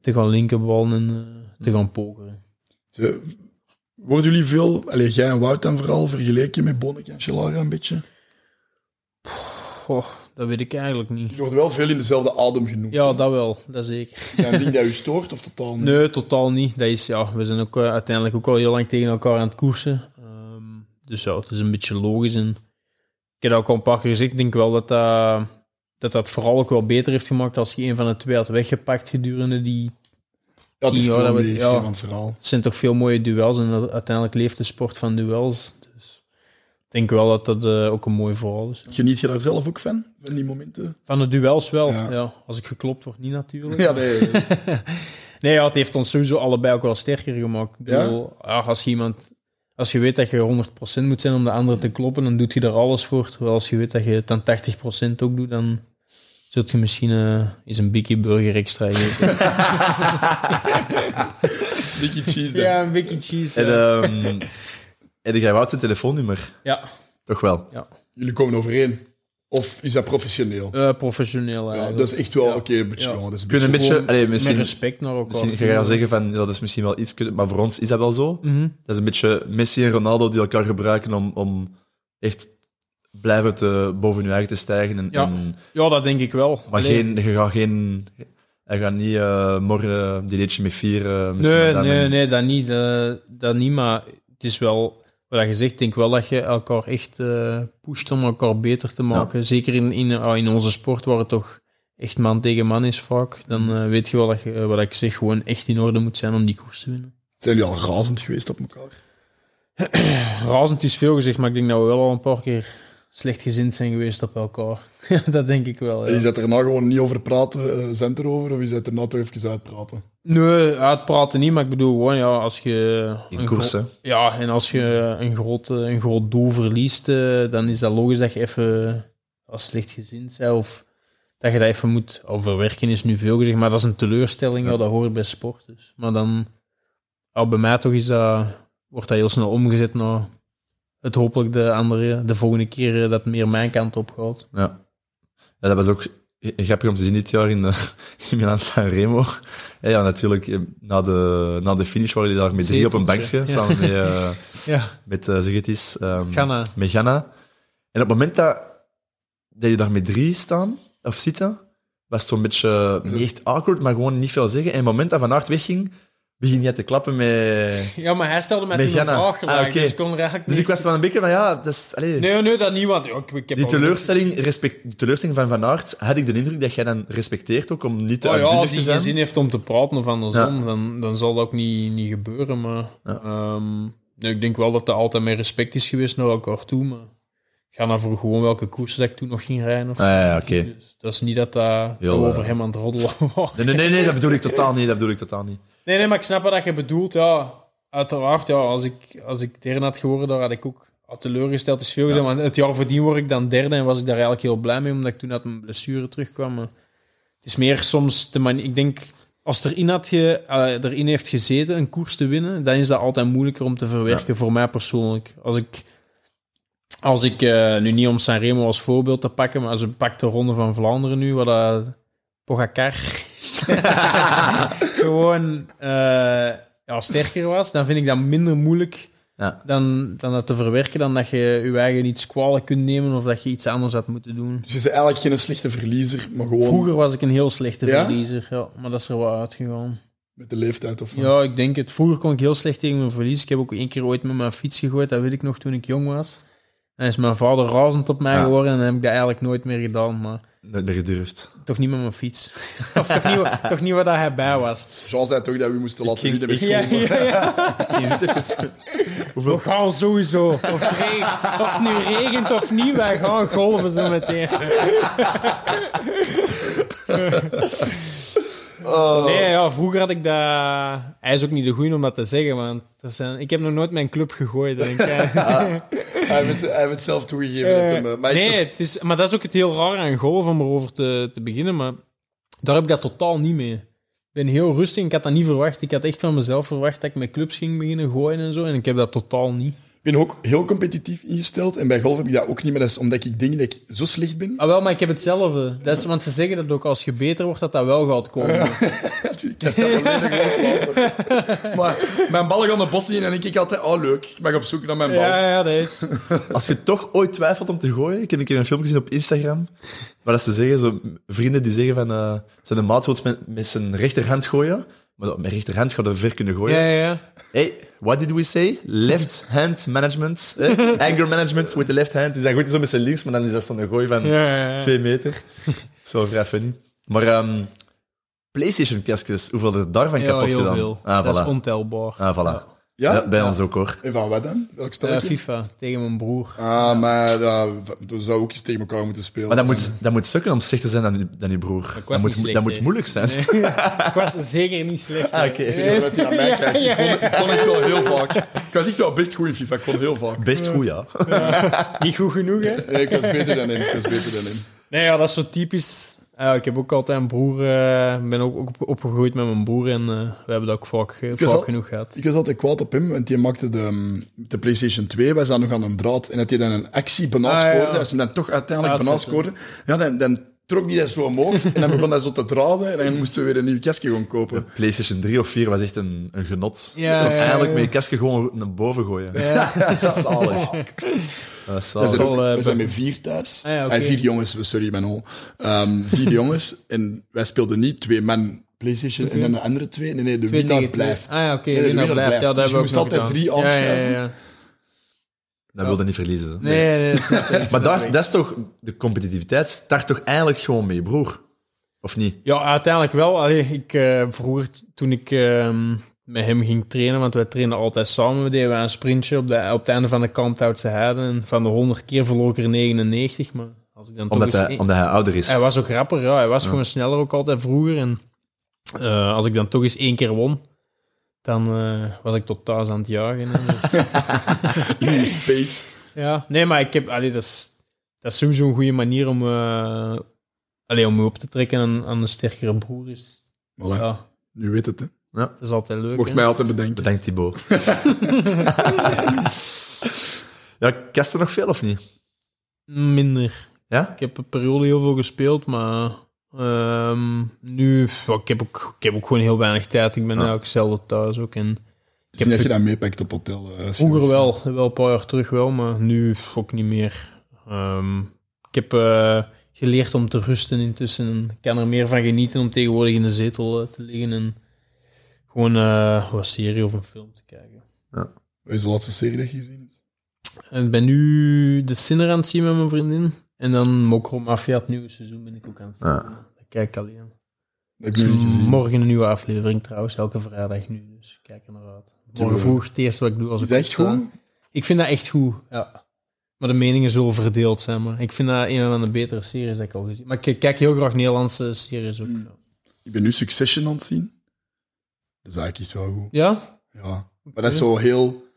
Speaker 3: te gaan linkerballen en eh, te gaan pokeren.
Speaker 2: Worden jullie veel, allee, jij en Wout dan vooral, vergeleken met Bonek en Gelaga een beetje?
Speaker 3: Goh, dat weet ik eigenlijk niet.
Speaker 2: Je wordt wel veel in dezelfde adem genoemd.
Speaker 3: Ja, dat wel, dat zeker.
Speaker 2: Een ding dat u stoort of totaal niet?
Speaker 3: Nee, totaal niet. Dat is, ja, we zijn ook eh, uiteindelijk ook al heel lang tegen elkaar aan het koersen. Ehm, dus ja, het is een beetje logisch. En ik heb dat ook al een paar keer gezegd. Ik denk wel dat dat, dat dat vooral ook wel beter heeft gemaakt als je een van de twee had weggepakt gedurende die...
Speaker 2: Ja, het is
Speaker 3: Ja, dat we- ja.
Speaker 2: het
Speaker 3: zijn toch veel mooie duels en uiteindelijk leeft de sport van duels. Ik denk wel dat dat eh, ook een mooi verhaal is.
Speaker 2: Geniet je daar zelf ook van, van die momenten?
Speaker 3: Van de duels wel,
Speaker 2: Ja.
Speaker 3: ja. Als ik geklopt word, niet natuurlijk.
Speaker 2: Ja, nee. *laughs*
Speaker 3: Nee, ja, het heeft ons sowieso allebei ook wel sterker gemaakt. Ik
Speaker 2: Ja?
Speaker 3: bedoel, ja, als, iemand, als je weet dat je 100% moet zijn om de andere te kloppen, dan doet je er alles voor. Terwijl als je weet dat je het dan 80% ook doet, dan zult je misschien eh eens een Biggie Burger extra eten.
Speaker 2: Dickie *laughs* *laughs* cheese dan.
Speaker 3: ja, een Biggie Cheese.
Speaker 1: En,
Speaker 3: ja.
Speaker 1: Heb jij Wout zijn telefoonnummer?
Speaker 3: ja,
Speaker 1: Toch wel?
Speaker 2: Jullie komen overeen. Of is dat professioneel?
Speaker 3: eh, professioneel
Speaker 2: Ja,
Speaker 3: eigenlijk.
Speaker 2: dat is echt wel,
Speaker 3: Ja.
Speaker 2: oké, een beetje,
Speaker 3: Ja.
Speaker 2: ja, dat is een beetje...
Speaker 1: beetje... Allee, misschien,
Speaker 3: Met respect naar elkaar.
Speaker 1: misschien ga je gaan zeggen van, ja, dat is misschien wel iets... Maar voor ons is dat wel zo.
Speaker 3: Mhm.
Speaker 1: Dat is een beetje Messi en Ronaldo die elkaar gebruiken om, om echt blijven te, boven je eigen te stijgen. En,
Speaker 3: Ja.
Speaker 1: en-
Speaker 3: Ja, dat denk ik wel.
Speaker 1: maar
Speaker 3: Allee,
Speaker 1: geen, je gaat geen... Hij gaat niet eh, morgen die liedje met vier... eh, misschien
Speaker 3: Nee,
Speaker 1: dan
Speaker 3: nee, nee, dat niet, dat, dat niet. Maar het is wel, wat je zegt, ik denk wel dat je elkaar echt eh, pusht om elkaar beter te maken. Zeker in, in, ah, in onze sport, waar het toch echt man tegen man is vaak. Dan eh, weet je wel dat je, wat ik zeg, gewoon echt in orde moet zijn om die koers te winnen.
Speaker 2: Zijn jullie al razend geweest op elkaar? *clears throat*
Speaker 3: Razend is veel gezegd, maar ik denk dat we wel al een paar keer slecht gezind zijn geweest op elkaar. Ja, *laughs* dat denk ik wel.
Speaker 2: En
Speaker 3: Ja.
Speaker 2: is dat er nou gewoon niet over praten, eh, zend erover, of is dat er nou toch even uitpraten?
Speaker 3: Nee, uitpraten niet, maar ik bedoel gewoon, ja, als je...
Speaker 1: In
Speaker 3: een
Speaker 1: koers.
Speaker 3: Ja, en als je een groot, eh, een groot doel verliest, eh, dan is dat logisch dat je even als slechtgezind bent of dat je dat even moet overwerken, is nu veel gezegd, maar dat is een teleurstelling, ja, dat hoort bij sport. Dus. Maar dan, ja, bij mij toch is dat, wordt dat heel snel omgezet naar het hopelijk de andere, de volgende keer eh, dat meer mijn kant op gaat.
Speaker 1: Ja. ja, dat was ook grappig om te zien dit jaar in, eh, *laughs* in Milan San Remo. Ja, ja, natuurlijk, eh, na de, na de finish waren die daar met drie op een bankje,
Speaker 3: ja.
Speaker 1: samen met, eh, *laughs*
Speaker 3: Ja,
Speaker 1: met eh, zeg het eens, ehm,
Speaker 3: Ghana.
Speaker 1: met Ghana. En op het moment dat, dat je daar met drie staan, of zitten, was het zo'n beetje, niet echt awkward, maar gewoon niet veel zeggen. En op het moment dat Van Aert wegging, begin je te klappen met...
Speaker 3: Ja, maar hij stelde mij
Speaker 1: Met
Speaker 3: toen een vraag gelijk,
Speaker 1: Ah,
Speaker 3: dus ik kon er eigenlijk
Speaker 1: Dus
Speaker 3: niet...
Speaker 1: ik was wel een beetje van, ja, dat is... Allee,
Speaker 3: Nee, nee, dat niet, want ja, ik, ik heb
Speaker 1: die teleurstelling, respect, die teleurstelling van Van Aert, had ik de indruk dat jij dan respecteert ook, om niet te
Speaker 3: Oh ja, als hij geen zin heeft om te praten of andersom, dan, dan zal dat ook niet, niet gebeuren. Maar ehm, nee, ik denk wel dat dat altijd met respect is geweest naar elkaar toe. Maar ik ga dan voor gewoon welke koers dat ik toen nog ging rijden. Of
Speaker 1: Ah, ja, ja, oké.
Speaker 3: Dus dat is niet dat dat
Speaker 1: Heel,
Speaker 3: over
Speaker 1: eh,
Speaker 3: hem aan het roddelen was.
Speaker 1: Nee, nee, nee, nee, dat bedoel ik totaal niet, dat bedoel ik totaal niet.
Speaker 3: Nee, nee, maar ik snap wat je bedoelt. Ja, uiteraard, ja, als ik, als ik derde had geworden, dan had ik ook al teleurgesteld. is veel gezegd, want het jaar voordien word ik dan derde en was ik daar eigenlijk heel blij mee, omdat ik toen uit mijn blessure terugkwam. Maar het is meer soms de manier... Ik denk, als erin, had ge, eh, erin heeft gezeten een koers te winnen, dan is dat altijd moeilijker om te verwerken, voor mij persoonlijk. Als ik... Als ik eh, nu niet om Sanremo als voorbeeld te pakken, maar als ik pak de Ronde van Vlaanderen nu, wat dat Pogacar *laughs* gewoon eh, ja, sterker was, dan vind ik dat minder moeilijk
Speaker 1: Ja.
Speaker 3: dan, dan dat te verwerken, dan dat je je eigen iets kwalijk kunt nemen of dat je iets anders had moeten doen.
Speaker 2: Dus je bent eigenlijk geen slechte verliezer, maar gewoon
Speaker 3: Vroeger was ik een heel slechte
Speaker 2: Ja?
Speaker 3: verliezer, ja, maar dat is er wel uitgegaan.
Speaker 2: met de leeftijd of wat.
Speaker 3: Ja, ik denk het. Vroeger kon ik heel slecht tegen mijn verlies. Ik heb ook één keer ooit met mijn fiets gegooid, dat weet ik nog toen ik jong was. En is mijn vader razend op mij
Speaker 1: Ja.
Speaker 3: geworden en dan heb ik dat eigenlijk nooit meer gedaan, maar
Speaker 1: Nooit meer gedurfd.
Speaker 3: toch niet met mijn fiets. *laughs* of toch niet, toch niet waar dat hij bij was.
Speaker 2: Zoals hij toch dat we moesten laten
Speaker 1: ging-
Speaker 2: met
Speaker 3: Ja, ja, *laughs* We gaan sowieso. Of het, regent, of het nu regent of niet, wij gaan golven zo meteen. Nee, ja, vroeger had ik dat... Hij is ook niet de goeie om dat te zeggen, want er zijn... ik heb nog nooit mijn club gegooid. Denk ik. *laughs*
Speaker 2: Hij heeft, hij heeft het zelf toegegeven. eh, maar hij
Speaker 3: nee, het is, maar dat is ook het heel raar aan golf om erover te, te beginnen. Maar daar heb ik dat totaal niet mee. Ik ben heel rustig. Ik had dat niet verwacht. Ik had echt van mezelf verwacht dat ik met clubs ging beginnen gooien en zo. En ik heb dat totaal niet.
Speaker 2: Ik ben ook heel competitief ingesteld. En bij golf heb ik dat ook niet, maar dat is omdat ik denk dat ik zo slecht ben.
Speaker 3: Ah, wel, maar ik heb hetzelfde. Dat is, want ze zeggen dat ook als je beter wordt, dat dat wel gaat komen. *laughs*
Speaker 2: ik heb dat volledig loslaten. Maar mijn ballen gaan de bos in en dan denk ik altijd, oh leuk, ik mag op zoek naar mijn bal.
Speaker 3: Ja, ja, dat is.
Speaker 1: Als je toch ooit twijfelt om te gooien, ik heb een keer een filmpje gezien op Instagram, waar dat ze zeggen, zo, vrienden die zeggen van, eh zijn de maat met, met zijn rechterhand gooien, maar met rechterhand gaat hij ver kunnen gooien.
Speaker 3: Ja, ja, ja.
Speaker 1: Hey, what did we say? Left hand management. Eh? *laughs* Anger management with the left hand. Dus dan gooit hij zo met zijn links, maar dan is dat zo'n gooi van twee meter. *laughs* Zo vrij funny. Maar ehm PlayStation-kastjes, hoeveel er daarvan kapot
Speaker 3: heel
Speaker 1: gedaan?
Speaker 3: veel.
Speaker 1: Ah,
Speaker 3: Dat is
Speaker 1: voilà.
Speaker 3: ontelbaar.
Speaker 1: Ah, voilà.
Speaker 2: Ja?
Speaker 1: Ja, bij ons ook hoor.
Speaker 2: En van wat dan? Welk
Speaker 3: Eh,
Speaker 2: spelletje?
Speaker 3: FIFA, tegen mijn broer.
Speaker 2: Ah, maar uh, we zouden ook eens tegen elkaar moeten spelen.
Speaker 1: Maar dat moet, dat moet sukken om slechter te zijn dan, je- dan je broer.
Speaker 3: was
Speaker 1: Dat moet,
Speaker 3: slecht,
Speaker 1: dat moet moeilijk zijn. *laughs*
Speaker 3: Ik was zeker niet slecht.
Speaker 1: Ah, oké.
Speaker 2: Ik vind dat hij naar mij
Speaker 3: Ja,
Speaker 2: kijkt.
Speaker 3: ja,
Speaker 2: Ik kon, ik kon echt wel heel vaak. Ik was echt wel best goed in FIFA. Ik kon heel vaak.
Speaker 1: Best goed, ja.
Speaker 3: Niet goed genoeg, hè?
Speaker 2: Nee, ik was beter dan hem. Ik was beter dan hem.
Speaker 3: Nee, ja, dat is zo typisch. Ja, ik heb ook altijd een broer. eh, ben ook, opgegroeid met mijn broer en eh, we hebben dat ook vaak, vaak
Speaker 2: al-
Speaker 3: genoeg gehad.
Speaker 2: Ik was altijd kwaad op hem, want die maakte de, de PlayStation 2. Wij zaten nog aan een draad. En dat hij dan een actie bijna
Speaker 3: Ah, ja, ja.
Speaker 2: Als hij dan toch uiteindelijk scoorde, ja, dan, dan trok hij dat zo omhoog. En dan begon hij zo te draden. En dan moesten we weer een nieuw kastje gaan kopen.
Speaker 1: PlayStation 3 of 4 was echt een, een genot.
Speaker 3: Ja, ja, ja.
Speaker 1: Eigenlijk met je kastje gewoon naar boven gooien.
Speaker 3: Ja, *laughs*
Speaker 1: Zalig. Dat is
Speaker 2: We
Speaker 1: zalig.
Speaker 2: zijn,
Speaker 3: wel,
Speaker 2: ook-
Speaker 3: eh,
Speaker 2: we zijn met vier thuis.
Speaker 3: Ah, ja, oké.
Speaker 2: En vier jongens, sorry, mijn hol. Ehm, vier *laughs* jongens. En wij speelden niet twee man PlayStation en dan de andere twee. Nee, nee, de
Speaker 3: Twee
Speaker 2: winnaar
Speaker 3: tegen twee.
Speaker 2: blijft.
Speaker 3: Ah ja, oké,
Speaker 2: Nee, de
Speaker 3: winnaar
Speaker 2: winnaar
Speaker 3: blijft. Ja, dat
Speaker 2: Dus je
Speaker 3: hebben we ook
Speaker 2: moest
Speaker 3: nog
Speaker 2: altijd
Speaker 3: gedaan.
Speaker 2: drie
Speaker 3: Ja,
Speaker 2: aanschuiven.
Speaker 1: Dat wilde niet verliezen.
Speaker 3: Nee, nee, dat snap ik, *laughs*
Speaker 1: Maar daar, dat is toch... De competitiviteit start toch eigenlijk gewoon met je broer? Of niet?
Speaker 3: Ja, uiteindelijk wel. Allee, ik, eh, vroeger, toen ik ehm, met hem ging trainen, want wij trainen altijd samen, we deden wij een sprintje op, de, op het einde van de Kalmthoutse Heide. En van de 100 keer verloor ik er 99, maar als ik dan toch
Speaker 1: Omdat
Speaker 3: eens
Speaker 1: hij, omdat hij ouder is.
Speaker 3: Hij was ook rapper, ja. Hij was gewoon sneller ook altijd vroeger. En eh, als ik dan toch eens één keer won, dan eh, was ik tot thuis aan het jagen. hè. Dus, *laughs*
Speaker 2: In je space.
Speaker 3: ja, nee, maar ik heb, allee, dat, is, dat is sowieso een goede manier om, allee, om me op te trekken aan, aan een sterkere broer. Is,
Speaker 2: Voilà,
Speaker 3: ja,
Speaker 2: nu weet het. Hè.
Speaker 1: Ja.
Speaker 3: dat is altijd leuk.
Speaker 2: Mocht
Speaker 3: hè.
Speaker 2: mij altijd bedenken.
Speaker 1: Bedankt, Thibaut. *laughs* ja, kast er nog veel of niet?
Speaker 3: Minder.
Speaker 1: Ja?
Speaker 3: Ik heb een periode heel veel gespeeld, maar ehm, nu, ja, ik, heb ook, ik heb ook gewoon heel weinig tijd. Ik ben eigenlijk zelden thuis ook. En
Speaker 2: Ik heb dat je dat meepakt op hotel. je-
Speaker 3: Vroeger wel, wel een paar jaar terug wel, maar nu ook niet meer. Ehm, ik heb, eh, geleerd om te rusten intussen. En ik kan er meer van genieten om tegenwoordig in de zetel eh, te liggen en gewoon een serie of een film te kijken.
Speaker 2: Wat is de laatste serie dat je gezien hebt?
Speaker 3: Ik ben nu de Sinner aan het zien met mijn vriendin. En dan Mokro Mafia, het nieuwe seizoen, ben ik ook aan het
Speaker 1: Ja.
Speaker 3: Dat kijk ik alleen. Dus
Speaker 2: ik
Speaker 3: morgen een nieuwe aflevering trouwens, elke vrijdag nu. Dus ik kijk er naar uit. Morgen vroeg het eerste wat ik doe als
Speaker 2: Is
Speaker 3: ik
Speaker 2: echt goed?
Speaker 3: Ik vind dat echt goed, ja. Maar de meningen zullen verdeeld zijn. Maar ik vind dat een van de betere series dat ik al gezien Maar ik kijk heel graag Nederlandse series ook.
Speaker 2: Mm.
Speaker 3: Ja?
Speaker 2: Ik ben nu Succession aan het zien. Dat is eigenlijk echt wel goed.
Speaker 3: Ja?
Speaker 2: Ja. Maar dat is zo heel...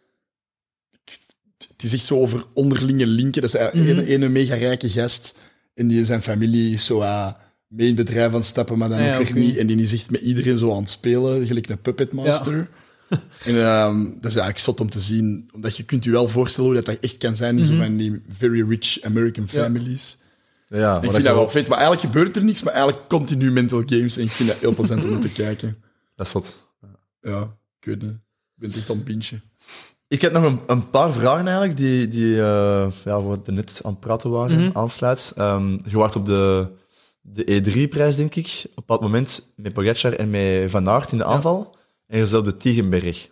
Speaker 2: Is echt zo over onderlinge linken. Dat is
Speaker 3: Mhm.
Speaker 2: een, ene mega rijke gast. En die zijn familie zo ah, mee in het bedrijf aan het stappen, maar dan ook weer niet. En die is echt met iedereen zo aan het spelen, gelijk een puppet master. En ehm, dat is eigenlijk zot om te zien. Omdat je kunt je wel voorstellen hoe dat, dat echt kan zijn in zo van die very rich American
Speaker 3: Mhm. Ja.
Speaker 2: families.
Speaker 1: Ja, maar
Speaker 2: ik
Speaker 1: dat,
Speaker 2: vind dat wel vet. Maar eigenlijk gebeurt er niks, maar eigenlijk continu mental games. En ik vind dat heel plezant om naar te kijken.
Speaker 1: dat is wat.
Speaker 2: Ja, ik weet niet. Ik ben echt aan het bintje.
Speaker 1: Ik heb nog een, een paar vragen eigenlijk, die, die eh, ja, we net aan het praten waren,
Speaker 3: Mhm.
Speaker 1: aansluit. Ehm, je wacht op de, de E3-prijs, denk ik, op bepaald moment met Pogacar en met Van Aert in de aanval. En je zat op de Tiegenberg.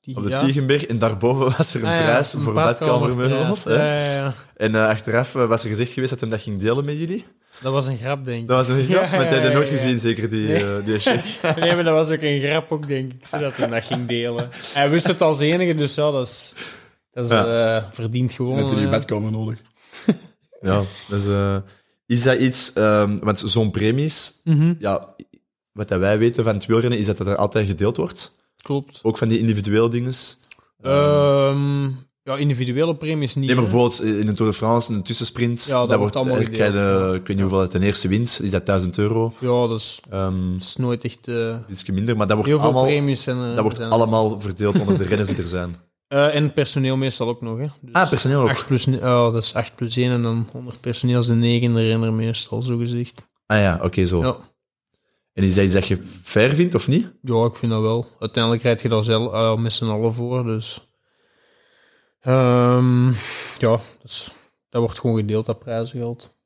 Speaker 3: Die,
Speaker 1: Op de
Speaker 3: ja.
Speaker 1: Tiegenberg, en daarboven was er een
Speaker 3: Ah, ja,
Speaker 1: prijs
Speaker 3: een
Speaker 1: voor badkamermeubels. En eh, achteraf eh, was er gezegd geweest dat hij dat ging delen met jullie.
Speaker 3: Dat was een grap, denk ik.
Speaker 1: Dat was een grap, *laughs* maar dat heb je nooit
Speaker 3: ja, ja.
Speaker 1: gezien, zeker, die,
Speaker 3: Nee.
Speaker 1: eh, die check. *laughs*
Speaker 3: Nee, maar dat was ook een grap ook, denk ik, zodat hij dat ging delen. Hij wist het als enige, dus ja, dat is, dat is
Speaker 1: Ja.
Speaker 3: eh, verdiend gewoon.
Speaker 2: Net in je
Speaker 3: eh.
Speaker 2: badkamer nodig.
Speaker 1: Ja, dus eh, is dat iets... ehm, want zo'n premies,
Speaker 3: Mhm,
Speaker 1: ja, wat dat wij weten van het wielrennen, is dat dat er altijd gedeeld wordt.
Speaker 3: Klopt.
Speaker 1: Ook van die individuele dingen.
Speaker 3: Ehm, ja, individuele premies niet.
Speaker 1: Nee, maar bijvoorbeeld in de Tour de France, een tussensprint,
Speaker 3: Ja, dat wordt allemaal
Speaker 1: eh,
Speaker 3: gedeeld,
Speaker 1: je,
Speaker 3: ja.
Speaker 1: Ik weet niet hoeveel het ten eerste wint, is dat 1000 euro.
Speaker 3: Ja, dat is,
Speaker 1: Ehm
Speaker 3: dat is nooit echt... eh,
Speaker 1: ietsje minder, maar dat wordt
Speaker 3: heel veel
Speaker 1: allemaal,
Speaker 3: premies er.
Speaker 1: dat wordt allemaal verdeeld onder de *laughs* renners die er zijn.
Speaker 3: Eh, en personeel meestal ook nog, hè. Dus
Speaker 1: Ah, personeel ook.
Speaker 3: 8 plus, oh, dat is 8 plus 1 en dan 100 personeel is de negende renner meestal, zo gezegd.
Speaker 1: Ah ja, oké, zo.
Speaker 3: Ja.
Speaker 1: En is dat iets dat je fair vindt, of niet?
Speaker 3: Ja, ik vind dat wel. Uiteindelijk rijd je daar zelf eh, met z'n allen voor, dus... Ehm, ja, dat, is- dat wordt gewoon gedeeld, dat prijzengeld.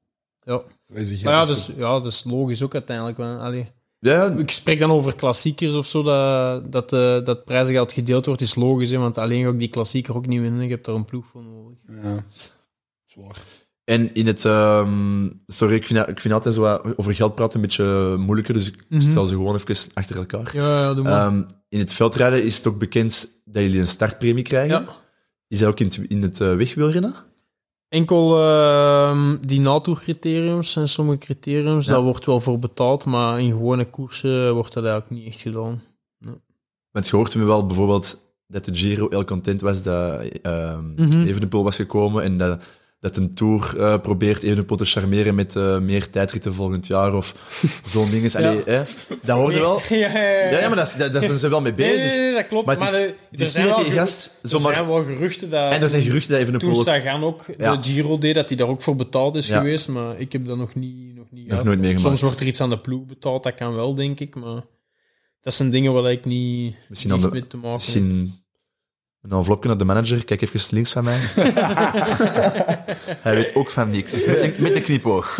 Speaker 3: Ja. Maar ja,
Speaker 2: dat is
Speaker 3: dus, ja, dat is logisch ook uiteindelijk. allee,
Speaker 1: Ja,
Speaker 3: ik spreek dan over klassiekers of zo, dat, dat, eh, dat prijzengeld gedeeld wordt, is logisch, hè, want alleen ga ik die klassieker ook niet winnen. Ik heb daar een ploeg voor nodig.
Speaker 2: Ja. Zwaar.
Speaker 1: En in het... ehm, sorry, ik vind, ik vind altijd zo wat over geld praten een beetje moeilijker, dus ik
Speaker 3: Mhm.
Speaker 1: stel ze gewoon even achter elkaar.
Speaker 3: Ja, ja doe maar.
Speaker 1: Ehm, in het veldrijden is het ook bekend dat jullie een startpremie krijgen.
Speaker 3: ja.
Speaker 1: Is dat ook in het, in het eh, wegwielrennen?
Speaker 3: Enkel ehm, die NATO-criteriums en sommige criteriums,
Speaker 1: Ja.
Speaker 3: daar wordt wel voor betaald, maar in gewone koersen wordt dat eigenlijk niet echt gedaan.
Speaker 1: Want je hoort me wel bijvoorbeeld dat de Giro heel content was dat ehm
Speaker 3: Mhm.
Speaker 1: Evenepoel was gekomen en dat, dat een Tour eh, probeert Evenepoel te charmeren met eh, meer tijdritten volgend jaar of *laughs* zo'n ding. Allee, hè? Dat hoor je wel. *laughs*
Speaker 3: Ja,
Speaker 1: maar dat, dat, daar zijn ze wel mee bezig.
Speaker 3: nee, nee, dat klopt.
Speaker 1: Maar
Speaker 3: Maar,
Speaker 1: is-
Speaker 3: de- er,
Speaker 1: is
Speaker 3: zijn wel
Speaker 1: gast
Speaker 3: er zijn wel geruchten dat...
Speaker 1: En er zijn geruchten dat Evenepoel ook...
Speaker 3: Sagan ook
Speaker 1: Ja.
Speaker 3: de Giro deed, dat hij daar ook voor betaald is geweest, maar ik heb dat nog niet, nog niet
Speaker 1: Nog nooit meegemaakt.
Speaker 3: Soms wordt er iets aan de ploeg betaald, dat kan wel, denk ik, maar dat zijn dingen waar ik niet,
Speaker 1: Misschien
Speaker 3: niet
Speaker 1: de-
Speaker 3: mee te maken heb.
Speaker 1: Misschien een envelopje naar de manager. Kijk even links van mij. *laughs* Hij weet ook van niks. Met de, met de knipoog.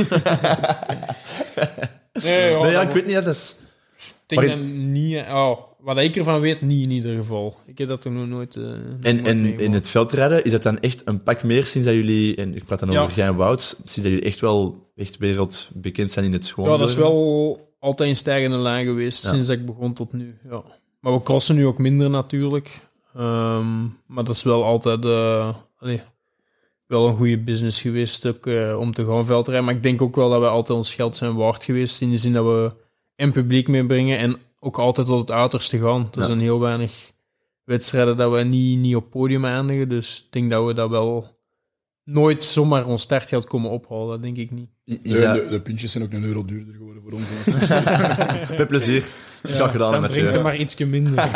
Speaker 3: Nee, ja,
Speaker 1: Nee, ja, ik weet niet. Dat is...
Speaker 3: Ik denk dat niet... Oh, wat ik ervan weet, niet in ieder geval. Ik heb dat toch nog nooit... eh,
Speaker 1: En,
Speaker 3: nooit
Speaker 1: en in het veldrijden, is dat dan echt een pak meer sinds dat jullie, en ik praat dan
Speaker 3: Ja.
Speaker 1: over Gein Wout, sinds dat jullie echt wel echt wereldbekend zijn in het schoon.
Speaker 3: Ja, dat is wel altijd een stijgende lijn geweest
Speaker 1: Ja.
Speaker 3: sinds dat ik begon tot nu. Ja. Maar we crossen nu ook minder natuurlijk. Ehm, maar dat is wel altijd eh, allee, wel een goede business geweest ook, eh, om te gaan veldrijden. Maar ik denk ook wel dat we altijd ons geld zijn waard geweest. In de zin dat we en publiek meebrengen en ook altijd tot het uiterste gaan. Er
Speaker 1: Ja.
Speaker 3: zijn heel weinig wedstrijden dat we niet, niet op podium eindigen. Dus ik denk dat we dat wel nooit zomaar ons startgeld komen ophalen. Dat denk ik niet.
Speaker 1: Is
Speaker 2: De, de, de puntjes zijn ook een euro duurder geworden voor ons. *laughs*
Speaker 1: Met plezier. Dat is gedaan,
Speaker 3: dan
Speaker 1: met
Speaker 3: drinkt er maar ietsje minder. *laughs*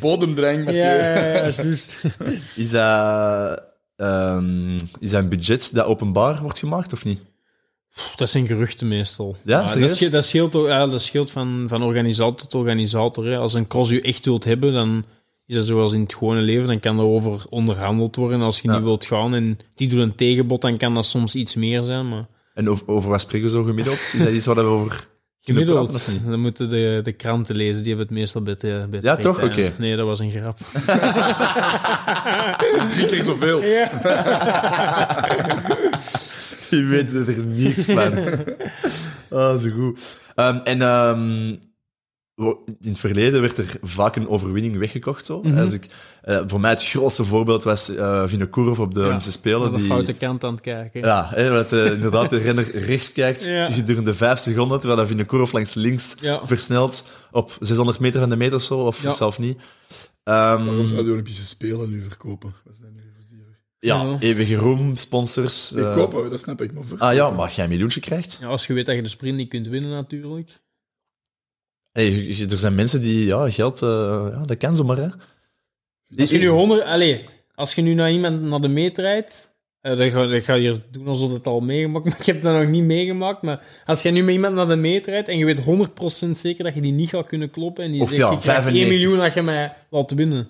Speaker 2: Bodemdrang met
Speaker 3: Ja,
Speaker 2: je.
Speaker 3: ja, ja, is juist. *laughs*
Speaker 1: Is dat, ehm, is dat een budget dat openbaar wordt gemaakt, of niet?
Speaker 3: Dat zijn geruchten meestal.
Speaker 1: Ja,
Speaker 3: dat,
Speaker 1: serieus?
Speaker 3: scheelt, dat scheelt, ook- ja, dat scheelt van, van organisator tot organisator. Hè. Als een cross u echt wilt hebben, dan is dat zoals in het gewone leven, dan kan er over onderhandeld worden als je
Speaker 1: Ja.
Speaker 3: niet wilt gaan. En die doet een tegenbod, dan kan dat soms iets meer zijn. Maar
Speaker 1: En over, over wat spreken we zo gemiddeld? Is dat iets waar we over
Speaker 3: gemiddeld, dan moeten de, de kranten lezen. Die hebben het meestal bij het, eh, bij het
Speaker 1: Ja, toch? Oké.
Speaker 3: Nee, dat was een grap. *laughs*
Speaker 2: Drie keer zoveel.
Speaker 1: Die *laughs* weten er niets van. *laughs* Ah, zo goed. Ehm, en ehm, wo- in het verleden werd er vaak een overwinning weggekocht. Zo.
Speaker 3: Mhm.
Speaker 1: Als ik, eh, voor mij het grootste voorbeeld was uh, Vinokourov op de Olympische Spelen.
Speaker 3: Aan de
Speaker 1: Die,
Speaker 3: foute kant aan het kijken.
Speaker 1: ja, hè, dat eh, inderdaad de renner rechts kijkt
Speaker 3: Ja.
Speaker 1: gedurende vijf seconden, terwijl Vinokourov langs links
Speaker 3: Ja.
Speaker 1: versnelt op 600 meter van de meter of zo, of
Speaker 3: Ja.
Speaker 1: zelf niet. Ehm,
Speaker 2: Waarom zou de Olympische Spelen nu verkopen? Wat is dat nu
Speaker 1: ja, eeuwige roem, sponsors.
Speaker 2: Nee,
Speaker 1: eh,
Speaker 2: kopen, dat snap ik. Maar verkopen.
Speaker 1: Ah ja, maar jij een miljoentje krijgt.
Speaker 3: Ja, als je weet dat je de sprint niet kunt winnen, natuurlijk.
Speaker 1: Hey, er zijn mensen die ja, geld, eh, ja, dat kan zomaar. Hè.
Speaker 3: Als je nu 100, allez, als je nu naar iemand naar de meet rijdt, eh, dan, ga, dan ga je hier doen alsof het al meegemaakt, *laughs* maar ik heb dat nog niet meegemaakt. Maar als je nu met iemand naar de meet rijdt en je weet 100% zeker dat je die niet gaat kunnen kloppen en die
Speaker 1: Of
Speaker 3: zegt,
Speaker 1: ja,
Speaker 3: je krijgt 1
Speaker 1: 95.
Speaker 3: miljoen dat je mij laat winnen,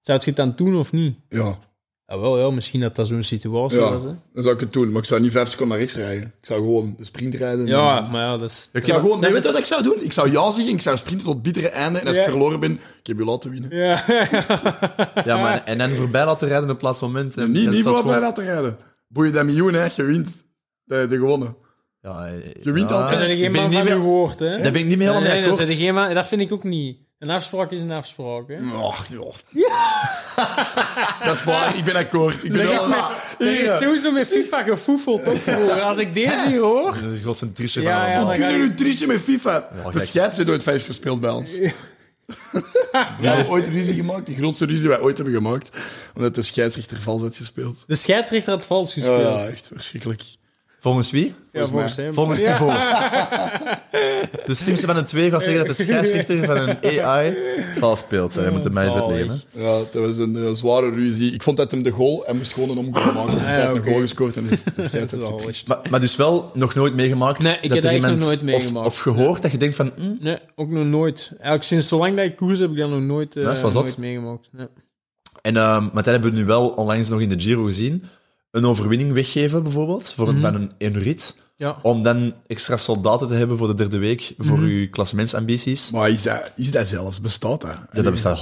Speaker 3: zou je het dan doen of niet?
Speaker 2: Ja,
Speaker 3: Ja, wel, ja, misschien dat dat zo'n situatie
Speaker 2: ja,
Speaker 3: was. Hè?
Speaker 2: dan zou ik het doen. Maar ik zou niet vijf seconden naar rechts rijden. Ik zou gewoon de sprint rijden.
Speaker 3: Ja,
Speaker 2: En-
Speaker 3: maar ja, dat is...
Speaker 2: Ik zou gewoon, nee, weet je wat ik zou doen? Ik zou ja zeggen, ik zou sprinten tot het bittere einde. En als
Speaker 3: Ja.
Speaker 2: ik verloren ben, ik heb je laten winnen.
Speaker 3: Ja, *laughs*
Speaker 1: Ja, maar, en dan voorbij laten rijden op plaats van moment. En,
Speaker 2: niet niet
Speaker 1: staat
Speaker 2: voor mij
Speaker 1: gewoon-
Speaker 2: laten rijden. Boeien dat miljoen, hè. Je wint. De, de gewonnen.
Speaker 1: Ja,
Speaker 2: Je wint
Speaker 1: ja,
Speaker 2: altijd.
Speaker 3: dat zijn
Speaker 1: ik
Speaker 3: geen man van woord, hè?
Speaker 1: Daar ben ik niet meer helemaal
Speaker 3: Nee,
Speaker 1: mee
Speaker 3: nee,
Speaker 1: akkoord.
Speaker 3: dat vind ik ook niet. Een afspraak is een afspraak, hè?
Speaker 2: Ach, ja. *laughs* dat is waar, ik ben akkoord. Ik ben
Speaker 3: Er is,
Speaker 2: wel-
Speaker 3: er is sowieso met FIFA gefoefeld, ook vroeger. Als ik deze hier hoor...
Speaker 1: De grootste triche
Speaker 3: Ja,
Speaker 1: van
Speaker 3: ja,
Speaker 1: allemaal.
Speaker 3: dan ga
Speaker 2: Kunnen nu met FIFA? de scheids heeft ooit feest gespeeld bij ons. We *laughs* hebben ooit ruzie gemaakt, de grootste ruzie die wij ooit hebben gemaakt. Omdat de scheidsrechter vals had gespeeld.
Speaker 3: De scheidsrechter had vals
Speaker 2: Ja,
Speaker 3: gespeeld.
Speaker 2: ja, echt verschrikkelijk.
Speaker 1: Volgens wie?
Speaker 3: Ja, volgens hem.
Speaker 1: Volgens
Speaker 3: Ja.
Speaker 1: Thibaut. De slimste van de twee gaat zeggen dat de *laughs* scheidsrechter van een AI vals speelt. Zij moeten mij eens hè.
Speaker 2: Ja, dat was een, eh, zware ruzie. Ik vond dat hem de goal, hij moest gewoon een omgoal maken. Hij had een goal gescoord en de scheids had
Speaker 3: Zalig.
Speaker 2: getricht.
Speaker 1: Maar, maar dus wel nog nooit meegemaakt.
Speaker 3: Nee, ik
Speaker 1: dat
Speaker 3: heb
Speaker 1: er
Speaker 3: dat echt nog
Speaker 1: iemand-
Speaker 3: nooit meegemaakt.
Speaker 1: Of, of gehoord dat je denkt van. hm,
Speaker 3: Nee, ook nog nooit. Eigenlijk sinds zolang dat ik koers heb ik dat nog nooit,
Speaker 1: Dat
Speaker 3: nooit meegemaakt. Nee.
Speaker 1: En, ehm, maar dat hebben we nu wel onlangs nog in de Giro gezien. Een overwinning weggeven, bijvoorbeeld, voor een, van een, een rit.
Speaker 3: Ja.
Speaker 1: Om dan extra soldaten te hebben voor de derde week, voor uw klassementsambities.
Speaker 2: Maar is dat, is dat zelfs? Bestaat dat?
Speaker 1: Ja, dat bestaat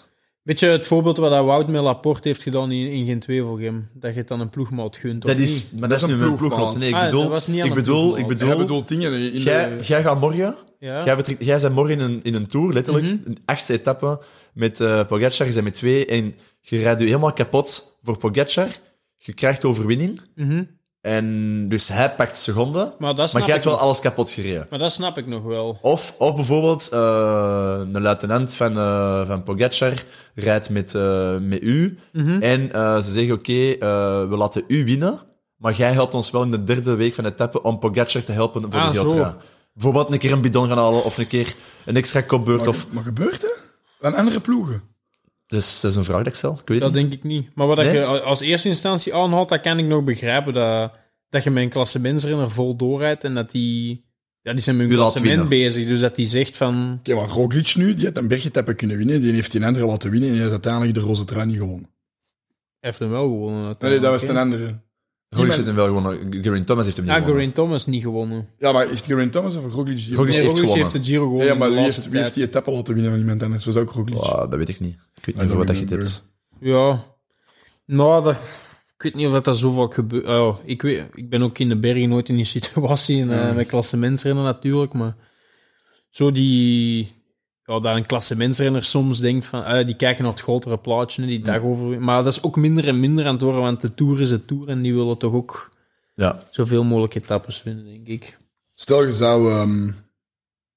Speaker 1: 100%.
Speaker 3: Weet je het voorbeeld wat dat Wout met Laporte heeft gedaan in, in Gent 2 voor hem? Dat je het dan een ploegmaat gunt, of
Speaker 1: Dat is,
Speaker 3: niet?
Speaker 1: maar dat is
Speaker 2: is
Speaker 1: nu
Speaker 2: een
Speaker 1: mijn
Speaker 2: ploegmaat.
Speaker 1: Nee, ik
Speaker 3: Ah, dat
Speaker 1: bedoel,
Speaker 3: was niet aan
Speaker 1: ik bedoel, ik bedoel,
Speaker 2: Hij bedoelt dingen in
Speaker 1: jij,
Speaker 2: de...
Speaker 1: jij gaat morgen,
Speaker 3: Ja.
Speaker 1: jij, vertrekt, jij bent morgen in een, in een tour, letterlijk,
Speaker 3: Mhm.
Speaker 1: een achtste etappe met Pogacar, je bent met twee en je rijdt je helemaal kapot voor Pogacar. Je krijgt de overwinning
Speaker 3: Mhm.
Speaker 1: en dus hij pakt seconden,
Speaker 3: Maar dat
Speaker 1: maar jij hebt wel
Speaker 3: nog.
Speaker 1: alles kapot gereden.
Speaker 3: Maar dat snap ik nog wel.
Speaker 1: Of, of bijvoorbeeld eh, een luitenant van, eh, van Pogacar rijdt met, eh, met u
Speaker 3: Mhm.
Speaker 1: en eh, ze zeggen oké, eh, we laten u winnen, maar jij helpt ons wel in de derde week van de etappe om Pogacar te helpen voor
Speaker 3: Ah,
Speaker 1: de. Geltra. Bijvoorbeeld een keer een bidon gaan halen of een keer een extra kopbeurt.
Speaker 2: Maar,
Speaker 1: Of...
Speaker 2: maar gebeurt dat? Aan andere ploegen?
Speaker 1: Dus dat is een vraag dat ik stel. Ik weet
Speaker 3: Dat
Speaker 1: niet.
Speaker 3: denk ik niet. Maar wat dat
Speaker 1: Nee?
Speaker 3: je als eerste instantie aanhaalt, dat kan ik nog begrijpen. Dat, dat je met een klassementsrenner vol doorrijdt en dat die... Ja, die zijn met hun klassement bezig. Dus dat die zegt van...
Speaker 2: Oké, maar Roglic nu, die had een bergetappe kunnen winnen. Die heeft die andere laten winnen en die heeft uiteindelijk de roze trui niet gewonnen.
Speaker 3: Hij heeft hem wel gewonnen.
Speaker 2: Nee, dat was
Speaker 3: uiteindelijk,
Speaker 2: een andere.
Speaker 1: Roglic heeft hem wel gewonnen. Geraint Thomas heeft hem niet.
Speaker 3: Ja,
Speaker 1: gewonnen.
Speaker 3: Geraint Thomas niet gewonnen.
Speaker 2: Ja, maar is het Geraint Thomas of Roglic?
Speaker 1: Roglic
Speaker 3: Nee,
Speaker 1: heeft
Speaker 3: Roglic
Speaker 1: gewonnen.
Speaker 3: heeft de Giro gewonnen.
Speaker 2: Ja, maar
Speaker 3: de
Speaker 2: wie
Speaker 3: laatste
Speaker 2: heeft, wie heeft
Speaker 3: tijd.
Speaker 2: die etappe laten winnen van iemand anders? Was ook Roglic.
Speaker 1: Ah, dat weet ik niet. Ik weet niet
Speaker 2: dat
Speaker 1: wat dat je het hebt.
Speaker 3: Ja. Nou, dat, ik weet niet of dat, dat zo vaak gebeurt. Oh, ik, weet, ik ben ook in de bergen nooit in die *laughs* situatie. En, eh, met klassementsrennen natuurlijk. Maar zo die... Ja, dat een klassementsrenner soms denkt van... eh, die kijken naar het grotere plaatje, die dag over... Maar dat is ook minder en minder aan het worden. Want de Tour is de Tour. En die willen toch ook
Speaker 1: Ja.
Speaker 3: zoveel mogelijk etappes winnen, denk ik.
Speaker 2: Stel, je zou ehm,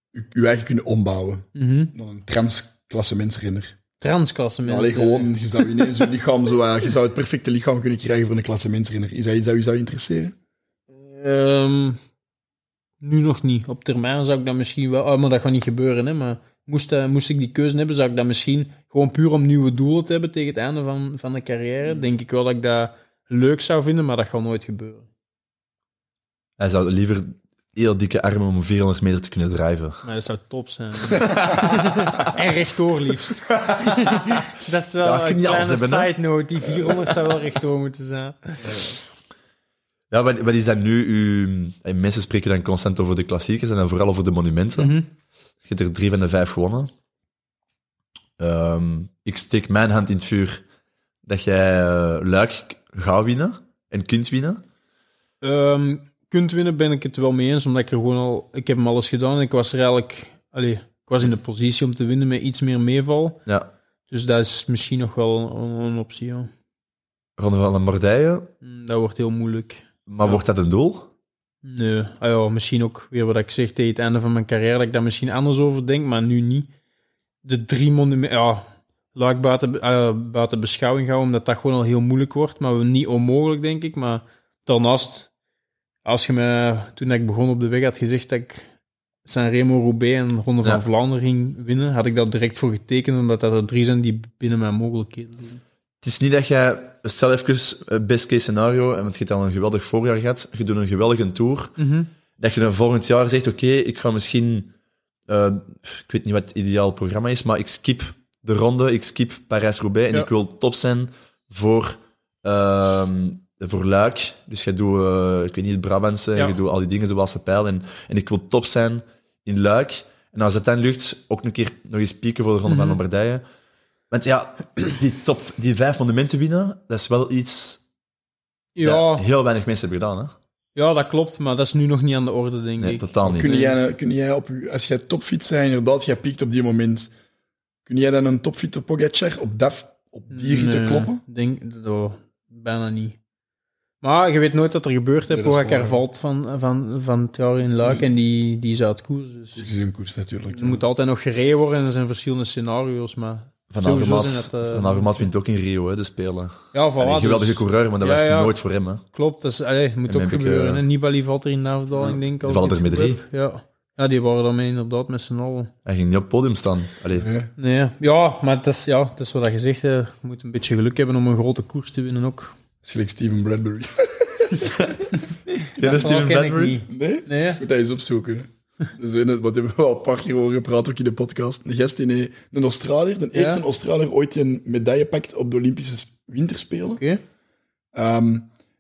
Speaker 2: je, je eigen kunnen ombouwen
Speaker 3: Mhm.
Speaker 2: naar een transklassementsrenner.
Speaker 3: Transklassement.
Speaker 2: Allee, gewoon, je zou ineens je lichaam zo, eh, je zou het perfecte lichaam kunnen krijgen voor een klassementsrenner. Is dat iets dat u zou interesseren?
Speaker 3: Ehm, nu nog niet. Op termijn zou ik dat misschien wel... Oh, maar dat gaat niet gebeuren, hè. Maar moest, eh, moest ik die keuze hebben, zou ik dat misschien... Gewoon puur om nieuwe doelen te hebben tegen het einde van, van de carrière. Denk ik wel dat ik dat leuk zou vinden, maar dat gaat nooit gebeuren.
Speaker 1: Hij zou liever heel dikke armen om 400 meter te kunnen drijven. *laughs*
Speaker 3: Maar dat zou top zijn. *laughs* en rechtdoor liefst. *laughs* dat is wel
Speaker 1: Ja,
Speaker 3: een kleine
Speaker 1: hebben,
Speaker 3: side note. Die 400 zou wel rechtdoor moeten zijn.
Speaker 1: Ja, wat, wat is dat nu? Uw, eh, mensen spreken dan constant over de klassiekers en dan vooral over de monumenten.
Speaker 3: Mhm.
Speaker 1: Je hebt er drie van de vijf gewonnen. Ehm, ik steek mijn hand in het vuur dat jij eh, Luik gaat winnen en kunt winnen.
Speaker 3: Ehm, kunt winnen ben ik het wel mee eens, omdat ik er gewoon al... Ik heb hem alles gedaan en ik was er eigenlijk... Allee, ik was in de positie om te winnen met iets meer meeval.
Speaker 1: Ja,
Speaker 3: Dus dat is misschien nog wel een, een optie, ja.
Speaker 1: Ronde van Lombardije.
Speaker 3: Mm, Dat wordt heel moeilijk.
Speaker 1: Maar
Speaker 3: Ja.
Speaker 1: wordt dat een doel?
Speaker 3: Nee, ah ja, misschien ook weer wat ik zeg tegen het einde van mijn carrière, dat ik daar misschien anders over denk, maar nu niet. De drie monumenten, ja, laat ik buiten, eh, buiten beschouwing gaan, omdat dat gewoon al heel moeilijk wordt, maar niet onmogelijk, denk ik. Maar daarnaast, als je me, toen ik begon op de weg had gezegd dat ik Sanremo, Roubaix en Ronde van. Vlaanderen ging winnen, had ik dat direct voor getekend, omdat dat er drie zijn die binnen mijn mogelijkheden liggen.
Speaker 1: Het is niet dat jij, stel even, eh, best case scenario, en want je hebt al een geweldig voorjaar gehad, je doet een geweldige tour, dat je dan volgend jaar zegt, oké, ik ga misschien, eh, ik weet niet wat het ideaal programma is, maar ik skip de ronde, ik skip Parijs-Roubaix en
Speaker 3: Ja.
Speaker 1: ik wil top zijn voor, ehm, voor Luik. Dus je doet, eh, ik weet niet, het Brabantse,
Speaker 3: Ja.
Speaker 1: je doet al die dingen zoals de pijl en, en ik wil top zijn in Luik. En als het dan lukt, ook een keer nog eens pieken voor de Ronde
Speaker 3: Mhm.
Speaker 1: van Lombardije. Want ja, *clears throat* die, top, die vijf monumenten winnen, dat is wel iets
Speaker 3: Ja,
Speaker 1: dat heel weinig mensen hebben gedaan. Hè?
Speaker 3: ja, dat klopt, maar dat is nu nog niet aan de orde, denk
Speaker 1: Nee,
Speaker 3: ik.
Speaker 1: totaal niet.
Speaker 2: Kun jij, kun jij op als jij topfit bent, inderdaad, jij piekt op die moment, kun jij dan een topfitter Pogacar op, dat, op die rit
Speaker 3: Nee,
Speaker 2: kloppen?
Speaker 3: Denk, oh, bijna niet. Maar je weet nooit wat er gebeurt. Hè.
Speaker 2: Dat
Speaker 3: Pogacar
Speaker 2: waar.
Speaker 3: valt van, van, van het in Luik en die, die is uit koers. Dus
Speaker 2: Dus is een koers natuurlijk.
Speaker 3: er moet altijd nog gereden worden en er zijn verschillende scenario's. Maar
Speaker 1: Van Avermaat,
Speaker 3: dat, eh,
Speaker 1: Van Avermaat wint ook in Rio, hè, de Spelen.
Speaker 3: ja, voilà,
Speaker 1: een geweldige
Speaker 3: dus-
Speaker 1: coureur, maar dat
Speaker 3: Ja,
Speaker 1: was
Speaker 3: ja.
Speaker 1: nooit voor hem. Hè.
Speaker 3: Klopt, dat is, allee, moet
Speaker 1: En
Speaker 3: ook
Speaker 1: heb ik,
Speaker 3: gebeuren.
Speaker 1: eh.
Speaker 3: Nibali valt er in de afdaling, denk ik.
Speaker 1: vallen er
Speaker 3: het
Speaker 1: met
Speaker 3: heb. Ja. ja, die waren daarmee inderdaad met z'n allen.
Speaker 1: Hij ging niet op het podium staan. Allee,
Speaker 2: Nee.
Speaker 3: Nee, ja, maar dat is, ja, dat is wat je zegt. hè. Je moet een beetje geluk hebben om een grote koers te winnen ook.
Speaker 2: Dat gelijk Steven Bradbury. *laughs*
Speaker 1: Ken je Steven Bradbury?
Speaker 3: niet.
Speaker 2: Nee?
Speaker 3: Nee,
Speaker 2: Moet dat eens opzoeken. Dus in het, wat hebben we al een paar keer over gepraat, ook in de podcast. Een gast in een, een Australiër, de eerste
Speaker 3: Ja.
Speaker 2: Australiër ooit die een medaille pakt op de Olympische Winterspelen.
Speaker 3: oké.
Speaker 2: Ehm,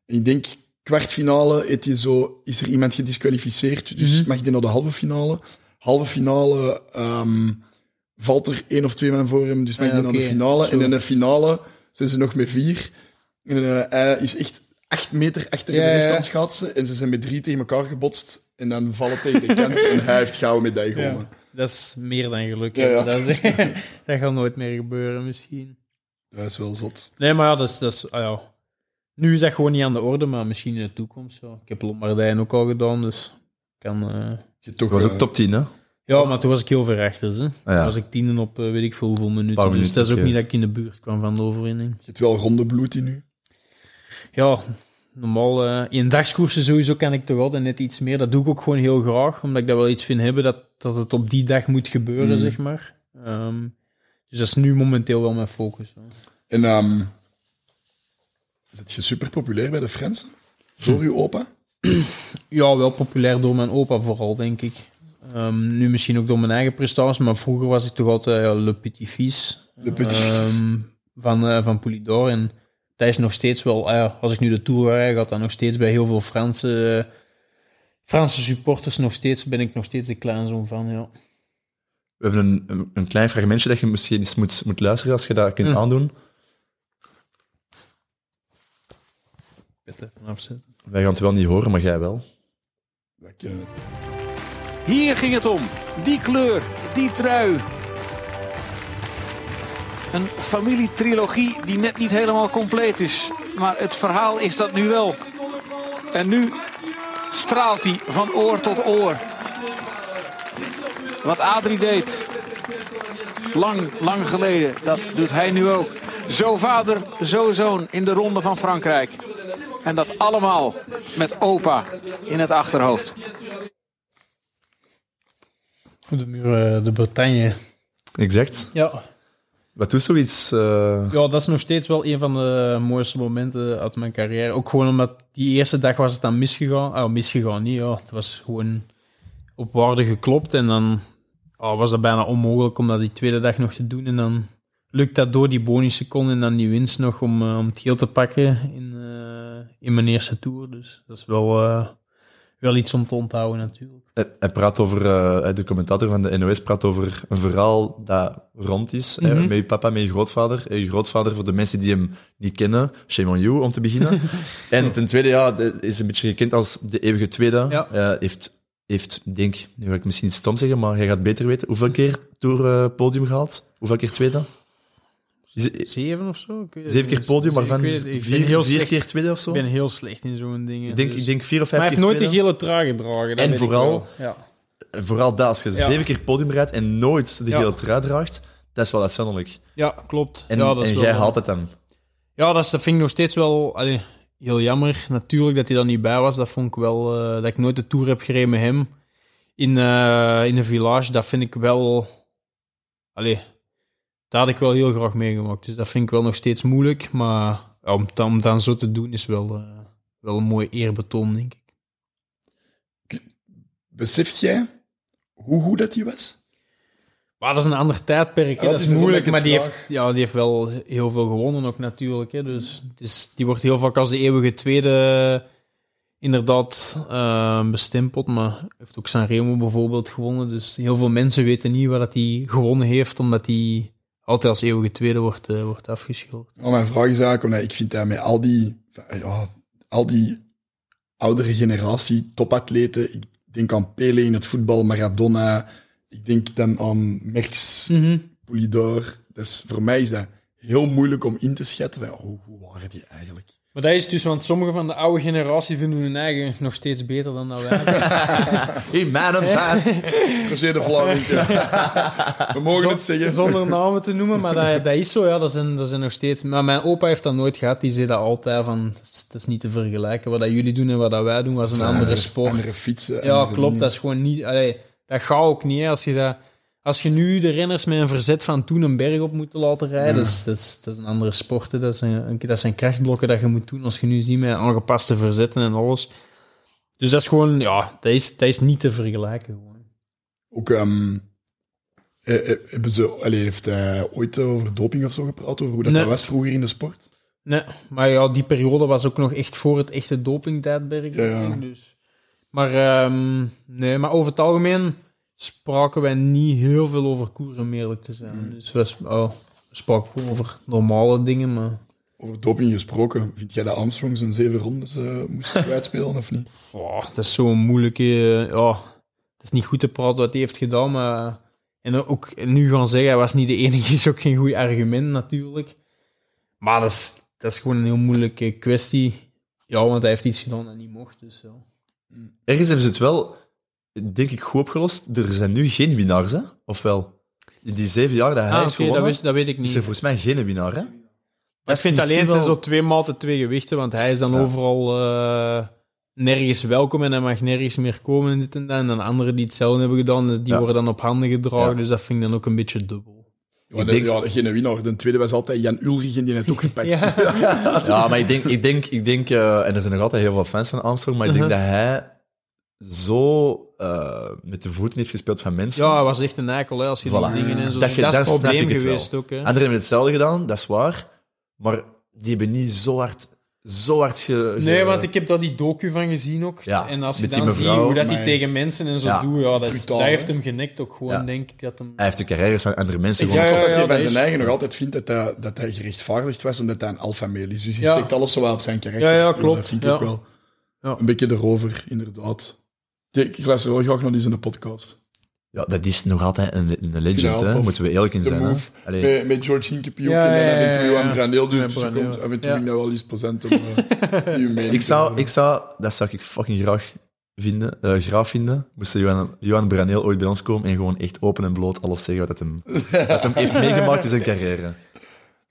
Speaker 2: en ik denk, kwartfinale hij zo, is er iemand gedisqualificeerd, dus
Speaker 3: Mhm.
Speaker 2: mag hij naar de halve finale. Halve finale ehm, valt er één of twee man voor hem, dus mag
Speaker 3: Ah,
Speaker 2: hij naar de finale.
Speaker 3: Zo.
Speaker 2: En in de finale zijn ze nog met vier. En eh, is echt acht meter achter
Speaker 3: Ja,
Speaker 2: de rest
Speaker 3: ja.
Speaker 2: aan het schaatsen. En ze zijn met drie tegen elkaar gebotst. En dan vallen tegen de kant en hij heeft gouden medaille *laughs* gewonnen.
Speaker 3: Dat is meer dan geluk.
Speaker 2: Ja,
Speaker 3: hè.
Speaker 2: ja.
Speaker 3: Dat, is, *laughs* dat gaat nooit meer gebeuren, misschien.
Speaker 2: Dat is wel zot.
Speaker 3: Nee, maar ja, dat is, dat is, ah ja. Nu is dat gewoon niet aan de orde, maar misschien in de toekomst. Ja. Ik heb Lombardijn ook al gedaan, dus kan... eh,
Speaker 2: Je toch,
Speaker 1: was
Speaker 2: eh,
Speaker 1: ook top 10, hè?
Speaker 3: Ja, maar toen was ik heel ver achter. Hè.
Speaker 1: ja.
Speaker 3: Toen was ik tienen op eh, weet ik veel hoeveel minuten.
Speaker 1: Paar
Speaker 3: dus dat is ook niet dat ik in de buurt kwam van de overwinning.
Speaker 2: je hebt wel ronde bloed in nu.
Speaker 3: Ja, normaal eh, in dagskoersen sowieso kan ik toch altijd net iets meer. Dat doe ik ook gewoon heel graag, omdat ik dat wel iets vind hebben dat, dat het op die dag moet gebeuren,
Speaker 2: Mm.
Speaker 3: zeg maar. Ehm, dus dat is nu momenteel wel mijn focus.
Speaker 2: En ehm zit je super populair bij de Fransen? Door je opa? *clears throat*
Speaker 3: Ja, wel populair door mijn opa vooral, denk ik. Ehm, nu misschien ook door mijn eigen prestaties, maar vroeger was ik toch altijd ja, le petit fils
Speaker 2: Le petit
Speaker 3: van, eh van. En dat is nog steeds wel, ja, als ik nu de Tour rijd, gaat dat nog steeds bij heel veel Franse, eh, Franse supporters nog steeds, ben ik nog steeds de kleinzoon van, ja.
Speaker 1: We hebben een, een, een klein fragmentje dat je misschien eens moet, moet luisteren als je dat kunt
Speaker 3: Mm.
Speaker 1: aandoen. Wij gaan het wel niet horen, maar jij wel.
Speaker 4: Hier ging het om. Die kleur, die trui. Een familietrilogie die net niet helemaal compleet is. Maar het verhaal is dat nu wel. En nu straalt hij van oor tot oor. Wat Adrie deed. Lang, lang geleden. Dat doet hij nu ook. Zo vader, zo zoon in de ronde van Frankrijk. En dat allemaal met opa in het achterhoofd.
Speaker 3: De muur, eh, de Bretagne.
Speaker 1: Exact.
Speaker 3: Ja.
Speaker 1: Wat doet zoiets? eh,
Speaker 3: Ja, dat is nog steeds wel een van de mooiste momenten uit mijn carrière. Ook gewoon omdat die eerste dag was het dan misgegaan. Oh, misgegaan niet, ja. Het was gewoon op waarde geklopt. En dan oh, was dat bijna onmogelijk om dat die tweede dag nog te doen. En dan lukt dat door die bonusseconden en dan die winst nog om, eh, om het geel te pakken in, eh, in mijn eerste tour. Dus dat is wel, wel iets om te onthouden natuurlijk.
Speaker 1: Hij, hij praat over, eh, de commentator van de NOS praat over een verhaal dat rond is. hè,
Speaker 3: Mhm.
Speaker 1: met je papa, met je grootvader. En je grootvader, voor de mensen die hem niet kennen, shame on you, om te beginnen. *laughs* en ten tweede, ja, is een beetje gekend als de eeuwige tweede.
Speaker 3: Ja.
Speaker 1: Eh, heeft, heeft, denk, nu ga ik misschien iets stom zeggen, maar jij gaat beter weten. Hoeveel keer door eh, podium gehaald? Hoeveel keer tweede?
Speaker 3: Zeven of zo? Ik weet het
Speaker 1: Zeven keer podium, maar
Speaker 3: Ik
Speaker 1: van vier, vier
Speaker 3: slecht-
Speaker 1: keer tweede of zo?
Speaker 3: Ik ben heel slecht in zo'n dingen.
Speaker 1: ik, denk,
Speaker 3: dus-
Speaker 1: ik denk vier of
Speaker 3: Maar
Speaker 1: vijf
Speaker 3: hij
Speaker 1: keer
Speaker 3: heeft nooit de gele trui gedragen.
Speaker 1: En vooral-.
Speaker 3: Ja.
Speaker 1: Vooral dat, als je
Speaker 3: Ja.
Speaker 1: zeven keer podium rijdt en nooit de gele trui draagt, dat is wel uitzonderlijk.
Speaker 3: ja, klopt.
Speaker 1: En,
Speaker 3: ja, dat is
Speaker 1: en jij haalt het dan.
Speaker 3: Ja, dat, is, dat vind ik nog steeds wel allee, heel jammer. Natuurlijk dat hij er niet bij was. Dat vond ik wel... eh, dat ik nooit de Tour heb gereden met hem in, eh, in een village. Dat vind ik wel... Allee, dat had ik wel heel graag meegemaakt. Dus dat vind ik wel nog steeds moeilijk. Maar ja, om, dan- om dan zo te doen is wel, eh, wel een mooi eerbetoon, denk ik.
Speaker 2: Beseft jij hoe goed dat hij was?
Speaker 3: Maar dat is een ander tijdperk.
Speaker 2: Ja,
Speaker 3: dat is moeilijk, maar die
Speaker 2: vraag.
Speaker 3: heeft, ja, die heeft wel heel veel gewonnen ook natuurlijk. Hè. Dus het is, die wordt heel vaak als de eeuwige tweede inderdaad eh, bestempeld. Maar heeft ook Sanremo bijvoorbeeld gewonnen. Dus heel veel mensen weten niet wat dat hij gewonnen heeft, omdat hij altijd als eeuwige tweede wordt, eh, wordt afgeschilderd.
Speaker 2: Mijn vraag is eigenlijk, omdat ik vind dat met al die, ja, al die oudere generatie topatleten, ik denk aan Pele in het voetbal, Maradona, ik denk dan aan Merckx, Polidor. Dus voor mij is dat heel moeilijk om in te schatten. van, Hoe goed waren die eigenlijk?
Speaker 3: Maar dat is dus, want sommige van de oude generatie vinden hun eigen nog steeds beter dan dat wij.
Speaker 1: In mijn tijd.
Speaker 2: Roger de *laughs* *laughs* Vlaming. We mogen het zeggen.
Speaker 3: Zonder namen te noemen, maar dat, dat is zo, ja. Dat zijn, dat zijn nog steeds... Maar mijn opa heeft dat nooit gehad. Die zei dat altijd van... Dat is, niet te vergelijken. Wat dat jullie doen en wat dat wij doen, was een andere sport.
Speaker 2: Andere fietsen.
Speaker 3: Ja,
Speaker 2: andere
Speaker 3: klopt. Dat is gewoon niet... Allee, dat gaat ook niet, hè. Als je, dat, als je nu de renners met een verzet van toen een berg op moet laten rijden, dat, is, dat, is, dat is een andere sport. hè. Dat, zijn, dat zijn krachtblokken dat je moet doen als je nu ziet met aangepaste verzetten en alles. Dus dat is gewoon... Ja, dat is, dat is niet te vergelijken. Gewoon.
Speaker 2: Ook, ehm, eh, eh, hebben ze, allee, heeft hij ooit over doping of zo gepraat? Over hoe dat,
Speaker 3: Nee.
Speaker 2: dat was vroeger in de sport?
Speaker 3: Nee, maar ja, die periode was ook nog echt voor het echte dopingtijdperk.
Speaker 2: Ja, ja.
Speaker 3: Dus. Maar, ehm, nee, maar over het algemeen spraken wij niet heel veel over koers, om eerlijk te zijn.
Speaker 2: Hmm.
Speaker 3: Dus we, oh, we spraken gewoon over normale dingen, maar...
Speaker 2: Over doping gesproken, vind jij dat Armstrong zijn zeven rondes eh, moest *laughs* kwijtspelen of niet?
Speaker 3: Oh, dat is zo'n moeilijke... eh, Ja, het is niet goed te praten wat hij heeft gedaan, maar... En ook nu gaan zeggen, hij was niet de enige, is ook geen goed argument natuurlijk. Maar dat is, dat is gewoon een heel moeilijke kwestie. Ja, want hij heeft iets gedaan dat niet mocht, dus ja.
Speaker 1: Ergens hebben ze het wel, denk ik, goed opgelost. Er zijn nu geen winnaars, hè? Of wel? In die zeven jaar dat hij
Speaker 3: Ah,
Speaker 1: is gewonnen,
Speaker 3: dat, wist- dat weet ik
Speaker 1: is
Speaker 3: niet.
Speaker 1: er volgens mij geen winnaar, hè?
Speaker 3: Maar ik vind alleen, het zijn
Speaker 1: wel-
Speaker 3: zo twee maten twee gewichten, want hij is dan
Speaker 1: Ja.
Speaker 3: overal eh, nergens welkom en hij mag nergens meer komen en dit en dat. En dan anderen die hetzelfde hebben gedaan, die
Speaker 1: Ja.
Speaker 3: worden dan op handen gedragen,
Speaker 1: Ja.
Speaker 3: dus dat vind ik dan ook een beetje dubbel.
Speaker 2: Ja,
Speaker 1: Ik
Speaker 2: de,
Speaker 1: denk-
Speaker 2: ja, geen winnaar. De tweede was altijd Jan Ulrich en die heeft ook *laughs* gepakt.
Speaker 3: Ja. *laughs*
Speaker 1: Ja, maar ik denk, ik denk, ik denk eh, en er zijn nog altijd heel veel fans van Armstrong, maar ik denk
Speaker 3: Uh-huh.
Speaker 1: dat hij zo eh, met de voeten heeft gespeeld van mensen.
Speaker 3: ja, hij was echt een eikel hè, als je
Speaker 1: Voilà.
Speaker 3: die dingen en zo.
Speaker 1: Dat
Speaker 3: Dat,
Speaker 1: je-
Speaker 3: is
Speaker 1: daar
Speaker 3: het probleem
Speaker 1: ik het
Speaker 3: geweest ook. Hè.
Speaker 1: Anderen hebben hetzelfde gedaan, dat is waar. Maar die hebben niet zo hard, zo hard ge, ge-
Speaker 3: Nee, want ik heb daar die docu van gezien ook.
Speaker 1: Ja,
Speaker 3: en als je dan ziet hoe dat hij
Speaker 2: maar-
Speaker 3: tegen mensen en zo
Speaker 1: Ja,
Speaker 3: doet, ja, dat, is,
Speaker 2: brutaal,
Speaker 3: dat heeft hem genekt ook gewoon,
Speaker 1: Ja.
Speaker 3: denk ik. Dat hem...
Speaker 1: Hij heeft de carrières van andere mensen
Speaker 2: Ik
Speaker 1: gewoon...
Speaker 3: Ja,
Speaker 2: dat hij
Speaker 3: dat
Speaker 2: van
Speaker 3: is-
Speaker 2: zijn eigen nog altijd vindt dat hij, dat hij gerechtvaardigd was omdat hij een alfameel is. Dus hij
Speaker 3: Ja.
Speaker 2: steekt alles zo wel op zijn karakter.
Speaker 3: Ja, ja,
Speaker 2: Dat
Speaker 3: klopt.
Speaker 2: vind ik ook wel.
Speaker 3: Ja.
Speaker 2: Een beetje erover, inderdaad. Ik ik luister wel graag naar die in de podcast.
Speaker 1: Ja, dat is nog altijd een, een legend, hè?
Speaker 2: tof.
Speaker 1: moeten we eerlijk in zijn.
Speaker 2: Met, met George Hinkepie ook.
Speaker 3: Ja,
Speaker 2: en dan
Speaker 3: ja, ja, ja.
Speaker 2: aan Brandeel Dus komt
Speaker 3: Ja.
Speaker 2: vind *laughs* ik dat wel eens plezant om uh,
Speaker 1: ik, zou, ik zou, dat zou ik fucking graag vinden, eh, graag vinden, moest Johan, Johan Braneel ooit bij ons komen en gewoon echt open en bloot alles zeggen wat hem, *laughs* wat hem heeft meegemaakt in zijn carrière.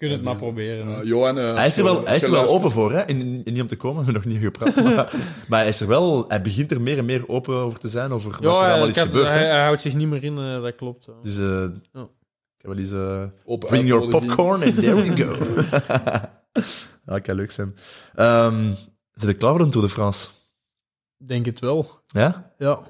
Speaker 3: Kun je het maar proberen. hè.
Speaker 2: Ja, Johan, eh,
Speaker 1: Hij is er wel, hij is er wel open voor, hè? In, in niet om te komen, *laughs* we hebben nog niet gepraat. Maar, maar hij, is er wel, hij begint er meer en meer open over te zijn, over wat er allemaal
Speaker 3: hij,
Speaker 1: is gebeurd.
Speaker 3: hij, houdt zich niet meer in, eh, dat klopt.
Speaker 1: Dus eh. Ik heb wel eens... eh,
Speaker 2: Open
Speaker 1: Bring your popcorn and there we go. *laughs* *laughs* ja, kan leuk zijn. Ehm zit ik klaar voor een Tour de France?
Speaker 3: Ik Denk het wel.
Speaker 1: Ja?
Speaker 3: Ja.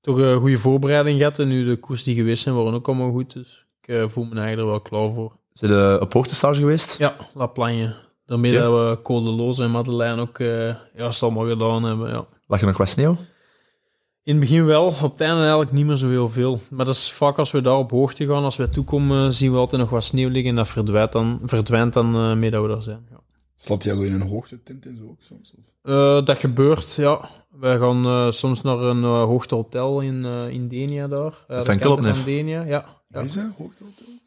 Speaker 3: Toch een goede voorbereiding gehad. En nu de koers die geweest zijn, waren ook allemaal goed. Dus ik eh, voel me eigenlijk er wel klaar voor.
Speaker 1: Zit je op hoogtestage geweest?
Speaker 3: Ja, La Plagne. Daarmee dat we Code Loos en Madeleine ook eh ja, ze allemaal gedaan hebben. Ja.
Speaker 1: Lag er nog wat sneeuw?
Speaker 3: In het begin wel, op het einde eigenlijk niet meer zo heel veel. Maar dat is vaak als we daar op hoogte gaan, als we toekomen, zien we altijd nog wat sneeuw liggen. En dat verdwijnt dan, verdwijnt dan eh, mee dat we daar zijn. Ja.
Speaker 2: Slaat jij zo in een hoogtetent en zo ook soms? Of?
Speaker 3: Eh, dat gebeurt, ja. Wij gaan eh, soms naar een uh, hoogtehotel in, uh, in Denia daar. Uh,
Speaker 1: Van
Speaker 3: de van Denia, ja.
Speaker 2: Ja.
Speaker 3: ja.
Speaker 2: Is dat hoogtehotel?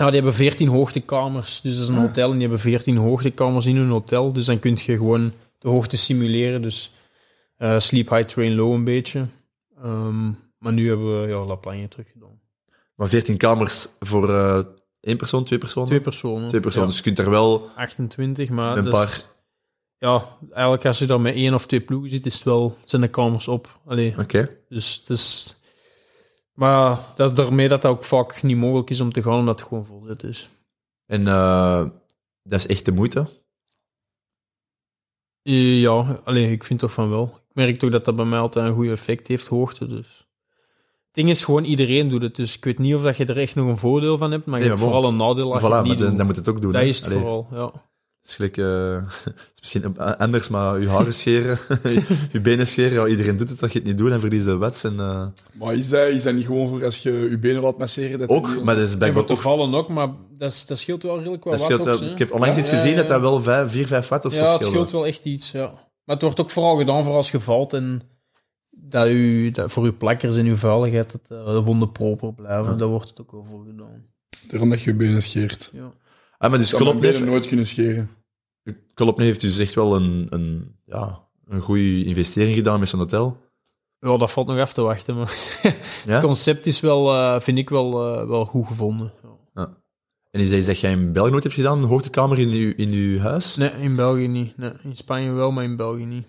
Speaker 3: Ja, die hebben 14 hoogtekamers. Dus dat is een hotel en die hebben 14 hoogtekamers in hun hotel. Dus dan kun je gewoon de hoogte simuleren. Dus eh, sleep high, train low een beetje. Ehm, maar nu hebben we ja, La Plagne teruggedaan.
Speaker 1: Maar 14 kamers voor eh, één persoon, twee personen?
Speaker 3: Twee personen.
Speaker 1: Twee personen.
Speaker 3: Ja,
Speaker 1: Dus je kunt er wel
Speaker 3: 28, maar
Speaker 1: een paar...
Speaker 3: is- ja, eigenlijk als je daar met één of twee ploegen zit, is het wel, zijn de kamers op.
Speaker 1: Oké.
Speaker 3: dus het is... Maar dat is daarmee dat dat ook vaak niet mogelijk is om te gaan, omdat het gewoon vol zit is.
Speaker 1: En eh, dat is echt de moeite.
Speaker 3: Eh, Ja, alleen ik vind toch van wel. Ik merk toch dat dat bij mij altijd een goed effect heeft, hoogte. Dus. Het ding is gewoon, iedereen doet het. Dus ik weet niet of dat je er echt nog een voordeel van hebt, maar je
Speaker 1: Nee,
Speaker 3: hebt
Speaker 1: maar
Speaker 3: vooral een nadeel als
Speaker 1: Voilà,
Speaker 3: je het niet
Speaker 1: dan,
Speaker 3: doet.
Speaker 1: dan moet het ook doen.
Speaker 3: dat is het
Speaker 1: Allee,
Speaker 3: vooral, ja.
Speaker 1: Het is gelijk... eh, *laughs* het is misschien anders, maar je haren scheren, *laughs* je benen scheren, ja, iedereen doet het. Als je het niet doet, dan verlies je de wet. En, eh,
Speaker 2: Maar is dat, is dat niet gewoon voor als je je benen laat masseren? Dat
Speaker 1: ook,
Speaker 2: die-
Speaker 1: maar dat is
Speaker 3: En
Speaker 1: blijkbaar
Speaker 3: te vallen ook, maar dat, is, dat scheelt wel redelijk wat
Speaker 1: Dat
Speaker 3: watt ook,
Speaker 1: ik heb onlangs
Speaker 3: Ja,
Speaker 1: iets gezien
Speaker 3: ja.
Speaker 1: dat dat wel 5, 4, 5 watt of zo
Speaker 3: Ja, het scheelt wel echt iets, ja. Maar het wordt ook vooral gedaan voor als je valt en dat u, dat voor uw plakkers en uw veiligheid dat eh, de wonden proper blijven. Daar wordt het ook wel voor gedaan.
Speaker 2: Daarom dat je je benen scheert.
Speaker 3: Ja.
Speaker 1: Ah, maar dus
Speaker 2: benen nooit kunnen scheren.
Speaker 1: Klopneef heeft dus echt wel een, een, ja, een goede investering gedaan met zijn hotel.
Speaker 3: Ja, dat valt nog af te wachten. Maar *laughs*
Speaker 1: Ja?
Speaker 3: het concept is wel, eh, vind ik wel, eh, wel goed gevonden. Ja.
Speaker 1: En is dat iets dat jij in België nooit hebt gedaan? Een hoogtekamer in je, in uw huis?
Speaker 3: Nee, in België niet. Nee, in Spanje wel, maar in België niet.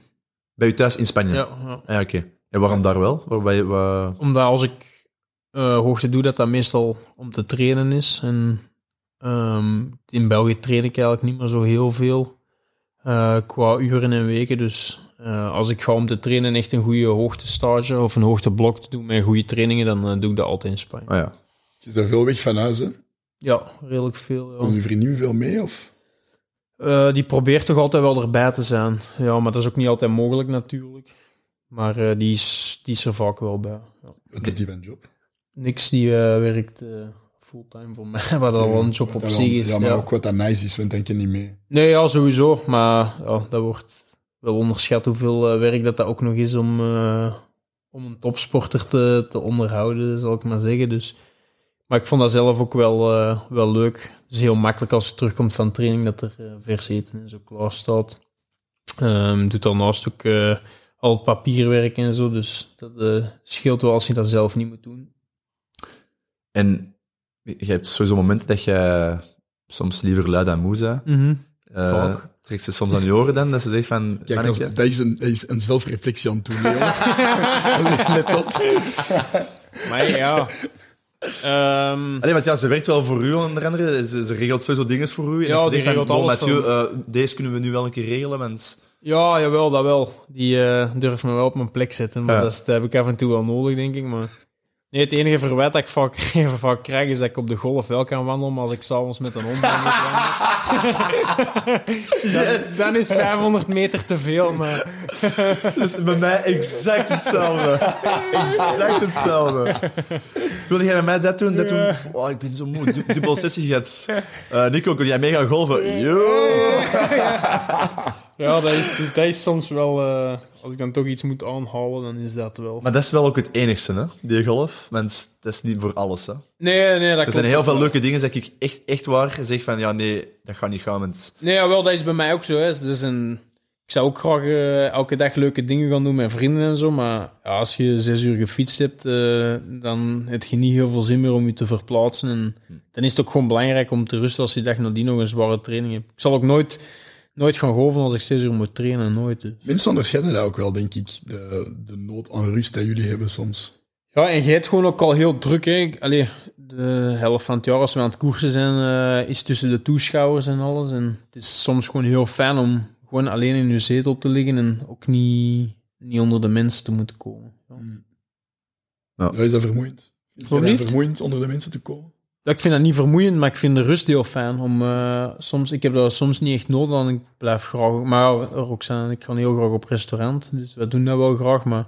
Speaker 1: Bij je thuis in Spanje?
Speaker 3: Ja, ja.
Speaker 1: Ah, ja, oké. En waarom daar wel? Waarbij, waar...
Speaker 3: Omdat als ik eh, hoogte doe, dat dat meestal om te trainen is. En ehm, in België train ik eigenlijk niet meer zo heel veel eh, qua uren en weken. Dus eh, als ik ga om te trainen echt een goede hoogtestage of een hoogteblok te doen met goede trainingen, dan eh, doe ik dat altijd in Spanje.
Speaker 1: Ah ja.
Speaker 2: Je bent veel weg van huis, hè?
Speaker 3: Ja, redelijk veel. Ja.
Speaker 2: Komt je vriendin veel mee? Of?
Speaker 3: Eh, die probeert toch altijd wel erbij te zijn. Ja, maar dat is ook niet altijd mogelijk natuurlijk. Maar eh, die, is, die is er vaak wel bij. Ja.
Speaker 2: Wat doet die van job?
Speaker 3: Niks die eh, werkt eh, fulltime voor *laughs* mij, wat al een job op zich is.
Speaker 2: Ja, maar
Speaker 3: ja.
Speaker 2: ook wat dat nice is, want denk je niet mee.
Speaker 3: Nee, ja, sowieso. Maar ja, dat wordt wel onderschat hoeveel eh, werk dat, dat ook nog is om, eh, om een topsporter te, te onderhouden, zal ik maar zeggen. Dus, maar ik vond dat zelf ook wel, eh, wel leuk. Het is heel makkelijk als je terugkomt van training dat er eh, vers eten en zo klaar staat. Ehm doet daarnaast ook eh, al het papierwerk en zo. Dus dat eh, scheelt wel als je dat zelf niet moet doen.
Speaker 1: En je hebt sowieso momenten dat je soms liever lui dan moe bent. Eh,
Speaker 3: Vaak.
Speaker 1: trekt ze soms aan je oren dan, dat ze zegt van... *laughs*
Speaker 2: Kijk,
Speaker 1: "Ah,
Speaker 2: dat, dat is een, dat is een zelfreflectie aan het doen. *laughs* Let op.
Speaker 3: Maar ja... Ehm,
Speaker 1: Allee, want ja, ze werkt wel voor u onder andere. Ze, ze regelt sowieso dingen voor u. En
Speaker 3: Ja,
Speaker 1: ze
Speaker 3: die
Speaker 1: zegt van,
Speaker 3: regelt
Speaker 1: "Bon,
Speaker 3: alles
Speaker 1: Mathieu, eh, deze kunnen we nu wel een keer regelen, want...
Speaker 3: Ja, jawel, dat wel. Die eh durft me wel op mijn plek zetten. Maar
Speaker 1: Ja.
Speaker 3: dat, is- dat heb ik af en toe wel nodig, denk ik. Maar nee, het enige verwijt dat ik vaak, *laughs* vaak krijg, is dat ik op de golf wel kan wandelen, maar als ik s'avonds met een hond ben moet wandelen... dan, dan is 500 meter te veel, maar...
Speaker 1: Dat is bij mij exact hetzelfde. exact hetzelfde. Wil jij bij mij dat doen? Dat doen? Oh, ik ben zo moe. Du- Dubbel sessie gehad. Eh, Nico, kun jij mee gaan golven? Yo!
Speaker 3: Ja, dat is, dus dat is soms wel... eh, als ik dan toch iets moet aanhalen, dan is dat wel...
Speaker 1: Maar dat is wel ook het enigste, hè? Die golf. Want dat is niet voor alles, hè.
Speaker 3: Nee, nee, dat
Speaker 1: Er zijn heel veel
Speaker 3: wel.
Speaker 1: leuke dingen dat ik echt, echt waar zeg van, ja, nee, dat gaat niet gaan, want...
Speaker 3: Nee, jawel, dat is bij mij ook zo. Hè. Dus een, ik zou ook graag eh, elke dag leuke dingen gaan doen met vrienden en zo. Maar ja, als je zes uur gefietst hebt, eh, dan heb je niet heel veel zin meer om je te verplaatsen. En dan is het ook gewoon belangrijk om te rusten als je dag nadien nog een zware training hebt. Ik zal ook nooit, nooit gaan golven als ik zes uur moet trainen. Nooit. dus.
Speaker 2: Mensen onderschatten dat ook wel, denk ik. De, de nood aan rust dat jullie hebben soms.
Speaker 3: Ja, en jij hebt gewoon ook al heel druk. Hè. Allee, de helft van het jaar, als we aan het koersen zijn, eh, is tussen de toeschouwers en alles. En het is soms gewoon heel fijn om gewoon alleen in je zetel te liggen en ook niet, niet onder de mensen te moeten komen. Ja.
Speaker 2: Ja, is dat vermoeiend? Vind je dat
Speaker 3: Alsjeblieft?
Speaker 2: vermoeiend onder de mensen te komen?
Speaker 3: Ik vind dat niet vermoeiend, maar ik vind de rust heel fijn. Om, eh, soms, ik heb dat soms niet echt nodig, dan ik blijf graag... Maar Roxanne en ik gaan heel graag op restaurant, dus we doen dat wel graag, maar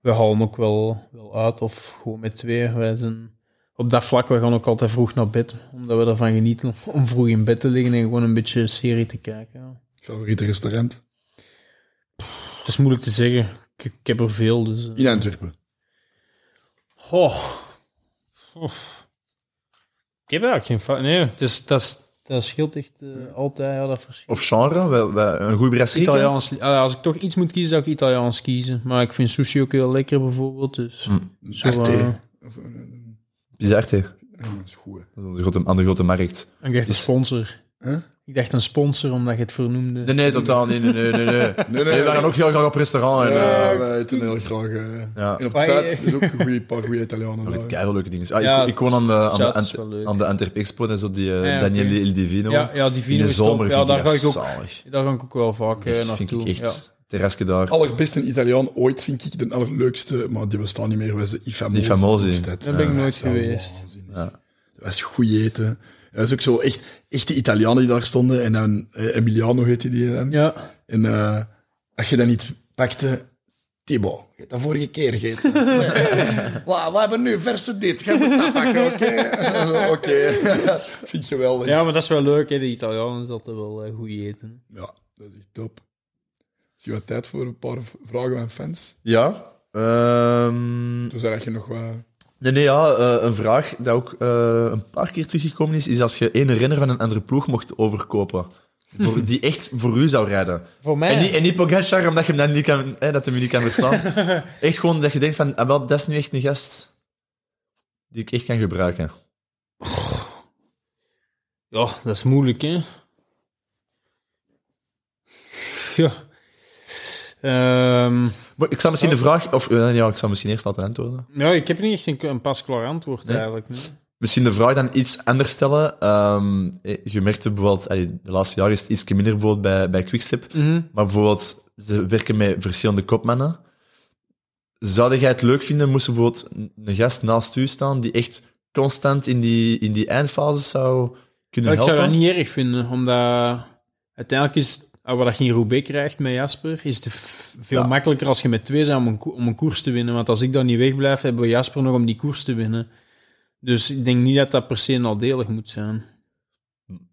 Speaker 3: we halen ook wel, wel uit, of gewoon met twee. Wij zijn, op dat vlak, we gaan ook altijd vroeg naar bed, omdat we ervan genieten om vroeg in bed te liggen en gewoon een beetje serie te kijken. Ja.
Speaker 2: Favoriete restaurant?
Speaker 3: Het is moeilijk te zeggen, ik, ik heb er veel, dus... eh.
Speaker 2: In Antwerpen.
Speaker 3: Oh. Oh. Ik heb eigenlijk geen... Nee, het is, dat, is, dat scheelt echt eh, altijd, ja, dat verschilt.
Speaker 1: Of genre, wel, wel, een goede brasserie.
Speaker 3: Italiaans, ah, als ik toch iets moet kiezen, zou ik Italiaans kiezen. Maar ik vind sushi ook heel lekker, bijvoorbeeld. Dus
Speaker 1: Hm.
Speaker 3: zo,
Speaker 2: Arte.
Speaker 3: eh,
Speaker 2: Of, eh, een- een- dat is goed. hè.
Speaker 1: Dat is een grote, aan de grote markt.
Speaker 3: dacht een sponsor.
Speaker 2: Huh?
Speaker 3: Ik dacht een sponsor, omdat je het vernoemde.
Speaker 1: Nee, nee, totaal. Nee, nee, nee. nee, nee.
Speaker 2: nee,
Speaker 1: we gaan ook heel graag op restaurant. En,
Speaker 2: Ja,
Speaker 1: eh,
Speaker 2: wij eten heel graag. eh,
Speaker 1: Ja.
Speaker 2: En op
Speaker 3: je-
Speaker 2: is ook een goeie, paar goede Italianen.
Speaker 1: Keihard leuke dingen. Ah,
Speaker 3: Ja,
Speaker 1: ik, ik woon aan de, aan de, aan de Antwerp Expo en zo, die eh,
Speaker 3: Ja,
Speaker 1: Daniele. Il Divino.
Speaker 3: Ja, ja, die
Speaker 1: In
Speaker 3: vino
Speaker 1: de
Speaker 3: is top.
Speaker 1: zomer
Speaker 3: Ja,
Speaker 1: vind
Speaker 3: daar
Speaker 1: ik
Speaker 3: ga ik ook,
Speaker 1: zalig.
Speaker 3: daar ga ik ook wel vaak
Speaker 1: Echt, vind
Speaker 3: naartoe.
Speaker 1: ik
Speaker 3: Ja.
Speaker 1: echt. Terrasje daar.
Speaker 2: Allerbeste Italiaan ooit vind ik de allerleukste, maar die bestaan niet meer, was de I Famosi.
Speaker 1: I Famosi.
Speaker 2: in Stad.
Speaker 3: Daar ben ik nooit geweest.
Speaker 2: Dat was goed eten. Dat was ook zo echt, echte Italianen die daar stonden. En dan eh, Emiliano heette die dan.
Speaker 3: Ja.
Speaker 2: En eh, als je dat niet pakte, Thibaut, je hebt dat vorige keer gegeten. *laughs* Wa- we hebben nu verse dit, ga moet dat pakken, oké? *laughs* oké, *laughs* vind je wel. Ja.
Speaker 3: maar dat is wel leuk. Hè. De Italianen is altijd wel eh, goed eten.
Speaker 2: ja, dat is echt top. Is je wat tijd voor een paar vragen van fans?
Speaker 1: Ja. ehm,
Speaker 2: Dus daar heb je nog wat...
Speaker 1: nee, nee, ja. eh, een vraag die ook eh, een paar keer teruggekomen is, is als je één renner van een andere ploeg mocht overkopen. Voor, die echt voor u zou rijden.
Speaker 3: Voor mij...
Speaker 1: En niet, en niet Pogacar, omdat je hem dan niet kan, hè, dat hem niet kan verstaan. *laughs* echt gewoon dat je denkt van, ah, wel, dat is nu echt een gast die ik echt kan gebruiken.
Speaker 3: Ja, dat is moeilijk, hè? Ja. Ehm,
Speaker 1: Maar ik zou misschien de vraag, of eh, ja, ik zou misschien eerst laten antwoorden.
Speaker 3: ja, ik heb niet echt een, een pasklaar antwoord,
Speaker 1: Nee?
Speaker 3: eigenlijk. Nee.
Speaker 1: Misschien de vraag dan iets anders stellen. Ehm, eh, je merkte bijvoorbeeld, allee, de laatste jaren is het iets minder bijvoorbeeld bij, bij Quickstep,
Speaker 3: Mhm.
Speaker 1: maar bijvoorbeeld, ze werken met verschillende kopmannen. Zou jij het leuk vinden, moest er bijvoorbeeld een gast naast u staan die echt constant in die, in die eindfase zou kunnen
Speaker 3: Ja, ik
Speaker 1: helpen?
Speaker 3: zou dat niet erg vinden, omdat uiteindelijk is ah, wat je in Roubaix krijgt met Jasper, is het veel
Speaker 1: Ja.
Speaker 3: makkelijker als je met twee bent om een, ko- om een koers te winnen. Want als ik dan niet wegblijf, hebben we Jasper nog om die koers te winnen. Dus ik denk niet dat dat per se nadelig moet zijn.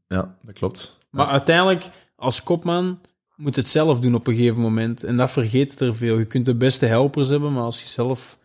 Speaker 1: Ja, dat klopt.
Speaker 3: Maar uiteindelijk, als kopman, moet het zelf doen op een gegeven moment. En dat vergeet er veel. Je kunt de beste helpers hebben, maar als je zelf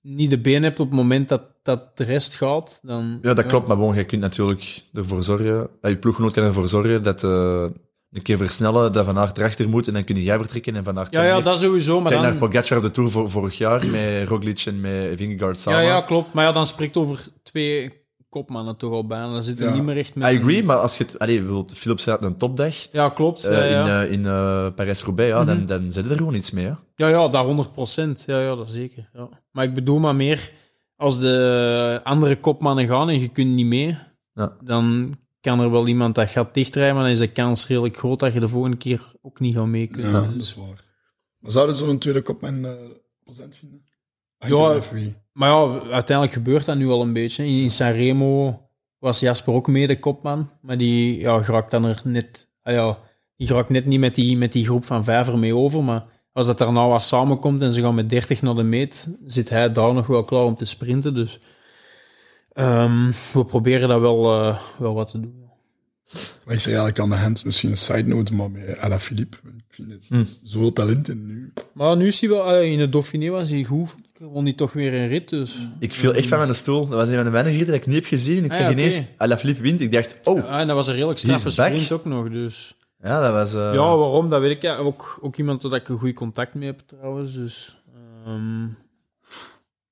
Speaker 3: niet de been hebt op het moment dat, dat de rest gaat, dan...
Speaker 1: Ja, dat klopt. Maar bon, jij kunt natuurlijk ervoor zorgen, dat je ploeggenoot kan ervoor zorgen dat eh, een keer versnellen, dat Van Aert erachter moet en dan kun jij vertrekken en Van Aert
Speaker 3: Ja, ja, dat sowieso, maar
Speaker 1: Kijk naar
Speaker 3: dan...
Speaker 1: Pogacar op de Tour vor- vorig jaar met Roglic en met Vingegaard
Speaker 3: Ja,
Speaker 1: samen.
Speaker 3: ja, klopt. Maar ja, dan spreekt over twee kopmannen toch al bijna. Dan zit er
Speaker 2: Ja.
Speaker 3: niet meer echt met...
Speaker 1: I agree, maar als je het... Allee, bijvoorbeeld, Philips zei een topdag
Speaker 3: Ja, klopt.
Speaker 1: eh,
Speaker 3: ja, ja.
Speaker 1: in, eh, in eh, Parijs-Roubaix, ja, dan, dan zit er gewoon iets mee. Hè?
Speaker 3: Ja, ja, daar 100 procent. Ja, ja, dat zeker. Ja. Maar ik bedoel maar meer, als de andere kopmannen gaan en je kunt niet mee,
Speaker 1: Ja.
Speaker 3: dan kan er wel iemand dat gaat dichtrijden, maar dan is de kans redelijk groot dat je de volgende keer ook niet gaat mee kunnen.
Speaker 2: Ja, dat is waar. Maar zouden ze zo'n tweede kopman eh present vinden?
Speaker 3: Ja. Maar ja, uiteindelijk gebeurt dat nu al een beetje. In Sanremo was Jasper ook mee de kopman, maar die ja, geraakt dan er net... Ah ja, die geraakt net niet met die, met die groep van vijf er mee over, maar als dat er nou wat samenkomt en ze gaan met 30 naar de meet, zit hij daar nog wel klaar om te sprinten. Dus ehm, we proberen dat wel, eh, wel wat te doen.
Speaker 2: Wat is er eigenlijk aan de hand? Misschien een side note, maar met Alaphilippe. Ik vind het
Speaker 1: Hm.
Speaker 2: zoveel talent in nu.
Speaker 3: Maar nu is hij wel... in het Dauphiné was hij goed. Won hij toch weer een rit, dus...
Speaker 1: Ik viel echt van mijn stoel. Dat was een van de weinige ritten dat ik niet heb gezien. Ik
Speaker 3: Ah,
Speaker 1: zeg
Speaker 3: ja,
Speaker 1: ineens, Alaphilippe wint. Ik dacht, oh,
Speaker 3: en dat was een redelijk straffe sprint ook nog, dus...
Speaker 1: ja, dat was... eh,
Speaker 3: Ja, waarom? Dat weet ik. Ja. Ook, ook iemand dat ik een goed contact mee heb, trouwens. Dus, ehm,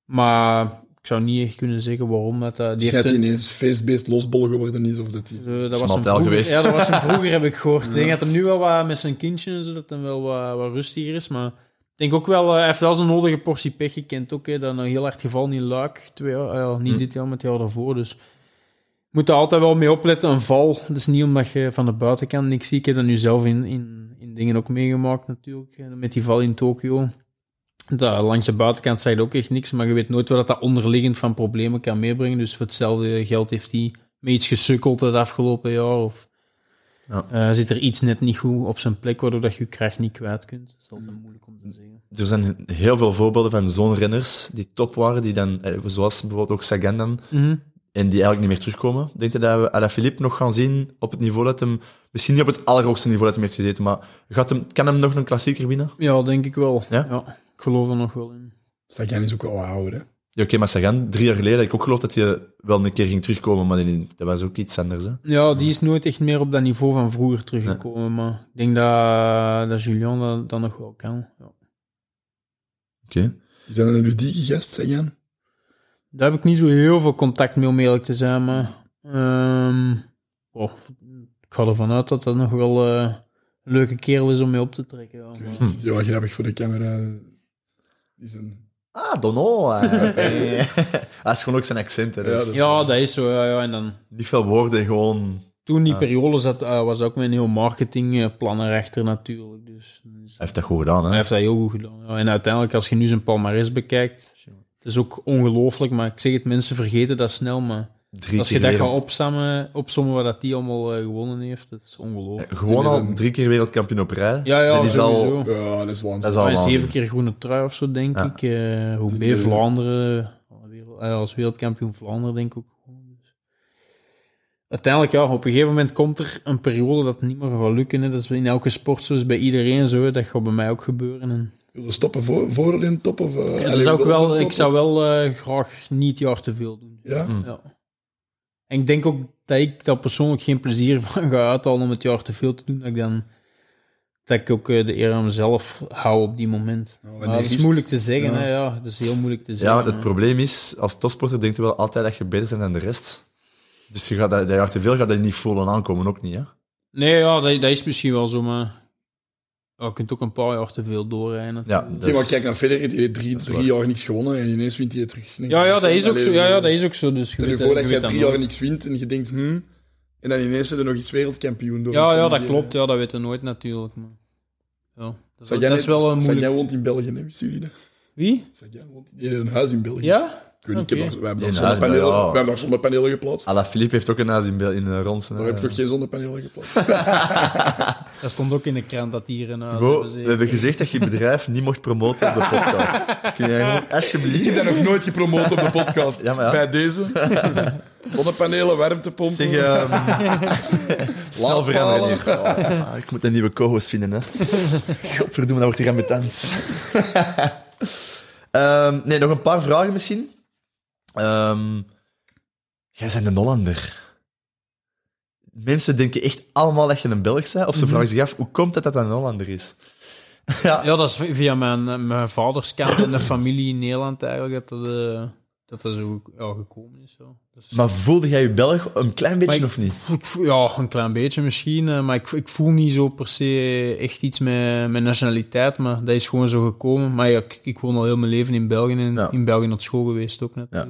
Speaker 3: maar ik zou niet echt kunnen zeggen waarom. Dat, dat, die
Speaker 2: Die
Speaker 3: heeft een-
Speaker 2: ineens feestbeest losbol geworden is, of dat hij...
Speaker 3: eh, dat was een vroeger,
Speaker 1: geweest.
Speaker 3: Ja, dat was een vroeger, heb ik gehoord. Ik denk dat hem nu wel wat met zijn kindje en zo, dat hem wel wat, wat rustiger is. Maar Ik denk ook wel, eh, hij heeft wel zijn nodige portie pech gekend ook. Hè, dat een heel hard geval in Luik. Twee eh, ja, niet
Speaker 1: Hm.
Speaker 3: dit jaar, maar het jaar daarvoor. Dus je moet er altijd wel mee opletten. Een val, dat is niet omdat je van de buitenkant niks ziet. Ik heb dat nu zelf in, in, in dingen ook meegemaakt natuurlijk. eh, Met die val in Tokio. Dat, langs de buitenkant je ook echt niks. Maar je weet nooit wat dat onderliggend van problemen kan meebrengen. Dus voor hetzelfde geld heeft hij met iets gesukkeld het afgelopen jaar. Of
Speaker 1: Ja.
Speaker 3: eh, zit er iets net niet goed op zijn plek, waardoor dat je je kracht niet kwijt kunt. Dat is altijd moeilijk om te zeggen.
Speaker 1: Er zijn heel veel voorbeelden van zo'n renners die top waren, die dan, eh, zoals bijvoorbeeld ook Sagan dan, en die eigenlijk niet meer terugkomen. Denk je dat we Alaphilippe nog gaan zien op het niveau dat hem, misschien niet op het allerhoogste niveau dat hem heeft gezeten, maar gaat hem, kan hem nog een klassieker winnen?
Speaker 3: Ja, denk ik wel.
Speaker 1: Ja?
Speaker 3: Ik geloof er nog wel in.
Speaker 2: Sagan is ook wel ouder, hè.
Speaker 1: Ja, oké, maar Sagan, drie jaar geleden, had ik ook geloof dat hij wel een keer ging terugkomen, maar dat was ook iets anders. Hè?
Speaker 3: Ja, die is nooit echt meer op dat niveau van vroeger teruggekomen. Maar ik denk dat, dat Julian dat, dat nog wel kan. Ja.
Speaker 1: Oké.
Speaker 2: Is dat een ludieke gast, Sagan?
Speaker 3: Daar heb ik niet zo heel veel contact mee, om eerlijk te zijn. Maar ehm, oh, ik ga ervan uit dat dat nog wel eh, een leuke kerel is om mee op te trekken. Ja, maar-
Speaker 2: grappig voor de camera. Die zijn...
Speaker 1: Ah, Dono. *laughs* Hij is gewoon ook zijn accent. Hè, dus
Speaker 2: Ja, dat is-
Speaker 3: ja, dat is zo. Ja, ja. En dan,
Speaker 1: Niet veel woorden, gewoon...
Speaker 3: toen die periode zat, eh, was ook met een heel marketingplan erachter natuurlijk. Dus, dus
Speaker 1: Hij heeft dat goed gedaan, hè?
Speaker 3: Hij heeft dat heel goed gedaan. Ja. En uiteindelijk, als je nu zijn palmarès bekijkt, het is ook ongelooflijk, maar ik zeg het, mensen vergeten dat snel, maar
Speaker 1: Drie
Speaker 3: als je dat
Speaker 1: wereld-
Speaker 3: gaat opsammen, opzommen wat dat die allemaal eh, gewonnen heeft, dat is ongelooflijk.
Speaker 1: Gewoon al drie keer wereldkampioen op rij.
Speaker 3: Ja, ja,
Speaker 1: dat is
Speaker 3: sowieso.
Speaker 1: al...
Speaker 2: Ja, dat is waanzin.
Speaker 1: Dat is al
Speaker 3: Hij is
Speaker 1: waanzin.
Speaker 3: zeven keer groene trui of zo, denk
Speaker 1: Ja.
Speaker 3: ik. Eh hoe
Speaker 2: De-
Speaker 3: Vlaanderen, eh, als wereldkampioen Vlaanderen, denk ik ook. Dus. Uiteindelijk, ja, op een gegeven moment komt er een periode dat het niet meer gaat lukken. Hè. Dat is in elke sport zo, is bij iedereen zo. hè. Dat gaat bij mij ook gebeuren. En
Speaker 2: Wil je stoppen voor, voor in top? Of, uh,
Speaker 3: Ja, dat zou ik, wel, ik zou wel eh, graag niet jaar te veel doen.
Speaker 2: Ja?
Speaker 1: Mm.
Speaker 3: Ja. En ik denk ook dat ik daar persoonlijk geen plezier van ga uithalen om het jaar te veel te doen. Dat ik dan dat ik ook eh, de eer aan mezelf hou op die moment.
Speaker 2: Ja,
Speaker 3: Maar dat
Speaker 2: is
Speaker 3: moeilijk te zeggen.
Speaker 2: Ja.
Speaker 3: Hè, ja. Dat is heel moeilijk te
Speaker 1: Ja,
Speaker 3: zeggen.
Speaker 1: want het
Speaker 3: hè.
Speaker 1: probleem is, als topsporter denk je wel altijd dat je beter bent dan de rest. Dus je gaat dat, dat jaar te veel gaat dat niet voelen aankomen, ook niet, hè?
Speaker 3: Nee, ja, dat, dat is misschien wel zo, maar ja, je kunt ook een paar jaar te veel doorrijden.
Speaker 1: Ja,
Speaker 2: Oké, maar kijk naar Federer, die heeft drie, drie jaar niks gewonnen en ineens wint hij terug.
Speaker 3: ja, ja, dat is ook zo. Ja, ja, dat is ook zo. Dus je
Speaker 2: Stel je
Speaker 3: weet
Speaker 2: voor
Speaker 3: dat- je
Speaker 2: drie jaar
Speaker 3: nooit.
Speaker 2: niks wint en je denkt, hm, en dan ineens er nog iets wereldkampioen door.
Speaker 3: Ja, ja, dat
Speaker 2: Die,
Speaker 3: klopt. Ja, dat weet je nooit natuurlijk. Maar... Ja, dat, is, wel een moeilijk...
Speaker 2: Sagan woont in België, hè, wisten jullie dat?
Speaker 3: Wie?
Speaker 2: Sagan woont in een huis in België.
Speaker 3: Ja?
Speaker 2: Ik weet niet, ik heb we hebben
Speaker 1: In
Speaker 2: daar
Speaker 1: huis,
Speaker 2: zonnepanelen,
Speaker 1: ja.
Speaker 2: we hebben daar zonnepanelen geplaatst.
Speaker 1: Ala Philippe heeft ook een huis in, Bel- in uh, Ronsen.
Speaker 2: Daar
Speaker 1: hè.
Speaker 2: heb ik nog geen zonnepanelen geplaatst. *laughs*
Speaker 3: Dat stond ook in de krant dat hier een huis
Speaker 1: Bo,
Speaker 3: hebben
Speaker 1: we hebben gezegd dat je bedrijf niet mocht promoten op de *laughs* podcast. Kun jij gewoon
Speaker 2: Ik
Speaker 1: alsjeblieft...
Speaker 2: heb dat nog nooit gepromoot op de podcast. *laughs*
Speaker 1: Ja, maar ja.
Speaker 2: Bij deze. Zonnepanelen, warmtepompen.
Speaker 1: Zeg, ehm snel veranderen hier. Oh, ah, ik moet een nieuwe co-host vinden, hè. Godverdomme, dat wordt hier ambetant. Ehm nee, nog een paar vragen misschien. Ehm, jij bent een Hollander. Mensen denken echt allemaal dat je een Belg bent, of ze vragen zich af, hoe komt het dat dat een Hollander is? *laughs* ja,
Speaker 3: Ja, dat is via mijn, eh, mijn vaders kant en de familie in Nederland eigenlijk dat dat, eh, dat, dat zo ja, gekomen is. Zo. Dus,
Speaker 1: maar voelde jij je Belg een klein beetje of niet?
Speaker 3: ja, een klein beetje misschien, eh, maar ik, ik voel niet zo per se echt iets met, met nationaliteit, maar dat is gewoon zo gekomen. Maar ja, ik, ik woon al heel mijn leven in België en
Speaker 1: Ja.
Speaker 3: in België naar school geweest ook. Dus.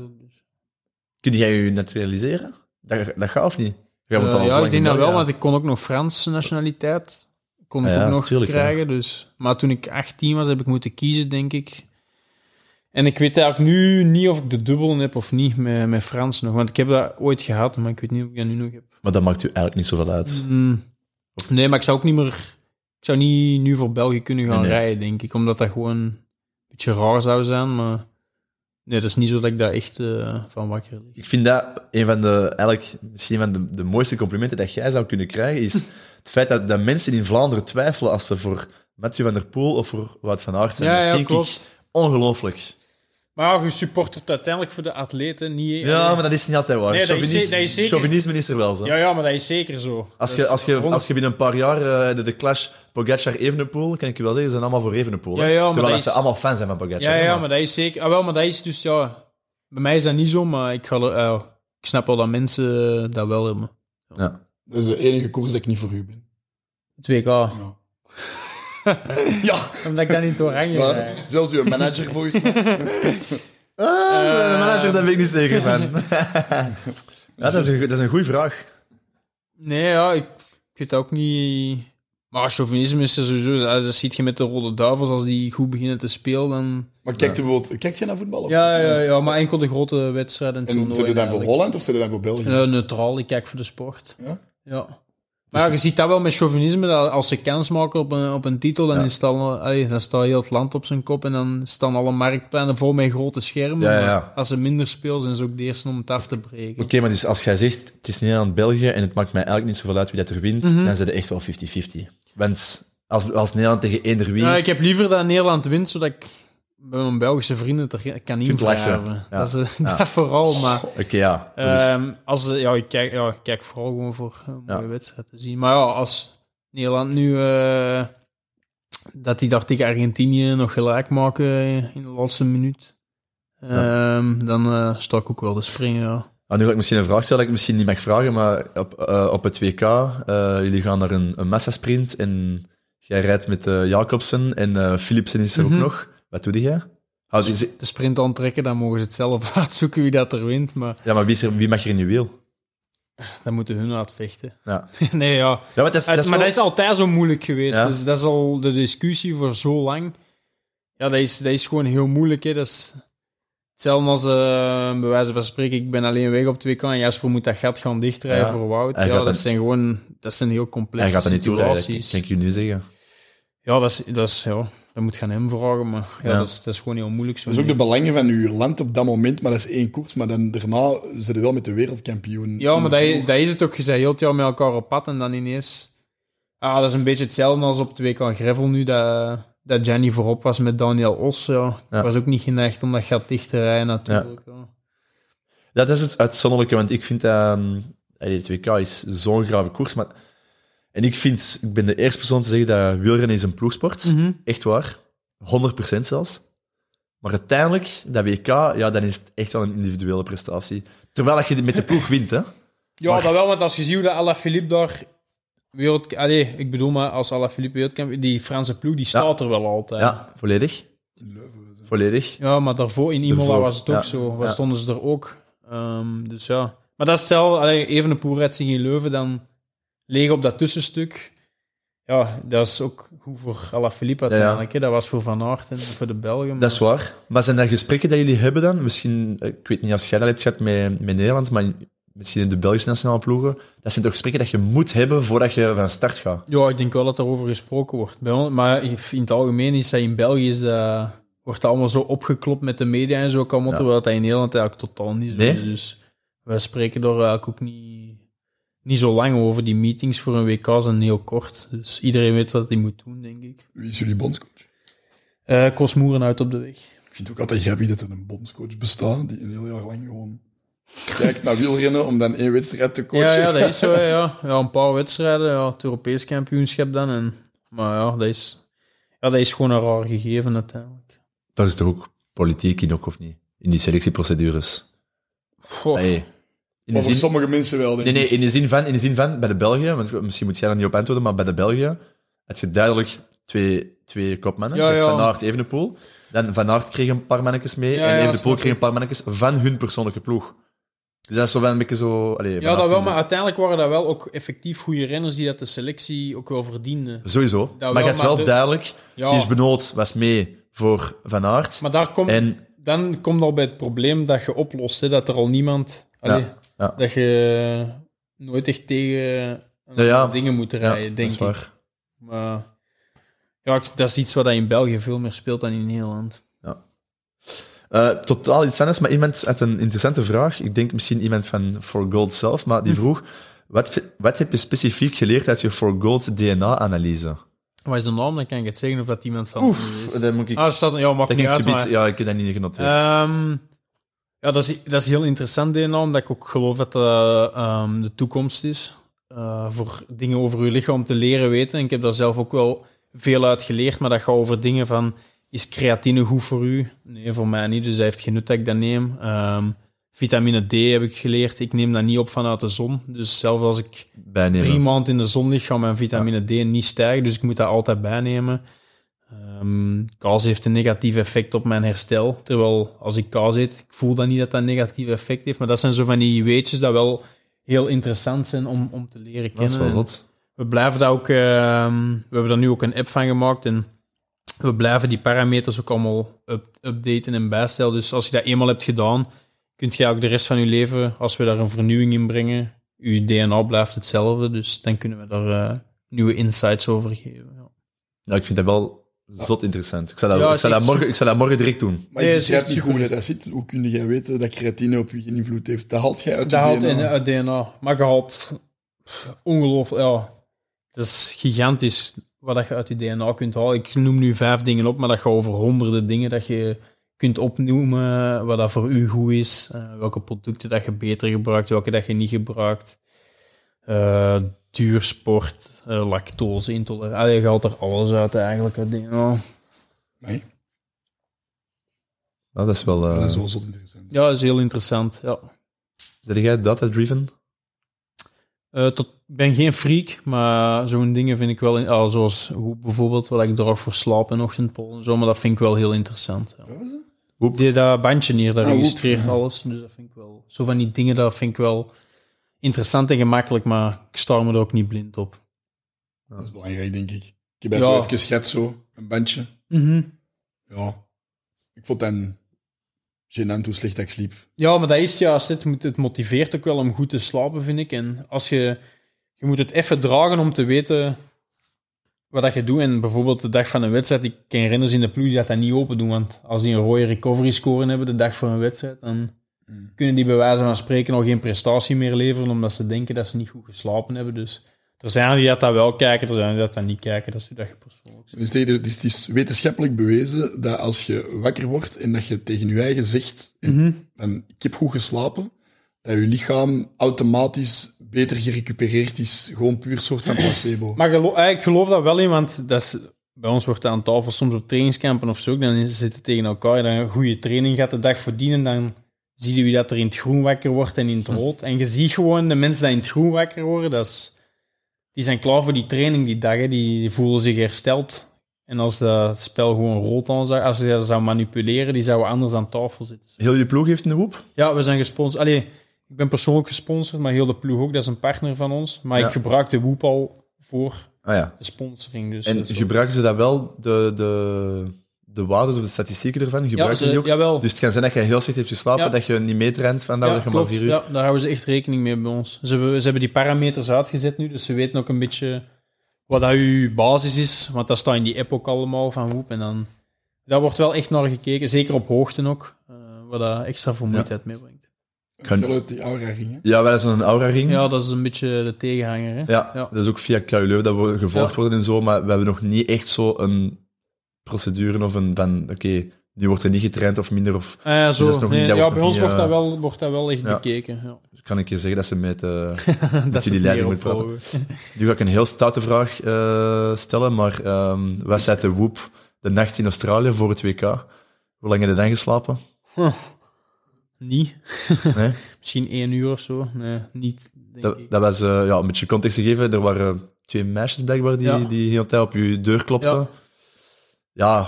Speaker 1: Kun jij je naturaliseren? Dat, dat gaat of niet?
Speaker 3: Eh, ja, ik denk dat wel, want ik kon ook nog Frans nationaliteit. Kon ik
Speaker 1: Ah ja,
Speaker 3: ook nog
Speaker 1: tuurlijk, ja.
Speaker 3: krijgen. Dus. Maar toen ik 18 was, heb ik moeten kiezen, denk ik. En ik weet eigenlijk nu niet of ik de dubbel heb of niet met, met Frans nog. Want ik heb dat ooit gehad, maar ik weet niet of ik dat nu nog heb.
Speaker 1: Maar dat maakt u eigenlijk niet zoveel uit.
Speaker 3: Mm, nee, maar ik zou ook niet meer... Ik zou niet nu voor België kunnen gaan
Speaker 1: Nee, nee.
Speaker 3: rijden, denk ik. Omdat dat gewoon een beetje raar zou zijn. Maar nee, dat is niet zo dat ik daar echt eh, van wakker lig.
Speaker 1: Ik vind dat een van de, eigenlijk, misschien van de, de mooiste complimenten dat jij zou kunnen krijgen, is het feit dat, dat mensen in Vlaanderen twijfelen als ze voor Mathieu van der Poel of voor Wout van Aert zijn.
Speaker 3: Ja,
Speaker 1: dat
Speaker 3: ja,
Speaker 1: vind
Speaker 3: klopt.
Speaker 1: ik ongelooflijk.
Speaker 3: Maar ja, je supportert uiteindelijk voor de atleten, niet...
Speaker 1: Ja, maar dat is niet altijd waar.
Speaker 3: Nee, dat is
Speaker 1: Chauvinis-
Speaker 3: ze- dat is zeker-
Speaker 1: Chauvinisme is er wel zo.
Speaker 3: Ja, ja, maar dat is zeker zo.
Speaker 1: Als, je, als, je, als je binnen een paar jaar eh, de, de clash Pogacar-Evenepoel, kan ik je wel zeggen, ze zijn allemaal voor Evenepoel.
Speaker 3: Ja, ja, maar
Speaker 1: Terwijl
Speaker 3: dat is-
Speaker 1: ze allemaal fan zijn van Pogacar.
Speaker 3: Ja, ja, maar dat is zeker... Ah, wel, maar dat is dus, ja... Bij mij is dat niet zo, maar ik, ga, ik snap wel dat mensen dat wel hebben.
Speaker 1: Ja.
Speaker 2: Dat is de enige koers dat ik niet voor u ben.
Speaker 3: Het WK.
Speaker 2: Ja. Ja,
Speaker 3: Omdat ik dat niet oranje
Speaker 2: maar
Speaker 3: krijg.
Speaker 2: zelfs uw manager volgens *laughs* mij.
Speaker 1: Ah, de manager, daar ben ik niet zeker van. *laughs* ja, dat is een, dat is een goede vraag.
Speaker 3: Nee, ja, ik, ik weet ook niet... Maar chauvinisme is er sowieso... ja, Dat ziet je met de Rode Duivels, als die goed beginnen te spelen, dan...
Speaker 2: Maar kijk je bijvoorbeeld, kijkt je naar voetbal? Of
Speaker 3: Ja, ja, ja, maar enkel de grote wedstrijden.
Speaker 2: En
Speaker 3: toernooien
Speaker 2: zit je dan voor. Holland of zit je dan voor België?
Speaker 3: Eh, neutraal, ik kijk voor de sport.
Speaker 2: Ja?
Speaker 3: Ja. Maar ja, je ziet dat wel met chauvinisme, dat als ze kans maken op een, op een titel, dan,
Speaker 1: Ja.
Speaker 3: is het al, allee, dan staat heel het land op zijn kop en dan staan alle marktpleinen vol met grote schermen.
Speaker 1: Ja, ja,
Speaker 3: Als ze minder spelen, zijn ze ook de eerste om het af te breken.
Speaker 1: Oké, maar dus als jij zegt, het is Nederland-België en het maakt mij eigenlijk niet zoveel uit wie dat er wint,
Speaker 3: Mhm.
Speaker 1: dan zijn het echt wel 50-50. Want als, als Nederland tegen wie
Speaker 3: Ja,
Speaker 1: is...
Speaker 3: ik heb liever dat Nederland wint, zodat ik bij mijn Belgische vrienden er kan invragen.
Speaker 1: Ja.
Speaker 3: Dat is
Speaker 1: Ja. *laughs*
Speaker 3: dat vooral, maar...
Speaker 1: Oké, ja. Dus-
Speaker 3: Ehm, als, ze- ja, ik kijk, ja, ik kijk vooral gewoon voor een mooie
Speaker 1: Ja.
Speaker 3: wedstrijd te zien. Maar ja, als Nederland nu... eh, dat die daar tegen Argentinië nog gelijk maken in de laatste minuut... ehm, dan eh, sta ik ook wel te springen, ja.
Speaker 1: Ah, nu ga ik misschien een vraag stellen dat ik misschien niet mag vragen, maar op, eh, op het WK, eh, jullie gaan naar een, een massasprint en jij rijdt met eh, Jacobsen en eh, Philipsen is er
Speaker 3: Mhm.
Speaker 1: ook nog. Wat doe jij? Houd je-
Speaker 3: De sprint aantrekken, dan mogen ze het zelf *laughs* uitzoeken wie dat er wint. Maar
Speaker 1: ja, maar wie, er, wie mag er in je wiel?
Speaker 3: dan moeten hun uitvechten.
Speaker 1: Ja, *laughs*
Speaker 3: nee, ja.
Speaker 1: ja maar dat is, dat is
Speaker 3: maar
Speaker 1: wel-
Speaker 3: dat is altijd zo moeilijk geweest.
Speaker 1: Ja.
Speaker 3: Dus dat is al de discussie voor zo lang. Ja, dat is, dat is gewoon heel moeilijk. Hè. Dat is hetzelfde als, eh, bij wijze van spreken, ik ben alleen weg op 2K en Jasper moet dat gat gaan dichtrijden
Speaker 1: Ja.
Speaker 3: voor Wout. Ja, dat zijn gewoon, dat zijn heel complexe
Speaker 1: Hij gaat dat niet toerijden,
Speaker 3: situaties.
Speaker 1: kan ik je nu zeggen.
Speaker 3: Ja, dat is, dat is, ja, dat moet gaan hem vragen, maar ja,
Speaker 1: Ja.
Speaker 3: Dat, is, dat is gewoon heel moeilijk. Zo
Speaker 2: Dat is ook de belangen van uw land op dat moment, maar dat is één koers. Maar dan daarna zit je wel met de wereldkampioen.
Speaker 3: Ja, maar dat, dat is het ook. Je zei heel het jaar met elkaar op pad en dan ineens... Ah, dat is een beetje hetzelfde als op 2K Gravel nu, dat, dat Jenny voorop was met Daniel Os. Ja. Was ook niet geneigd om dat gat dicht te rijden natuurlijk. Ja.
Speaker 1: Ja, dat is het uitzonderlijke, want ik vind dat... Um, het WK is zo'n grave koers, maar... En ik vind, ik ben de eerste persoon te zeggen dat wielrennen is een ploegsport.
Speaker 3: Mhm.
Speaker 1: Echt waar. 100% zelfs. Maar uiteindelijk, dat WK, ja, dan is het echt wel een individuele prestatie. Terwijl dat je met de ploeg *laughs* wint, hè.
Speaker 3: Ja,
Speaker 1: Maar-
Speaker 3: dat wel, want als je ziet hoe dat Alaphilippe daar... Wereld, allee, ik bedoel maar, als Alaphilippe wereldkampioen... Die Franse ploeg, die staat er wel altijd.
Speaker 1: Ja, volledig.
Speaker 2: In Leuven. zo.
Speaker 1: Volledig.
Speaker 3: Ja, maar daarvoor in Imola
Speaker 1: Daarvoor,
Speaker 3: was het ook
Speaker 1: ja.
Speaker 3: zo. Waar
Speaker 1: Ja.
Speaker 3: stonden ze er ook? Ehm, dus ja. Maar dat is hetzelfde. Allee, even een poer in Leuven, dan leeg op dat tussenstuk. Ja, dat is ook goed voor Alaphilippe uiteindelijk. hè. Dat was voor Van Aert en voor de Belgen.
Speaker 1: Dat is waar. Maar zijn dat gesprekken dat jullie hebben dan? Misschien, ik weet niet als jij dat hebt gehad met, met Nederland, maar misschien in de Belgische nationale ploegen. Dat zijn toch gesprekken dat je moet hebben voordat je van start gaat?
Speaker 3: Ja, ik denk wel dat er over gesproken wordt. Maar in het algemeen is dat in België is dat, wordt dat allemaal zo opgeklopt met de media en zo. Kan
Speaker 1: Ja.
Speaker 3: terwijl dat in Nederland eigenlijk totaal niet zo
Speaker 1: Nee?
Speaker 3: is. Dus wij spreken daar eigenlijk ook niet, niet zo lang over. Die meetings voor een WK zijn heel kort. Dus iedereen weet wat hij moet doen, denk ik.
Speaker 2: Wie is jullie bondscoach?
Speaker 3: Eh Koos Moeren uit op de weg.
Speaker 2: Ik vind het ook altijd grappig dat er een bondscoach bestaat die een heel jaar lang gewoon kijkt naar wielrennen om dan één wedstrijd te coachen.
Speaker 3: Ja, ja, dat is zo. *laughs* Ja. Ja, een paar wedstrijden. Ja, het Europees kampioenschap dan. En, maar ja dat, is, ja, dat is gewoon een raar gegeven uiteindelijk.
Speaker 1: Daar is toch ook politiek in, ook of niet? In die selectieprocedures.
Speaker 3: Goh.
Speaker 1: Hey, in de
Speaker 2: voor
Speaker 1: zin,
Speaker 2: sommige mensen wel, denk
Speaker 1: nee, nee, in de zin van, in de zin van bij de Belgen, want misschien moet jij daar niet op antwoorden, maar bij de Belgen had je duidelijk twee, twee kopmannen.
Speaker 3: Ja, ja.
Speaker 1: Van Aert, Evenepoel. Dan Van Aert kreeg een paar mannetjes mee
Speaker 3: Ja,
Speaker 1: en Evenepoel kreeg een paar mannetjes van hun persoonlijke ploeg. Dus dat is zo wel een beetje zo... Allee,
Speaker 3: Ja, dat wel,
Speaker 1: is-
Speaker 3: maar uiteindelijk waren dat wel ook effectief goede renners die dat de selectie ook wel verdienden.
Speaker 1: Sowieso. maar je had
Speaker 3: maar
Speaker 1: wel
Speaker 3: de-
Speaker 1: duidelijk,
Speaker 3: Ja.
Speaker 1: Ties Benoot was mee voor Van Aert.
Speaker 3: Maar daar komt,
Speaker 1: En
Speaker 3: dan komt al bij het probleem dat je oplost, hè, dat er al niemand... Allee,
Speaker 1: ja.
Speaker 3: Dat je nooit echt tegen
Speaker 1: Ja,
Speaker 3: dingen moet rijden,
Speaker 1: dat
Speaker 3: denk
Speaker 1: is
Speaker 3: ik. Maar ja, dat is iets wat in België veel meer speelt dan in Nederland.
Speaker 1: Eh, totaal iets anders, maar iemand had een interessante vraag. Ik denk misschien iemand van For Gold zelf, maar
Speaker 3: Hm.
Speaker 1: die vroeg: wat, wat heb je specifiek geleerd uit je For Gold DNA-analyse?
Speaker 3: Wat is de naam? Dan kan ik het zeggen of dat iemand van u is.
Speaker 1: Dat moet ik.
Speaker 3: Ah, staat, ja, maakt
Speaker 1: dat
Speaker 3: niet
Speaker 1: ging
Speaker 3: uit,
Speaker 1: subiet-
Speaker 3: maar-
Speaker 1: ja, ik heb dat niet genoteerd.
Speaker 3: Ehm, ja, dat is, dat is heel interessant, DNA, omdat ik ook geloof dat dat ehm, de toekomst is. eh, voor dingen over je lichaam te leren weten. En ik heb daar zelf ook wel veel uit geleerd, maar dat gaat over dingen van... Is creatine goed voor u? Nee, voor mij niet, dus dat heeft geen nut dat ik dat neem. Ehm, vitamine D heb ik geleerd. Ik neem dat niet op vanuit de zon. Dus zelfs als ik
Speaker 1: Bijnemen.
Speaker 3: drie maanden in de zon ligt, gaat mijn vitamine D niet stijgen. Dus ik moet dat altijd bijnemen. Ehm, kaas heeft een negatief effect op mijn herstel. Terwijl als ik kaas eet, ik voel dan niet dat dat een negatief effect heeft. Maar dat zijn zo van die weetjes dat wel heel interessant zijn om, om te leren
Speaker 1: Dat is
Speaker 3: kennen.
Speaker 1: wel.
Speaker 3: We blijven daar ook, ehm, we hebben daar nu ook een app van gemaakt en we blijven die parameters ook allemaal up- updaten en bijstellen. Dus als je dat eenmaal hebt gedaan, kunt je ook de rest van je leven, als we daar een vernieuwing in brengen, je DNA blijft hetzelfde. Dus dan kunnen we daar eh, nieuwe insights over geven. Ja.
Speaker 1: Ja, ik vind dat wel zot interessant. Ik zou dat,
Speaker 3: Ja,
Speaker 1: ik dat,
Speaker 3: echt
Speaker 1: morgen, ik zou dat morgen direct doen.
Speaker 2: Maar
Speaker 3: Nee,
Speaker 2: ik
Speaker 3: is
Speaker 2: begrijp
Speaker 3: echt
Speaker 2: niet hoe
Speaker 3: super.
Speaker 2: dat, zit. Hoe kun jij weten dat creatine op je geen invloed heeft? Dat haalt jij uit
Speaker 3: Dat
Speaker 2: je
Speaker 3: haalt
Speaker 2: DNA.
Speaker 3: in uit DNA. Maar je haalt pff, ongelooflijk, ja. Het is gigantisch wat dat je uit je DNA kunt halen. Ik noem nu vijf dingen op, maar dat gaat over honderden dingen dat je kunt opnoemen, wat dat voor u goed is, eh, welke producten dat je beter gebruikt, welke dat je niet gebruikt. Eh duursport, eh lactose, intolerantie. Allee, Je haalt er alles uit eigenlijk DNA.
Speaker 2: Nee,
Speaker 1: dat is wel... eh
Speaker 2: dat is wel zot interessant.
Speaker 3: Ja, dat is heel interessant. Ja.
Speaker 1: Zeg jij data-driven?
Speaker 3: Eh, tot, ik ben geen freak, maar zo'n dingen vind ik wel... In, ah, zoals hoe bijvoorbeeld wat ik draag voor slaap en ochtendpol en zo, maar dat vind ik wel heel interessant. Ja.
Speaker 2: Wat was dat?
Speaker 3: Die, dat bandje hier, dat
Speaker 2: Ah,
Speaker 3: registreert
Speaker 2: ja. *laughs*
Speaker 3: alles. Dus dat vind ik wel... Zo van die dingen, dat vind ik wel interessant en gemakkelijk, maar ik sta me er ook niet blind op.
Speaker 2: Dat is belangrijk, denk ik. Ik heb best
Speaker 3: Ja.
Speaker 2: wel even geschet, zo. Een bandje. Ja. Ik vond dan gênant hoe slecht ik sliep.
Speaker 3: Ja, maar dat is juist. Het, het motiveert ook wel om goed te slapen, vind ik. En als je... Je moet het even dragen om te weten wat dat je doet. En bijvoorbeeld de dag van een wedstrijd, ik ken renners in de ploeg die dat, dat niet open doen. Want als die een rode recovery scoren hebben de dag voor een wedstrijd, dan
Speaker 2: Mm.
Speaker 3: kunnen die bij wijze van spreken al geen prestatie meer leveren, omdat ze denken dat ze niet goed geslapen hebben. Dus er zijn die dat, dat wel kijken, er zijn die dat, dat niet kijken. Dat is hoe dat je persoonlijk.
Speaker 2: Dus het is, is wetenschappelijk bewezen dat als je wakker wordt en dat je tegen je eigen zegt, van, ik heb goed geslapen, dat je lichaam automatisch beter gerecupereerd is. Gewoon puur soort van placebo.
Speaker 3: Maar eh, ik geloof dat wel in, want dat is, bij ons wordt dat aan tafel soms op trainingskampen of zo. Dan zitten tegen elkaar, dan een goede training gaat de dag verdienen, dan zie je wie dat er in het groen wakker wordt en in het rood. En je ziet gewoon de mensen die in het groen wakker worden, dat is, die zijn klaar voor die training die dag, hè. Die, die voelen zich hersteld. En als dat spel gewoon rood aan zou, als je dat zou manipuleren, die zouden anders aan tafel zitten.
Speaker 1: Heel je ploeg heeft een hoep.
Speaker 3: Ja, we zijn gesponsord. Allee, ik ben persoonlijk gesponsord, maar heel de ploeg ook. Dat is een partner van ons. Maar
Speaker 1: Ja.
Speaker 3: ik gebruik de Woep al voor
Speaker 1: Ah ja.
Speaker 3: de sponsoring. Dus
Speaker 1: En gebruiken ze dat wel, de, de, de waarden of de statistieken ervan?
Speaker 3: ja,
Speaker 1: Gebruiken ze, die ook?
Speaker 3: jawel.
Speaker 1: Dus het kan zijn dat je heel slecht hebt geslapen,
Speaker 3: Ja.
Speaker 1: dat je niet meetraint vandaar
Speaker 3: ja,
Speaker 1: dat je maar vier uur...
Speaker 3: Ja, daar houden ze echt rekening mee bij ons. Ze hebben, ze hebben die parameters uitgezet nu, dus ze weten ook een beetje wat dat uw basis is. Want dat staat in die app ook allemaal van Woep. En dan, daar wordt wel echt naar gekeken, zeker op hoogte ook, eh, wat dat extra vermoeidheid meebrengt.
Speaker 1: Kan-
Speaker 2: Wel uit die aura ging, hè?
Speaker 1: Ja, wel eens zo'n aura-ring.
Speaker 3: Ja, dat is een beetje de tegenhanger. Hè?
Speaker 1: Ja,
Speaker 3: Ja.
Speaker 1: dat is ook via KU dat we gevolgd
Speaker 3: Ja.
Speaker 1: worden en zo, maar we hebben nog niet echt zo een procedure of een van, oké, nu wordt er niet getraind of minder, of
Speaker 3: Ah, ja, zo.
Speaker 1: dat is nog
Speaker 3: Nee,
Speaker 1: niet- dat
Speaker 3: ja, bij ons
Speaker 1: niet,
Speaker 3: wordt, dat
Speaker 1: eh,
Speaker 3: wel, wordt dat wel echt
Speaker 1: ja.
Speaker 3: bekeken. Ja.
Speaker 1: dus kan ik je zeggen dat ze met, eh *laughs*
Speaker 3: dat
Speaker 1: die leiding moet praten. Nu ga ik een heel stoute vraag eh, stellen, maar ehm wat zei de Woep de nacht in Australië voor het WK? Hoe lang heb je dan geslapen?
Speaker 3: Niet. *laughs*
Speaker 1: Nee?
Speaker 3: Misschien één uur of zo. Nee, niet, denk
Speaker 1: Dat,
Speaker 3: ik.
Speaker 1: dat was, ja, een beetje context te geven, er waren twee meisjes blijkbaar die,
Speaker 3: Ja.
Speaker 1: die de hele tijd op je deur klopten.
Speaker 3: Ja.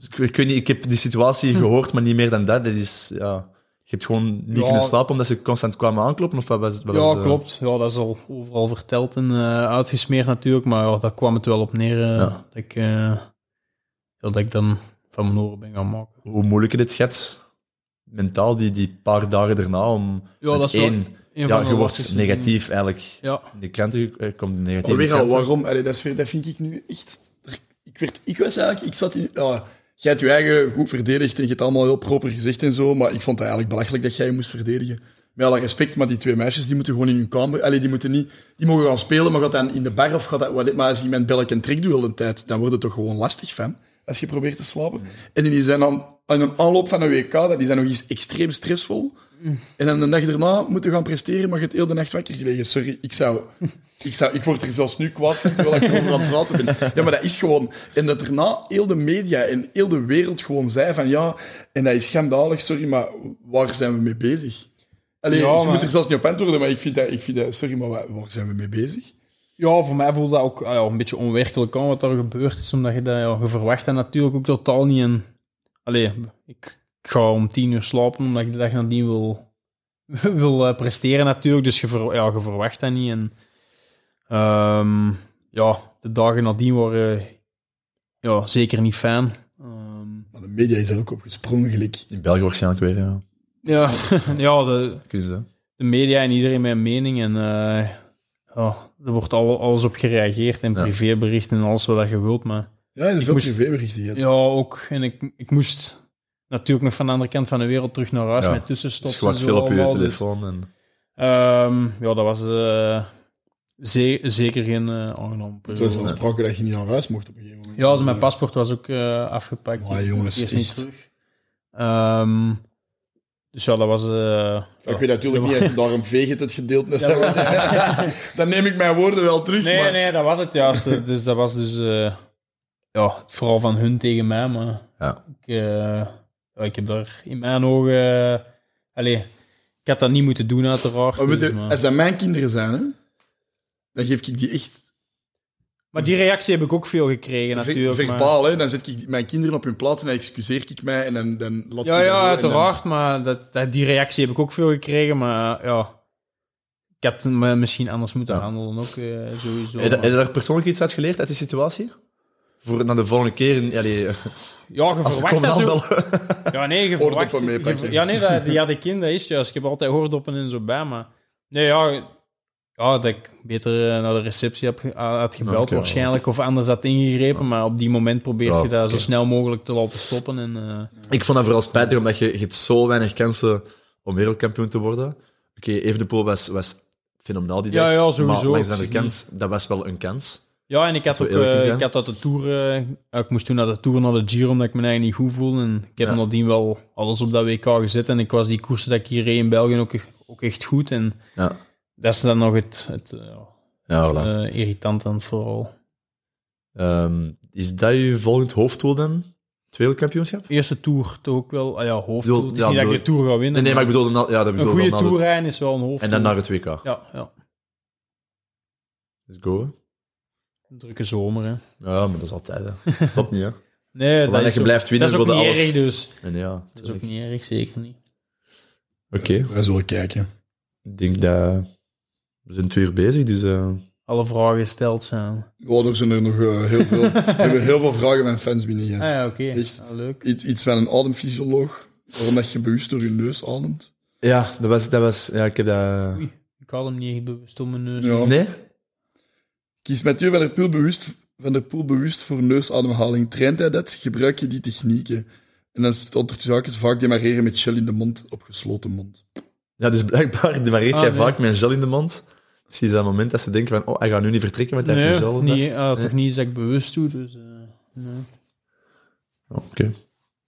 Speaker 1: Ik, ik weet niet, ik heb die situatie gehoord, maar niet meer dan dat. Dat is, ja, je hebt gewoon niet
Speaker 3: Ja.
Speaker 1: kunnen slapen omdat ze constant kwamen aankloppen, of wat was, wat
Speaker 3: Ja,
Speaker 1: was,
Speaker 3: klopt. Ja, dat is al overal verteld en eh, uitgesmeerd natuurlijk. Maar ja, daar kwam het wel op neer eh,
Speaker 1: Ja.
Speaker 3: dat, ik, eh, dat ik dan van mijn oren ben gaan maken.
Speaker 1: Hoe moeilijk het gaat, mentaal, die, die paar dagen erna, om...
Speaker 3: Ja, dat is
Speaker 1: één,
Speaker 3: een
Speaker 1: ja, je wordt negatief eigenlijk.
Speaker 3: Ja,
Speaker 1: In de kranten komt negatief.
Speaker 2: Weer al, waarom? Allee, dat vind ik nu echt... Ik, werd, ik was eigenlijk... Ik zat in... Jij hebt je eigen goed verdedigd en je hebt allemaal heel proper gezegd en zo, maar ik vond het eigenlijk belachelijk dat jij je moest verdedigen. Met alle respect, maar die twee meisjes die moeten gewoon in hun kamer... Allee, die moeten niet... Die mogen gaan spelen, maar gaat dan in de bar of gaat dat... Maar als iemand bel ik en trek doet de tijd, dan wordt het toch gewoon lastig van, als je probeert te slapen. En die zijn dan aan een aanloop van een WK, dat die zijn nog eens extreem stressvol. En dan de dag erna moeten gaan presteren, maar je hebt heel de nacht wakker gelegen. Sorry, ik zou... Ik, zou, ik word er zelfs nu kwaad van, terwijl ik erover aan het praten ben. Ja, maar dat is gewoon... En dat daarna heel de media en heel de wereld gewoon zei van ja, en dat is schandalig, sorry, maar waar zijn we mee bezig? Allee,
Speaker 3: Ja,
Speaker 2: je
Speaker 3: maar-
Speaker 2: moet er zelfs niet op antwoorden, maar ik vind dat... Ik vind dat sorry, maar waar, waar zijn we mee bezig?
Speaker 3: Ja, voor mij voelde dat ook ah ja, een beetje onwerkelijk aan wat er gebeurd is. Omdat je dat, ja, je verwacht dat natuurlijk ook totaal niet. En, allee, ik, ga om tien uur slapen omdat ik de dag nadien wil, *laughs* wil eh, presteren natuurlijk. Dus je, ver- ja, je verwacht dat niet. En ehm, ja, de dagen nadien waren ja, zeker niet fijn. Ehm,
Speaker 2: Maar de media is er ook op gesprongen, gelijk.
Speaker 1: In België waarschijnlijk weer, ja.
Speaker 3: ja, *laughs* ja de, de media en iedereen met een mening. En eh, ja, er wordt al, alles op gereageerd en
Speaker 1: Ja.
Speaker 3: privéberichten en alles wat je wilt. Maar
Speaker 2: Ja, en
Speaker 3: Ik
Speaker 2: veel
Speaker 3: moest-
Speaker 2: privéberichten gehad.
Speaker 3: ja, ook. En ik, ik moest natuurlijk nog van de andere kant van de wereld terug naar huis
Speaker 1: Ja.
Speaker 3: met
Speaker 1: Dus
Speaker 3: tussenstops. zo
Speaker 1: veel op je
Speaker 3: allemaal, dus-
Speaker 1: telefoon. En...
Speaker 3: Ehm, ja, dat was eh, ze- zeker geen eh aangenaam
Speaker 2: Het was dat je niet naar huis mocht op een gegeven moment.
Speaker 3: Ja, dus mijn paspoort was ook eh, afgepakt.
Speaker 2: Maar jongens,
Speaker 3: Eerst niet terug. Ehm, dus ja, dat was... eh,
Speaker 2: Ik weet natuurlijk niet, of daarom veeg het het gedeeld net. *laughs*
Speaker 3: Ja, *laughs*
Speaker 2: Dan neem ik mijn woorden wel terug,
Speaker 3: Nee,
Speaker 2: maar...
Speaker 3: nee, dat was het juist. dus dat was dus... ja, vooral van hun tegen mij, maar...
Speaker 1: Ja.
Speaker 3: Ik, eh, ik heb daar in mijn ogen... eh, allee, ik had dat niet moeten doen, uiteraard.
Speaker 2: Maar
Speaker 3: dus,
Speaker 2: je,
Speaker 3: maar-
Speaker 2: als dat mijn kinderen zijn, hè, dan geef ik die echt
Speaker 3: Maar die reactie heb ik ook veel gekregen,
Speaker 2: ver-
Speaker 3: natuurlijk. maar-
Speaker 2: verbaal. Hè. Dan zet ik mijn kinderen op hun plaats en dan excuseer ik mij en dan, dan laat
Speaker 3: Ja,
Speaker 2: ik
Speaker 3: ja,
Speaker 2: dan-
Speaker 3: uiteraard, maar dat, dat, die reactie heb ik ook veel gekregen, maar ja... Ik had me misschien anders moeten
Speaker 1: Ja.
Speaker 3: handelen, ook eh, sowieso.
Speaker 1: Heb
Speaker 3: maar-
Speaker 1: je daar persoonlijk iets uit geleerd uit die situatie? Voor naar de volgende keer... Allee,
Speaker 3: Ja, je
Speaker 1: als
Speaker 3: verwacht dat zo... Ja, nee, je verwacht... je- Ja, nee, dat, die had ik in, dat is het juist. Ik heb altijd hoordoppen en zo bij, maar... Nee, ja... Ja, dat ik beter eh, naar de receptie heb, had gebeld waarschijnlijk, of anders had ingegrepen, maar op die moment probeer
Speaker 1: Ja,
Speaker 3: je dat zo snel mogelijk te laten stoppen. En, eh,
Speaker 1: Ik vond dat vooral spijtig, omdat je, je hebt zo weinig kansen om wereldkampioen te worden. Oké, Evenepoel was, was fenomenaal die
Speaker 3: Ja,
Speaker 1: dag.
Speaker 3: ja, sowieso.
Speaker 1: Maar langs de kant, dat was wel een kans.
Speaker 3: Ja, en ik had ook, eh, ik had dat de Tour, eh, ik moest toen naar de Tour, naar de Giro, omdat ik me eigenlijk niet goed voelde. En ik heb
Speaker 1: Ja.
Speaker 3: nadien wel alles op dat WK gezet. En ik was die koersen dat ik hier reed in België ook, ook echt goed. En
Speaker 1: Ja,
Speaker 3: dat is dan nog het, het eh,
Speaker 1: ja voilà.
Speaker 3: eh, irritant aan het vooral.
Speaker 1: Ehm, is dat je volgend hoofddoel dan? Het wereldkampioenschap?
Speaker 3: Eerste Tour toch ook wel, ah ja, hoofddoel.
Speaker 1: Bedoel-
Speaker 3: Het is
Speaker 1: ja,
Speaker 3: niet dat ik de Tour ga winnen.
Speaker 1: Nee, nee, maar ik bedoel... na- Ja, dat
Speaker 3: een
Speaker 1: bedoel
Speaker 3: goede
Speaker 1: dan naar
Speaker 3: Tour
Speaker 1: de-
Speaker 3: rijden is wel een hoofddoel.
Speaker 1: En dan naar het WK.
Speaker 3: Ja, ja.
Speaker 1: Let's go.
Speaker 3: Een drukke zomer, hè.
Speaker 1: Ja, maar dat is altijd. Hè. Stop niet, hè. *laughs*
Speaker 3: Nee,
Speaker 1: Zolang
Speaker 3: dat is
Speaker 1: je
Speaker 3: ook-
Speaker 1: blijft winnen,
Speaker 3: Dat is ook niet
Speaker 1: alles.
Speaker 3: erg, dus.
Speaker 1: En ja,
Speaker 3: Dat is ook niet erg, zeker niet.
Speaker 1: Oké,
Speaker 2: Wij zullen kijken.
Speaker 1: ik denk dat... We zijn twee uur bezig, dus... eh,
Speaker 3: Alle vragen gesteld zijn.
Speaker 2: Oh, er zijn er nog eh, heel veel. *laughs* We hebben heel veel vragen van fans binnen
Speaker 3: Ah ja, oké.
Speaker 2: Echt?
Speaker 3: Ah, leuk.
Speaker 2: Iets, iets van een ademfysioloog, waarom dat je bewust door je neus ademt.
Speaker 1: Ja, dat was... Dat was ja, ik heb dat...
Speaker 3: Oei, ik had hem niet echt bewust om mijn neus.
Speaker 2: Ja.
Speaker 1: Nee?
Speaker 2: Kies Mathieu van der Poel bewust, van der Poel bewust voor neusademhaling. Traint hij dat? Gebruik je die technieken? En dan stond er zaken vaak demareren met gel in de mond op gesloten mond.
Speaker 1: Ja, dus blijkbaar demareert
Speaker 3: Ah,
Speaker 1: jij
Speaker 3: nee.
Speaker 1: vaak met een gel in de mond. Precies dat moment dat ze denken van, oh, hij gaat nu niet vertrekken, want hij heeft
Speaker 3: Nee,
Speaker 1: een gel in de
Speaker 3: niet,
Speaker 1: nest.
Speaker 3: ah,
Speaker 1: Nee.
Speaker 3: toch niet dat ik bewust doe. Dus, eh, nee.
Speaker 1: Oké.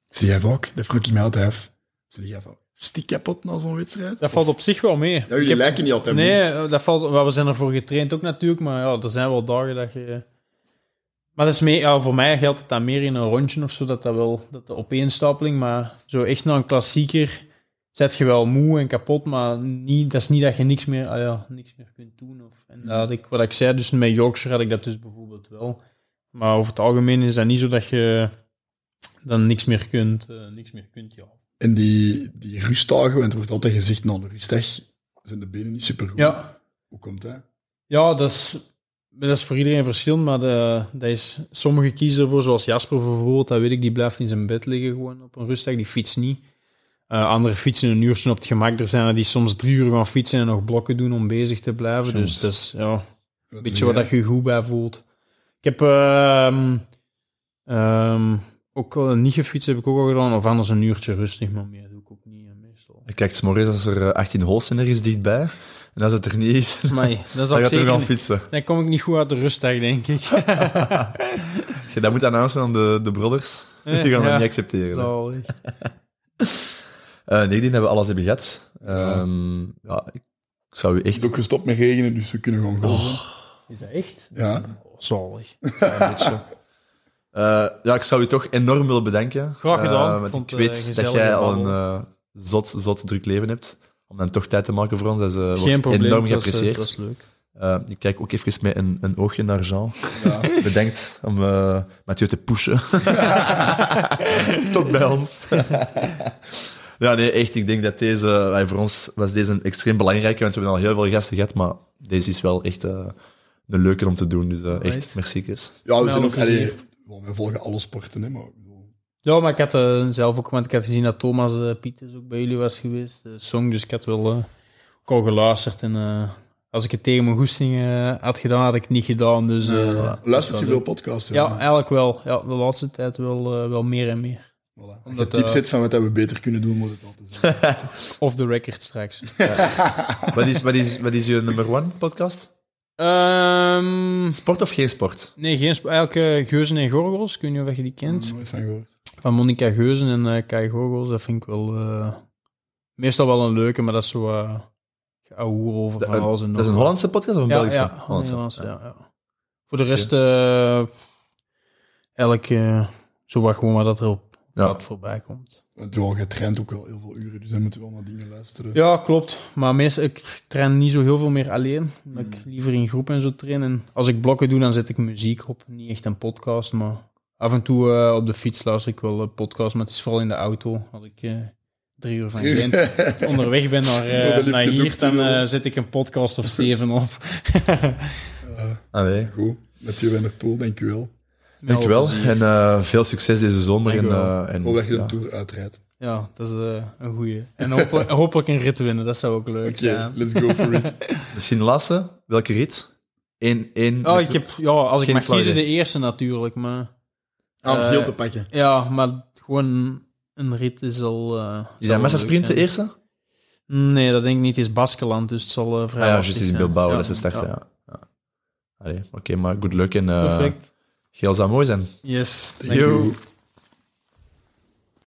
Speaker 2: Zie jij vaak? Dat vroeg ik mij altijd af. Zie jij vaak? Stiek kapot na zo'n wedstrijd?
Speaker 3: Dat valt op zich wel mee.
Speaker 2: Ja, jullie
Speaker 3: heb-
Speaker 2: lijken niet altijd
Speaker 3: Nee, eh, dat valt, we zijn ervoor getraind ook natuurlijk, maar ja, er zijn wel dagen dat je... Maar dat is mee, ja, voor mij geldt het dan meer in een rondje of zo, dat dat wel, dat de opeenstapeling, maar zo echt naar een klassieker zet je wel moe en kapot, maar niet, dat is niet dat je niks meer, ah ja, niks meer kunt doen. Of, en dat had ik, wat ik zei, dus met Yorkshire had ik dat dus bijvoorbeeld wel. Maar over het algemeen is dat niet zo dat je dan niks meer kunt, eh, niks meer kunt, ja.
Speaker 2: En die, die rustdagen, want er wordt altijd gezegd, na een rustdag zijn de benen niet super goed.
Speaker 3: Ja,
Speaker 2: Hoe komt dat?
Speaker 3: Ja, dat is, dat is voor iedereen verschillend, maar de, dat is, sommigen kiezen ervoor, zoals Jasper bijvoorbeeld, dat weet ik, die blijft in zijn bed liggen gewoon op een rustdag, die fietst niet. Eh andere fietsen een uurtje op het gemak. Er zijn er die soms drie uur gaan fietsen en nog blokken doen om bezig te blijven.
Speaker 2: Soms.
Speaker 3: Dus dat is ja,
Speaker 2: Wat
Speaker 3: een beetje waar dat je je goed bij voelt. Ik heb ehm, ehm, ook wel niet gefietst, heb ik ook al gedaan. Of anders een uurtje rustig, maar meer doe ik ook niet eh, meestal.
Speaker 1: Ik kijk s'morgens als er eh, 18 holes zijn ergens dichtbij. En als het er niet is, *laughs*
Speaker 3: Maar *laughs* dat is
Speaker 1: dan gaat er gaan fietsen.
Speaker 3: Dan kom ik niet goed uit de rustdag, denk ik. *laughs*
Speaker 1: Je, dat moet announcen aan de, de brothers. Die gaan
Speaker 3: Ja.
Speaker 1: dat niet accepteren.
Speaker 3: Zalig.
Speaker 1: Eh, nee, ik dat we alles hebben gehad. Ehm, ja, ik zou u
Speaker 2: Het
Speaker 1: echt
Speaker 2: is ook gestopt met regenen, dus we kunnen gewoon golven.
Speaker 3: Is dat echt?
Speaker 2: Ja.
Speaker 3: Oh, zalig.
Speaker 1: een beetje... Eh, ja, ik zou u toch enorm willen bedanken.
Speaker 3: Graag gedaan.
Speaker 1: Eh, want
Speaker 3: Vond
Speaker 1: ik
Speaker 3: het, eh,
Speaker 1: weet dat jij al een eh, zot, zot druk leven hebt. Om dan toch tijd te maken voor ons. Dat is, eh,
Speaker 3: Geen probleem.
Speaker 1: enorm
Speaker 3: eh,
Speaker 1: geapprecieerd.
Speaker 3: leuk.
Speaker 1: Eh, ik kijk ook even met een, een oogje naar Jean.
Speaker 2: Ja. *laughs*
Speaker 1: Bedenkt om eh Mathieu te pushen. *laughs* Tot bij ons. *laughs* ja, nee, echt. Ik denk dat deze... eh, voor ons was deze een extreem belangrijke, want we hebben al heel veel gasten gehad, maar deze is wel echt eh, een leuke om te doen. Dus eh, echt, merci Chris.
Speaker 2: Ja, we
Speaker 3: Met
Speaker 2: zijn
Speaker 3: alle
Speaker 2: ook... Allee,
Speaker 3: plezier.
Speaker 2: wel, wij volgen alle sporten, hè, maar...
Speaker 3: Ja, maar ik had eh, zelf ook, want ik heb gezien dat Thomas eh Pieters ook bij jullie was geweest, de song, dus ik had wel eh, ook al geluisterd. En eh, als ik het tegen mijn goesting eh, had gedaan, had ik het niet gedaan. Dus, eh,
Speaker 2: eh, luistert je veel podcasts?
Speaker 3: Ja, eigenlijk wel. Ja, de laatste tijd wel, eh, wel meer en meer.
Speaker 2: Voilà. Als je
Speaker 3: Omdat,
Speaker 2: tips
Speaker 3: eh,
Speaker 2: hebt van wat we beter kunnen doen, moet het altijd zijn. *laughs*
Speaker 3: Off the record straks. *laughs*
Speaker 1: Wat is, wat, is, wat is je nummer one podcast?
Speaker 3: Ehm,
Speaker 1: Sport of geen sport?
Speaker 3: nee, geen sp- Eigenlijk eh, Geuzen en Gorgels. Ik weet niet of je die kent.
Speaker 2: Nooit van gehoord.
Speaker 3: Van Monica Geuzen en eh Kai Gorgels. Dat vind ik wel... eh, meestal wel een leuke, maar dat is zo... uh, over van alles en
Speaker 1: Dat is een
Speaker 3: nog.
Speaker 1: Hollandse podcast of een
Speaker 3: ja,
Speaker 1: Belgische?
Speaker 3: Ja,
Speaker 1: Hollandse.
Speaker 3: Nederlands, ja. ja. Voor de rest, elk eh, zo wat gewoon maar dat er op pad voorbij komt.
Speaker 2: Terwijl je traint ook wel heel veel uren, dus dan moeten we wel naar dingen luisteren.
Speaker 3: Ja, klopt. Maar meestal, ik train niet zo heel veel meer alleen. Ik liever in groep en zo train. En als ik blokken doe, dan zet ik muziek op. Niet echt een podcast, maar af en toe eh, op de fiets luister ik wel een podcast. Maar het is vooral in de auto. Als ik eh, drie uur van *laughs* Gent onderweg ben naar, eh,
Speaker 2: Oh, dat
Speaker 3: naar
Speaker 2: liefde
Speaker 3: hier, dan eh, zet ik een podcast of zeven op. *laughs*
Speaker 1: Allee.
Speaker 2: Goed, Mathieu van der Poel, dank u wel.
Speaker 1: Dankjewel.
Speaker 3: plezier.
Speaker 1: En eh, veel succes deze zomer. En, eh, en,
Speaker 2: Hoop dat je de
Speaker 1: ja.
Speaker 2: Tour uitrijdt.
Speaker 3: Ja, dat is eh, een goeie. En hopelijk, *laughs* hopelijk een rit winnen, dat zou ook leuk
Speaker 2: Oké,
Speaker 3: zijn.
Speaker 2: let's go for it. *laughs*
Speaker 1: Misschien de laatste. Welke rit? Eén, één.
Speaker 3: Oh, ik heb, ja, als ik mag kiezen, de eerste natuurlijk, maar...
Speaker 2: Ah, om geel te pakken.
Speaker 3: Ja, maar gewoon een rit is al... eh,
Speaker 1: Is dat Massa Sprint de eerste?
Speaker 3: Nee, dat denk ik niet. Het is Baskeland, dus het zal eh, vrij
Speaker 1: Ah ja,
Speaker 3: lastig
Speaker 1: juist is in
Speaker 3: zijn.
Speaker 1: Bilbao.
Speaker 3: Ja,
Speaker 1: Dat is de start, ja.
Speaker 3: ja.
Speaker 1: ja. Oké, maar good luck en uh,
Speaker 3: Perfect.
Speaker 1: Geel zou mooi zijn.
Speaker 3: Yes,
Speaker 2: Thank you.
Speaker 3: you.